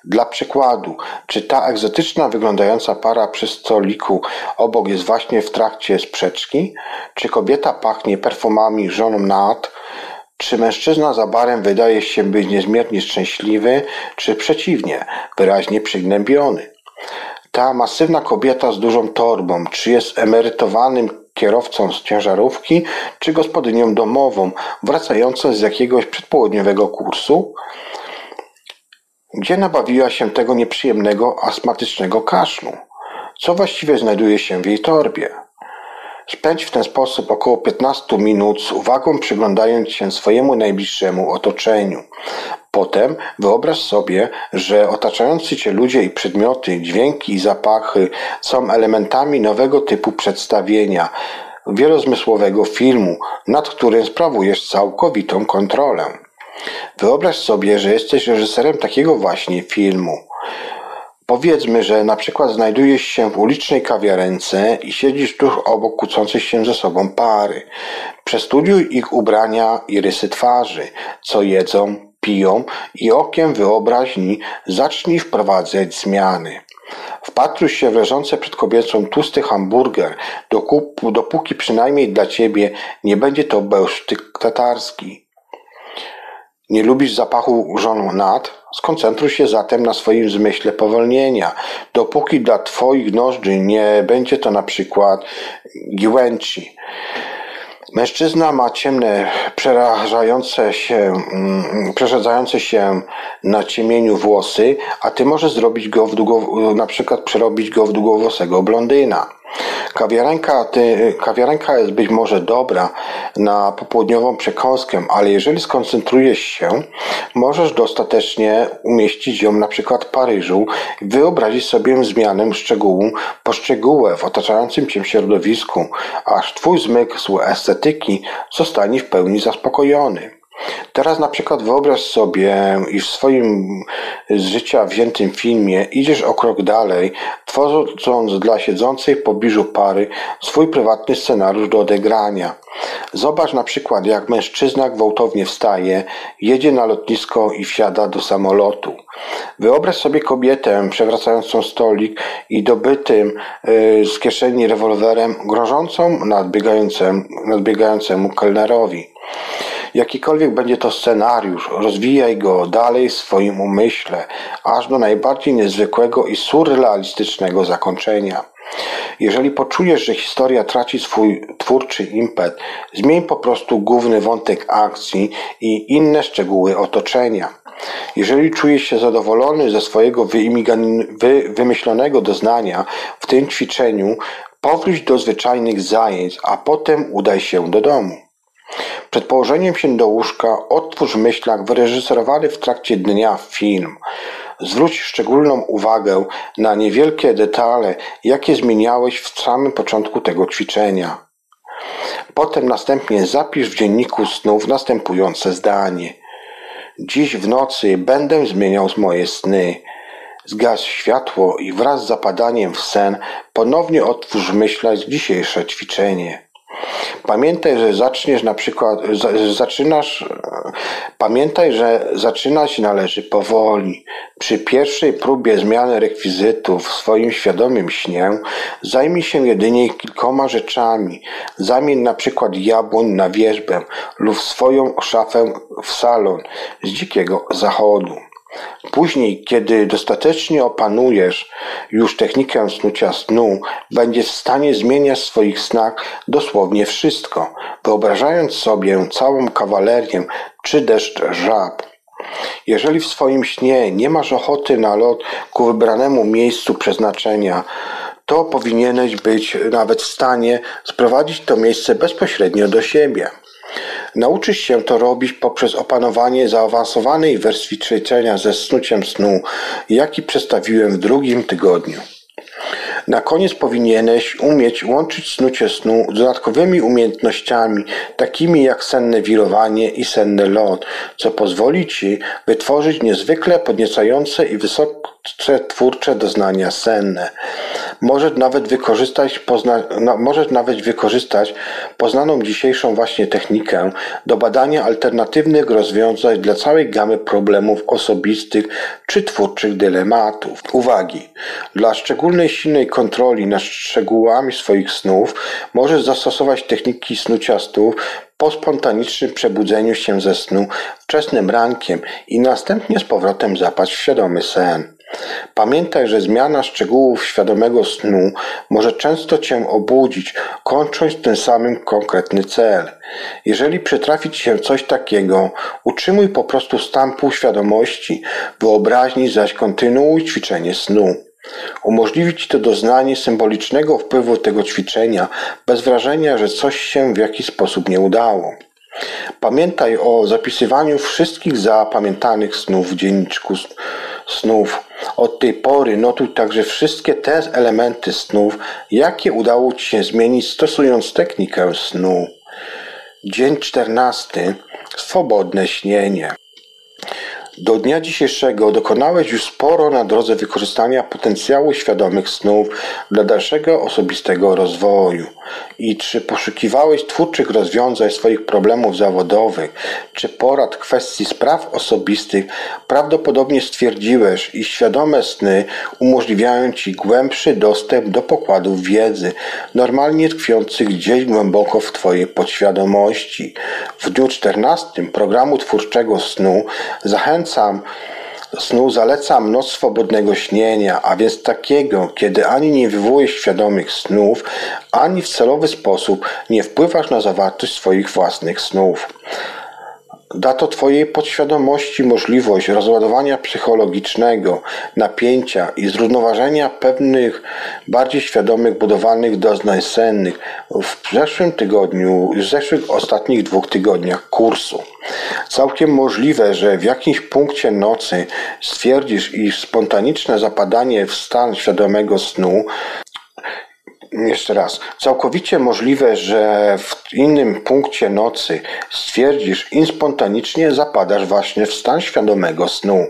Dla przykładu, czy ta egzotyczna wyglądająca para przy stoliku obok jest właśnie w trakcie sprzeczki? Czy kobieta pachnie perfumami żoną Nat? Czy mężczyzna za barem wydaje się być niezmiernie szczęśliwy, czy przeciwnie, wyraźnie przygnębiony? Ta masywna kobieta z dużą torbą, czy jest emerytowanym kierowcą z ciężarówki, czy gospodynią domową, wracającą z jakiegoś przedpołudniowego kursu? Gdzie nabawiła się tego nieprzyjemnego astmatycznego kaszlu? Co właściwie znajduje się w jej torbie? Spędź w ten sposób około 15 minut z uwagą przyglądając się swojemu najbliższemu otoczeniu. Potem wyobraź sobie, że otaczający cię ludzie i przedmioty, dźwięki i zapachy są elementami nowego typu przedstawienia, wielozmysłowego filmu, nad którym sprawujesz całkowitą kontrolę. Wyobraź sobie, że jesteś reżyserem takiego właśnie filmu. Powiedzmy, że na przykład znajdujesz się w ulicznej kawiarence i siedzisz tuż obok kłócących się ze sobą pary. Przestudiuj ich ubrania i rysy twarzy, co jedzą, piją i okiem wyobraźni zacznij wprowadzać zmiany. Wpatruj się w leżące przed kobiecą tłusty hamburger, dopóki przynajmniej dla ciebie nie będzie to bełsztyk tatarski. Nie lubisz zapachu żonat? Skoncentruj się zatem na swoim zmyśle powolnienia, dopóki dla twoich nozdrzy nie będzie to na przykład giłęci. Mężczyzna ma ciemne, przerażające się, mm, przeszedzające się na ciemieniu włosy, a ty możesz zrobić go w długo, na przykład przerobić go w długowłosego blondyna. Kawiarenka, ty, kawiarenka jest być może dobra na popołudniową przekąskę, ale jeżeli skoncentrujesz się, możesz dostatecznie umieścić ją na przykład w Paryżu i wyobrazić sobie zmianę szczegółu po szczegółę w otaczającym cię środowisku, aż twój zmysł estetyki zostanie w pełni zaspokojony. Teraz na przykład wyobraź sobie, iż w swoim z życia wziętym filmie idziesz o krok dalej, tworząc dla siedzącej w pobliżu pary swój prywatny scenariusz do odegrania. Zobacz na przykład, jak mężczyzna gwałtownie wstaje, jedzie na lotnisko i wsiada do samolotu. Wyobraź sobie kobietę przewracającą stolik i dobytym y, z kieszeni rewolwerem grożącą nadbiegającemu, nadbiegającemu kelnerowi. Jakikolwiek będzie to scenariusz, rozwijaj go dalej w swoim umyśle, aż do najbardziej niezwykłego i surrealistycznego zakończenia. Jeżeli poczujesz, że historia traci swój twórczy impet, zmień po prostu główny wątek akcji i inne szczegóły otoczenia. Jeżeli czujesz się zadowolony ze swojego wy wymyślonego doznania w tym ćwiczeniu, powróć do zwyczajnych zajęć, a potem udaj się do domu. Przed położeniem się do łóżka otwórz w myślach wyreżyserowany w trakcie dnia film. Zwróć szczególną uwagę na niewielkie detale, jakie zmieniałeś w samym początku tego ćwiczenia. Potem następnie zapisz w dzienniku snów następujące zdanie. Dziś w nocy będę zmieniał moje sny. Zgaś światło i wraz z zapadaniem w sen ponownie otwórz w myślach dzisiejsze ćwiczenie. Pamiętaj, że zaczniesz na przykład, zaczynasz, pamiętaj, że zaczynać należy powoli. Przy pierwszej próbie zmiany rekwizytów w swoim świadomym śnie zajmij się jedynie kilkoma rzeczami. Zamień na przykład jabłoń na wierzbę lub swoją szafę w salon z dzikiego zachodu. Później, kiedy dostatecznie opanujesz już technikę snucia snu, będziesz w stanie zmieniać w swoich snach dosłownie wszystko, wyobrażając sobie całą kawalerię czy deszcz żab. Jeżeli w swoim śnie nie masz ochoty na lot ku wybranemu miejscu przeznaczenia, to powinieneś być nawet w stanie sprowadzić to miejsce bezpośrednio do siebie. Nauczysz się to robić poprzez opanowanie zaawansowanej wersji ćwiczenia ze snuciem snu, jaki przedstawiłem w drugim tygodniu. Na koniec powinieneś umieć łączyć snucie snu z dodatkowymi umiejętnościami, takimi jak senne wirowanie i senny lot, co pozwoli Ci wytworzyć niezwykle podniecające i wysoce twórcze doznania senne. Możesz nawet wykorzystać, pozna, no, możesz nawet wykorzystać poznaną dzisiejszą właśnie technikę do badania alternatywnych rozwiązań dla całej gamy problemów osobistych czy twórczych dylematów. Uwagi! Dla szczególnej silnej kontroli nad szczegółami swoich snów możesz zastosować techniki snucia snów po spontanicznym przebudzeniu się ze snu wczesnym rankiem i następnie z powrotem zapaść w świadomy sen. Pamiętaj, że zmiana szczegółów świadomego snu może często Cię obudzić, kończąc tym samym konkretny cel. Jeżeli przytrafi Ci się coś takiego, utrzymuj po prostu stan półświadomości, wyobraźni zaś kontynuuj ćwiczenie snu. Umożliwi Ci to doznanie symbolicznego wpływu tego ćwiczenia, bez wrażenia, że coś się w jakiś sposób nie udało. Pamiętaj o zapisywaniu wszystkich zapamiętanych snów w dzienniczku snów. Od tej pory notuj także wszystkie te elementy snów, jakie udało Ci się zmienić stosując technikę snu. Dzień czternasty. Swobodne śnienie. Do dnia dzisiejszego dokonałeś już sporo na drodze wykorzystania potencjału świadomych snów dla dalszego osobistego rozwoju. I czy poszukiwałeś twórczych rozwiązań swoich problemów zawodowych, czy porad kwestii spraw osobistych, prawdopodobnie stwierdziłeś, iż świadome sny umożliwiają Ci głębszy dostęp do pokładów wiedzy, normalnie tkwiących gdzieś głęboko w Twojej podświadomości. W dniu 14 programu twórczego snu zachęcam snu zalecam noc swobodnego śnienia, a więc takiego, kiedy ani nie wywołujesz świadomych snów, ani w celowy sposób nie wpływasz na zawartość swoich własnych snów. Da to Twojej podświadomości możliwość rozładowania psychologicznego, napięcia i zrównoważenia pewnych bardziej świadomych, budowalnych doznań sennych w zeszłym tygodniu, w zeszłych ostatnich dwóch tygodniach kursu. Całkiem możliwe, że w jakimś punkcie nocy stwierdzisz, iż spontaniczne zapadanie w stan świadomego snu jeszcze raz. Całkowicie możliwe, że w innym punkcie nocy stwierdzisz i spontanicznie zapadasz właśnie w stan świadomego snu.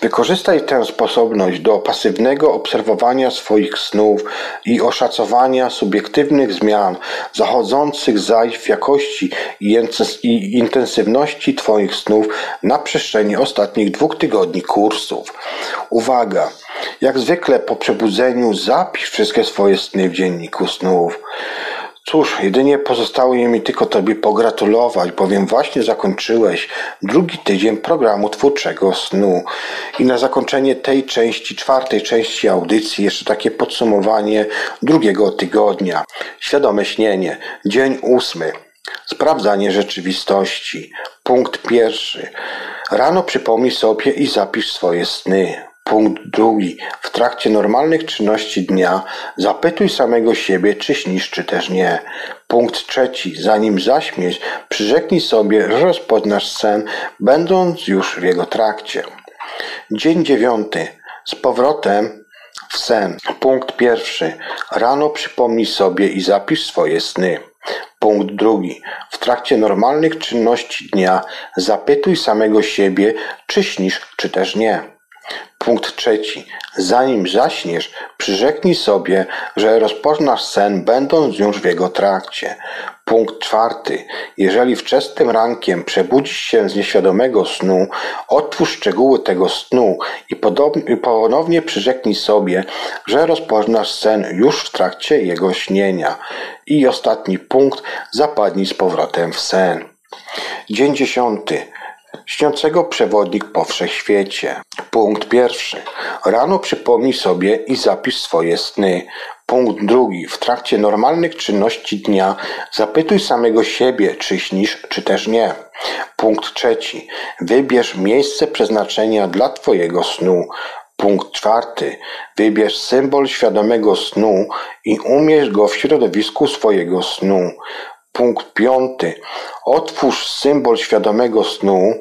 Wykorzystaj tę sposobność do pasywnego obserwowania swoich snów i oszacowania subiektywnych zmian zachodzących zaś w jakości i intensywności Twoich snów na przestrzeni ostatnich dwóch tygodni kursów. Uwaga! Jak zwykle po przebudzeniu zapisz wszystkie swoje sny w dzienniku snów. Cóż, jedynie pozostało mi tylko Tobie pogratulować, bowiem właśnie zakończyłeś drugi tydzień programu twórczego snu. I na zakończenie tej części, czwartej części audycji, jeszcze takie podsumowanie drugiego tygodnia. Świadome śnienie. Dzień ósmy. Sprawdzanie rzeczywistości. Punkt pierwszy. Rano przypomnij sobie i zapisz swoje sny. Punkt drugi. W trakcie normalnych czynności dnia zapytuj samego siebie, czy śnisz, czy też nie. Punkt trzeci. Zanim zaśmieć, przyrzeknij sobie, że rozpoznasz sen, będąc już w jego trakcie. Dzień dziewiąty. Z powrotem w sen. Punkt pierwszy. Rano przypomnij sobie i zapisz swoje sny. Punkt drugi. W trakcie normalnych czynności dnia zapytuj samego siebie, czy śnisz, czy też nie. Punkt trzeci. Zanim zaśniesz, przyrzeknij sobie, że rozpoznasz sen, będąc już w jego trakcie. Punkt czwarty. Jeżeli wczesnym rankiem przebudzisz się z nieświadomego snu, otwórz szczegóły tego snu i ponownie przyrzeknij sobie, że rozpoznasz sen już w trakcie jego śnienia. I ostatni punkt. Zapadnij z powrotem w sen. Dzień dziesiąty. Śniącego przewodnik po wszechświecie. Punkt pierwszy. Rano przypomnij sobie i zapisz swoje sny. Punkt drugi. W trakcie normalnych czynności dnia zapytuj samego siebie, czy śnisz, czy też nie. Punkt trzeci. Wybierz miejsce przeznaczenia dla Twojego snu. Punkt czwarty. Wybierz symbol świadomego snu i umieść go w środowisku swojego snu. Punkt piąty. Otwórz symbol świadomego snu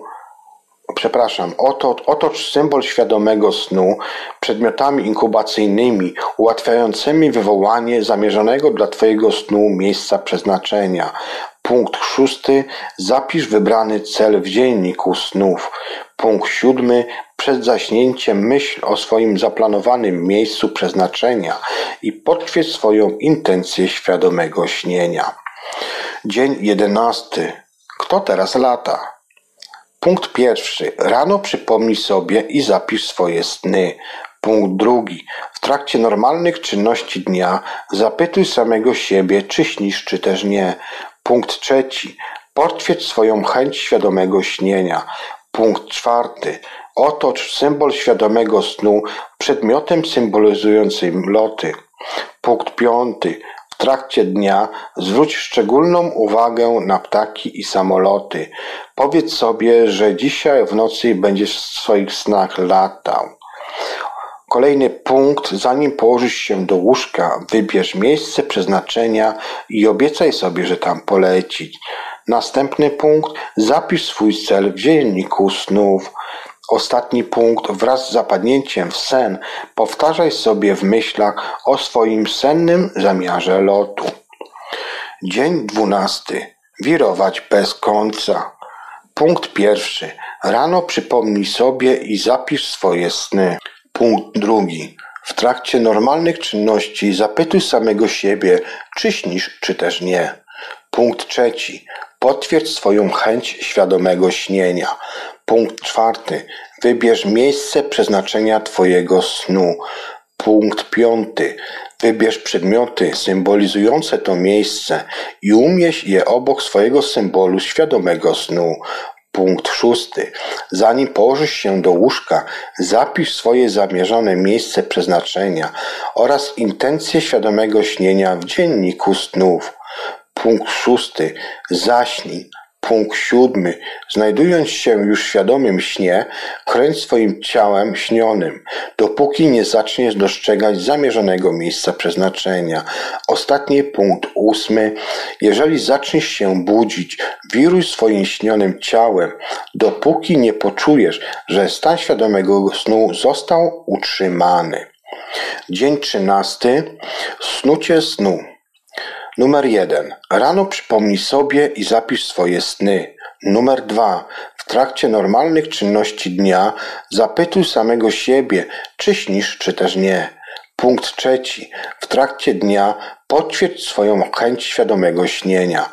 przepraszam, oto, otocz symbol świadomego snu przedmiotami inkubacyjnymi ułatwiającymi wywołanie zamierzonego dla Twojego snu miejsca przeznaczenia. Punkt szósty. Zapisz wybrany cel w dzienniku snów. Punkt siódmy. Przed zaśnięciem myśl o swoim zaplanowanym miejscu przeznaczenia i potwierdź swoją intencję świadomego śnienia. Dzień jedenasty. Kto teraz lata? Punkt pierwszy. Rano przypomnij sobie i zapisz swoje sny. Punkt drugi. W trakcie normalnych czynności dnia zapytuj samego siebie, czy śnisz, czy też nie. Punkt trzeci. Potwierdź swoją chęć świadomego śnienia. Punkt czwarty. Otocz symbol świadomego snu przedmiotem symbolizującym loty. Punkt piąty. W trakcie dnia zwróć szczególną uwagę na ptaki i samoloty. Powiedz sobie, że dzisiaj w nocy będziesz w swoich snach latał. Kolejny punkt, zanim położysz się do łóżka, wybierz miejsce przeznaczenia i obiecaj sobie, że tam polecić. Następny punkt, zapisz swój cel w dzienniku snów. Ostatni punkt, wraz z zapadnięciem w sen, powtarzaj sobie w myślach o swoim sennym zamiarze lotu. Dzień dwunasty. Wirować bez końca. Punkt pierwszy. Rano przypomnij sobie i zapisz swoje sny. Punkt drugi. W trakcie normalnych czynności zapytuj samego siebie, czy śnisz, czy też nie. Punkt trzeci. Potwierdź swoją chęć świadomego śnienia. Punkt czwarty. Wybierz miejsce przeznaczenia Twojego snu. Punkt piąty. Wybierz przedmioty symbolizujące to miejsce i umieść je obok swojego symbolu świadomego snu. Punkt szósty. Zanim położysz się do łóżka, zapisz swoje zamierzone miejsce przeznaczenia oraz intencje świadomego śnienia w dzienniku snów. Punkt szósty. Zaśnij. Punkt siódmy. Znajdując się już w świadomym śnie, kręć swoim ciałem śnionym, dopóki nie zaczniesz dostrzegać zamierzonego miejsca przeznaczenia. Ostatni punkt ósmy. Jeżeli zaczniesz się budzić, wiruj swoim śnionym ciałem, dopóki nie poczujesz, że stan świadomego snu został utrzymany. Dzień trzynasty. Snucie snu. Numer jeden. Rano przypomnij sobie i zapisz swoje sny. Numer dwa. W trakcie normalnych czynności dnia zapytuj samego siebie, czy śnisz, czy też nie. Punkt trzeci. W trakcie dnia potwierdź swoją chęć świadomego śnienia.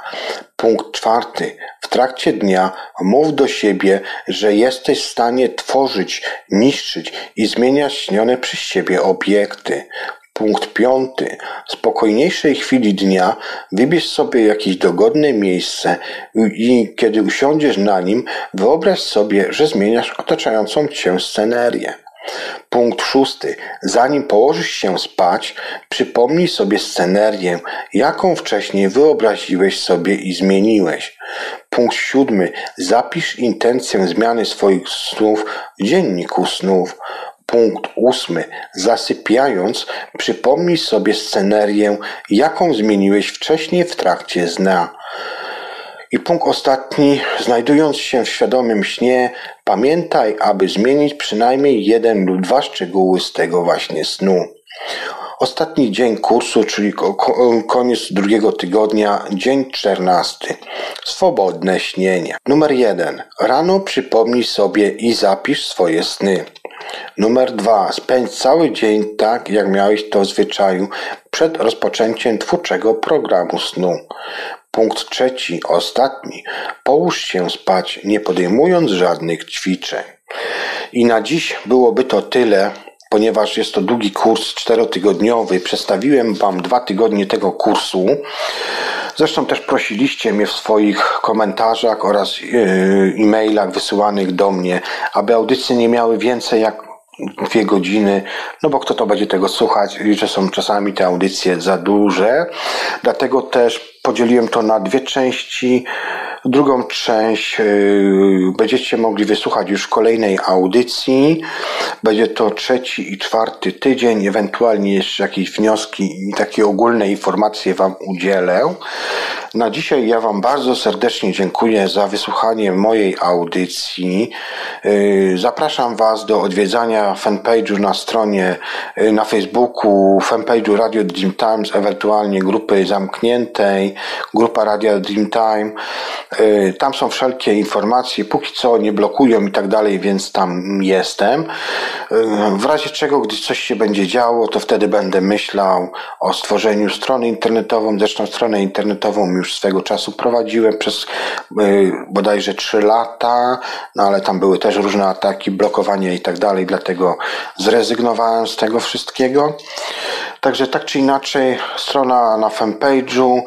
Punkt czwarty. W trakcie dnia mów do siebie, że jesteś w stanie tworzyć, niszczyć i zmieniać śnione przez siebie obiekty. Punkt piąty. W spokojniejszej chwili dnia wybierz sobie jakieś dogodne miejsce i kiedy usiądziesz na nim, wyobraź sobie, że zmieniasz otaczającą cię scenerię. Punkt szósty. Zanim położysz się spać, przypomnij sobie scenerię, jaką wcześniej wyobraziłeś sobie i zmieniłeś. Punkt siódmy. Zapisz intencję zmiany swoich snów w dzienniku snów. Punkt ósmy. Zasypiając, przypomnij sobie scenerię, jaką zmieniłeś wcześniej w trakcie sna. I punkt ostatni. Znajdując się w świadomym śnie, pamiętaj, aby zmienić przynajmniej jeden lub dwa szczegóły z tego właśnie snu. Ostatni dzień kursu, czyli koniec drugiego tygodnia, dzień czternasty. Swobodne śnienie. Numer jeden. Rano przypomnij sobie i zapisz swoje sny. Numer dwa. Spędź cały dzień tak, jak miałeś to w zwyczaju przed rozpoczęciem twórczego programu snu. Punkt trzeci, ostatni. Połóż się spać, nie podejmując żadnych ćwiczeń. I na dziś byłoby to tyle, ponieważ jest to długi kurs czterotygodniowy. Przedstawiłem Wam dwa tygodnie tego kursu. Zresztą też prosiliście mnie w swoich komentarzach oraz yy, e-mailach wysyłanych do mnie, aby audycje nie miały więcej jak dwie godziny, no bo kto to będzie tego słuchać, że są czasami te audycje za duże. Dlatego też podzieliłem to na dwie części. Drugą część yy, będziecie mogli wysłuchać już kolejnej audycji. Będzie to trzeci i czwarty tydzień, ewentualnie jeszcze jakieś wnioski i takie ogólne informacje Wam udzielę. Na dzisiaj ja Wam bardzo serdecznie dziękuję za wysłuchanie mojej audycji. Yy, zapraszam Was do odwiedzania fanpage'u na stronie yy, na Facebooku, fanpage'u Radio Dream Times, ewentualnie grupy zamkniętej, grupa Radio Dream Time. Yy, tam są wszelkie informacje, póki co nie blokują i tak dalej, więc tam jestem. W razie czego, gdy coś się będzie działo, to wtedy będę myślał o stworzeniu strony internetową. Zresztą stronę internetową już swego czasu prowadziłem przez y, bodajże 3 lata, no ale tam były też różne ataki, blokowanie i tak dalej, dlatego zrezygnowałem z tego wszystkiego. Także tak czy inaczej, strona na fanpage'u,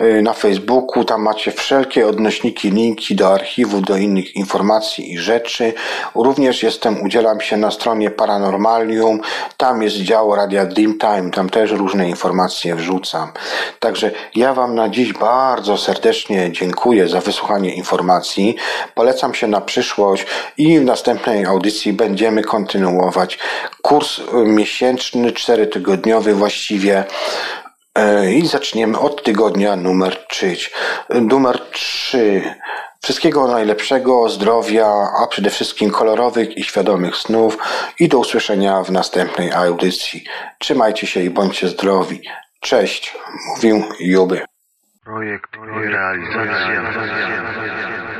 y, na Facebooku, tam macie wszelkie odnośniki, linki do archiwu, do innych informacji i rzeczy. Również jestem, udzielam się na stronie Paranormalium, tam jest dział Radia Dreamtime, tam też różne informacje wrzucam. Także ja Wam na dziś bardzo serdecznie dziękuję za wysłuchanie informacji. Polecam się na przyszłość i w następnej audycji będziemy kontynuować kurs miesięczny, czterotygodniowy właściwie e, i zaczniemy od tygodnia numer 3. Numer 3. Wszystkiego najlepszego, zdrowia, a przede wszystkim kolorowych i świadomych snów i do usłyszenia w następnej audycji. Trzymajcie się i bądźcie zdrowi. Cześć, mówił Juby. Projekt i realizacja.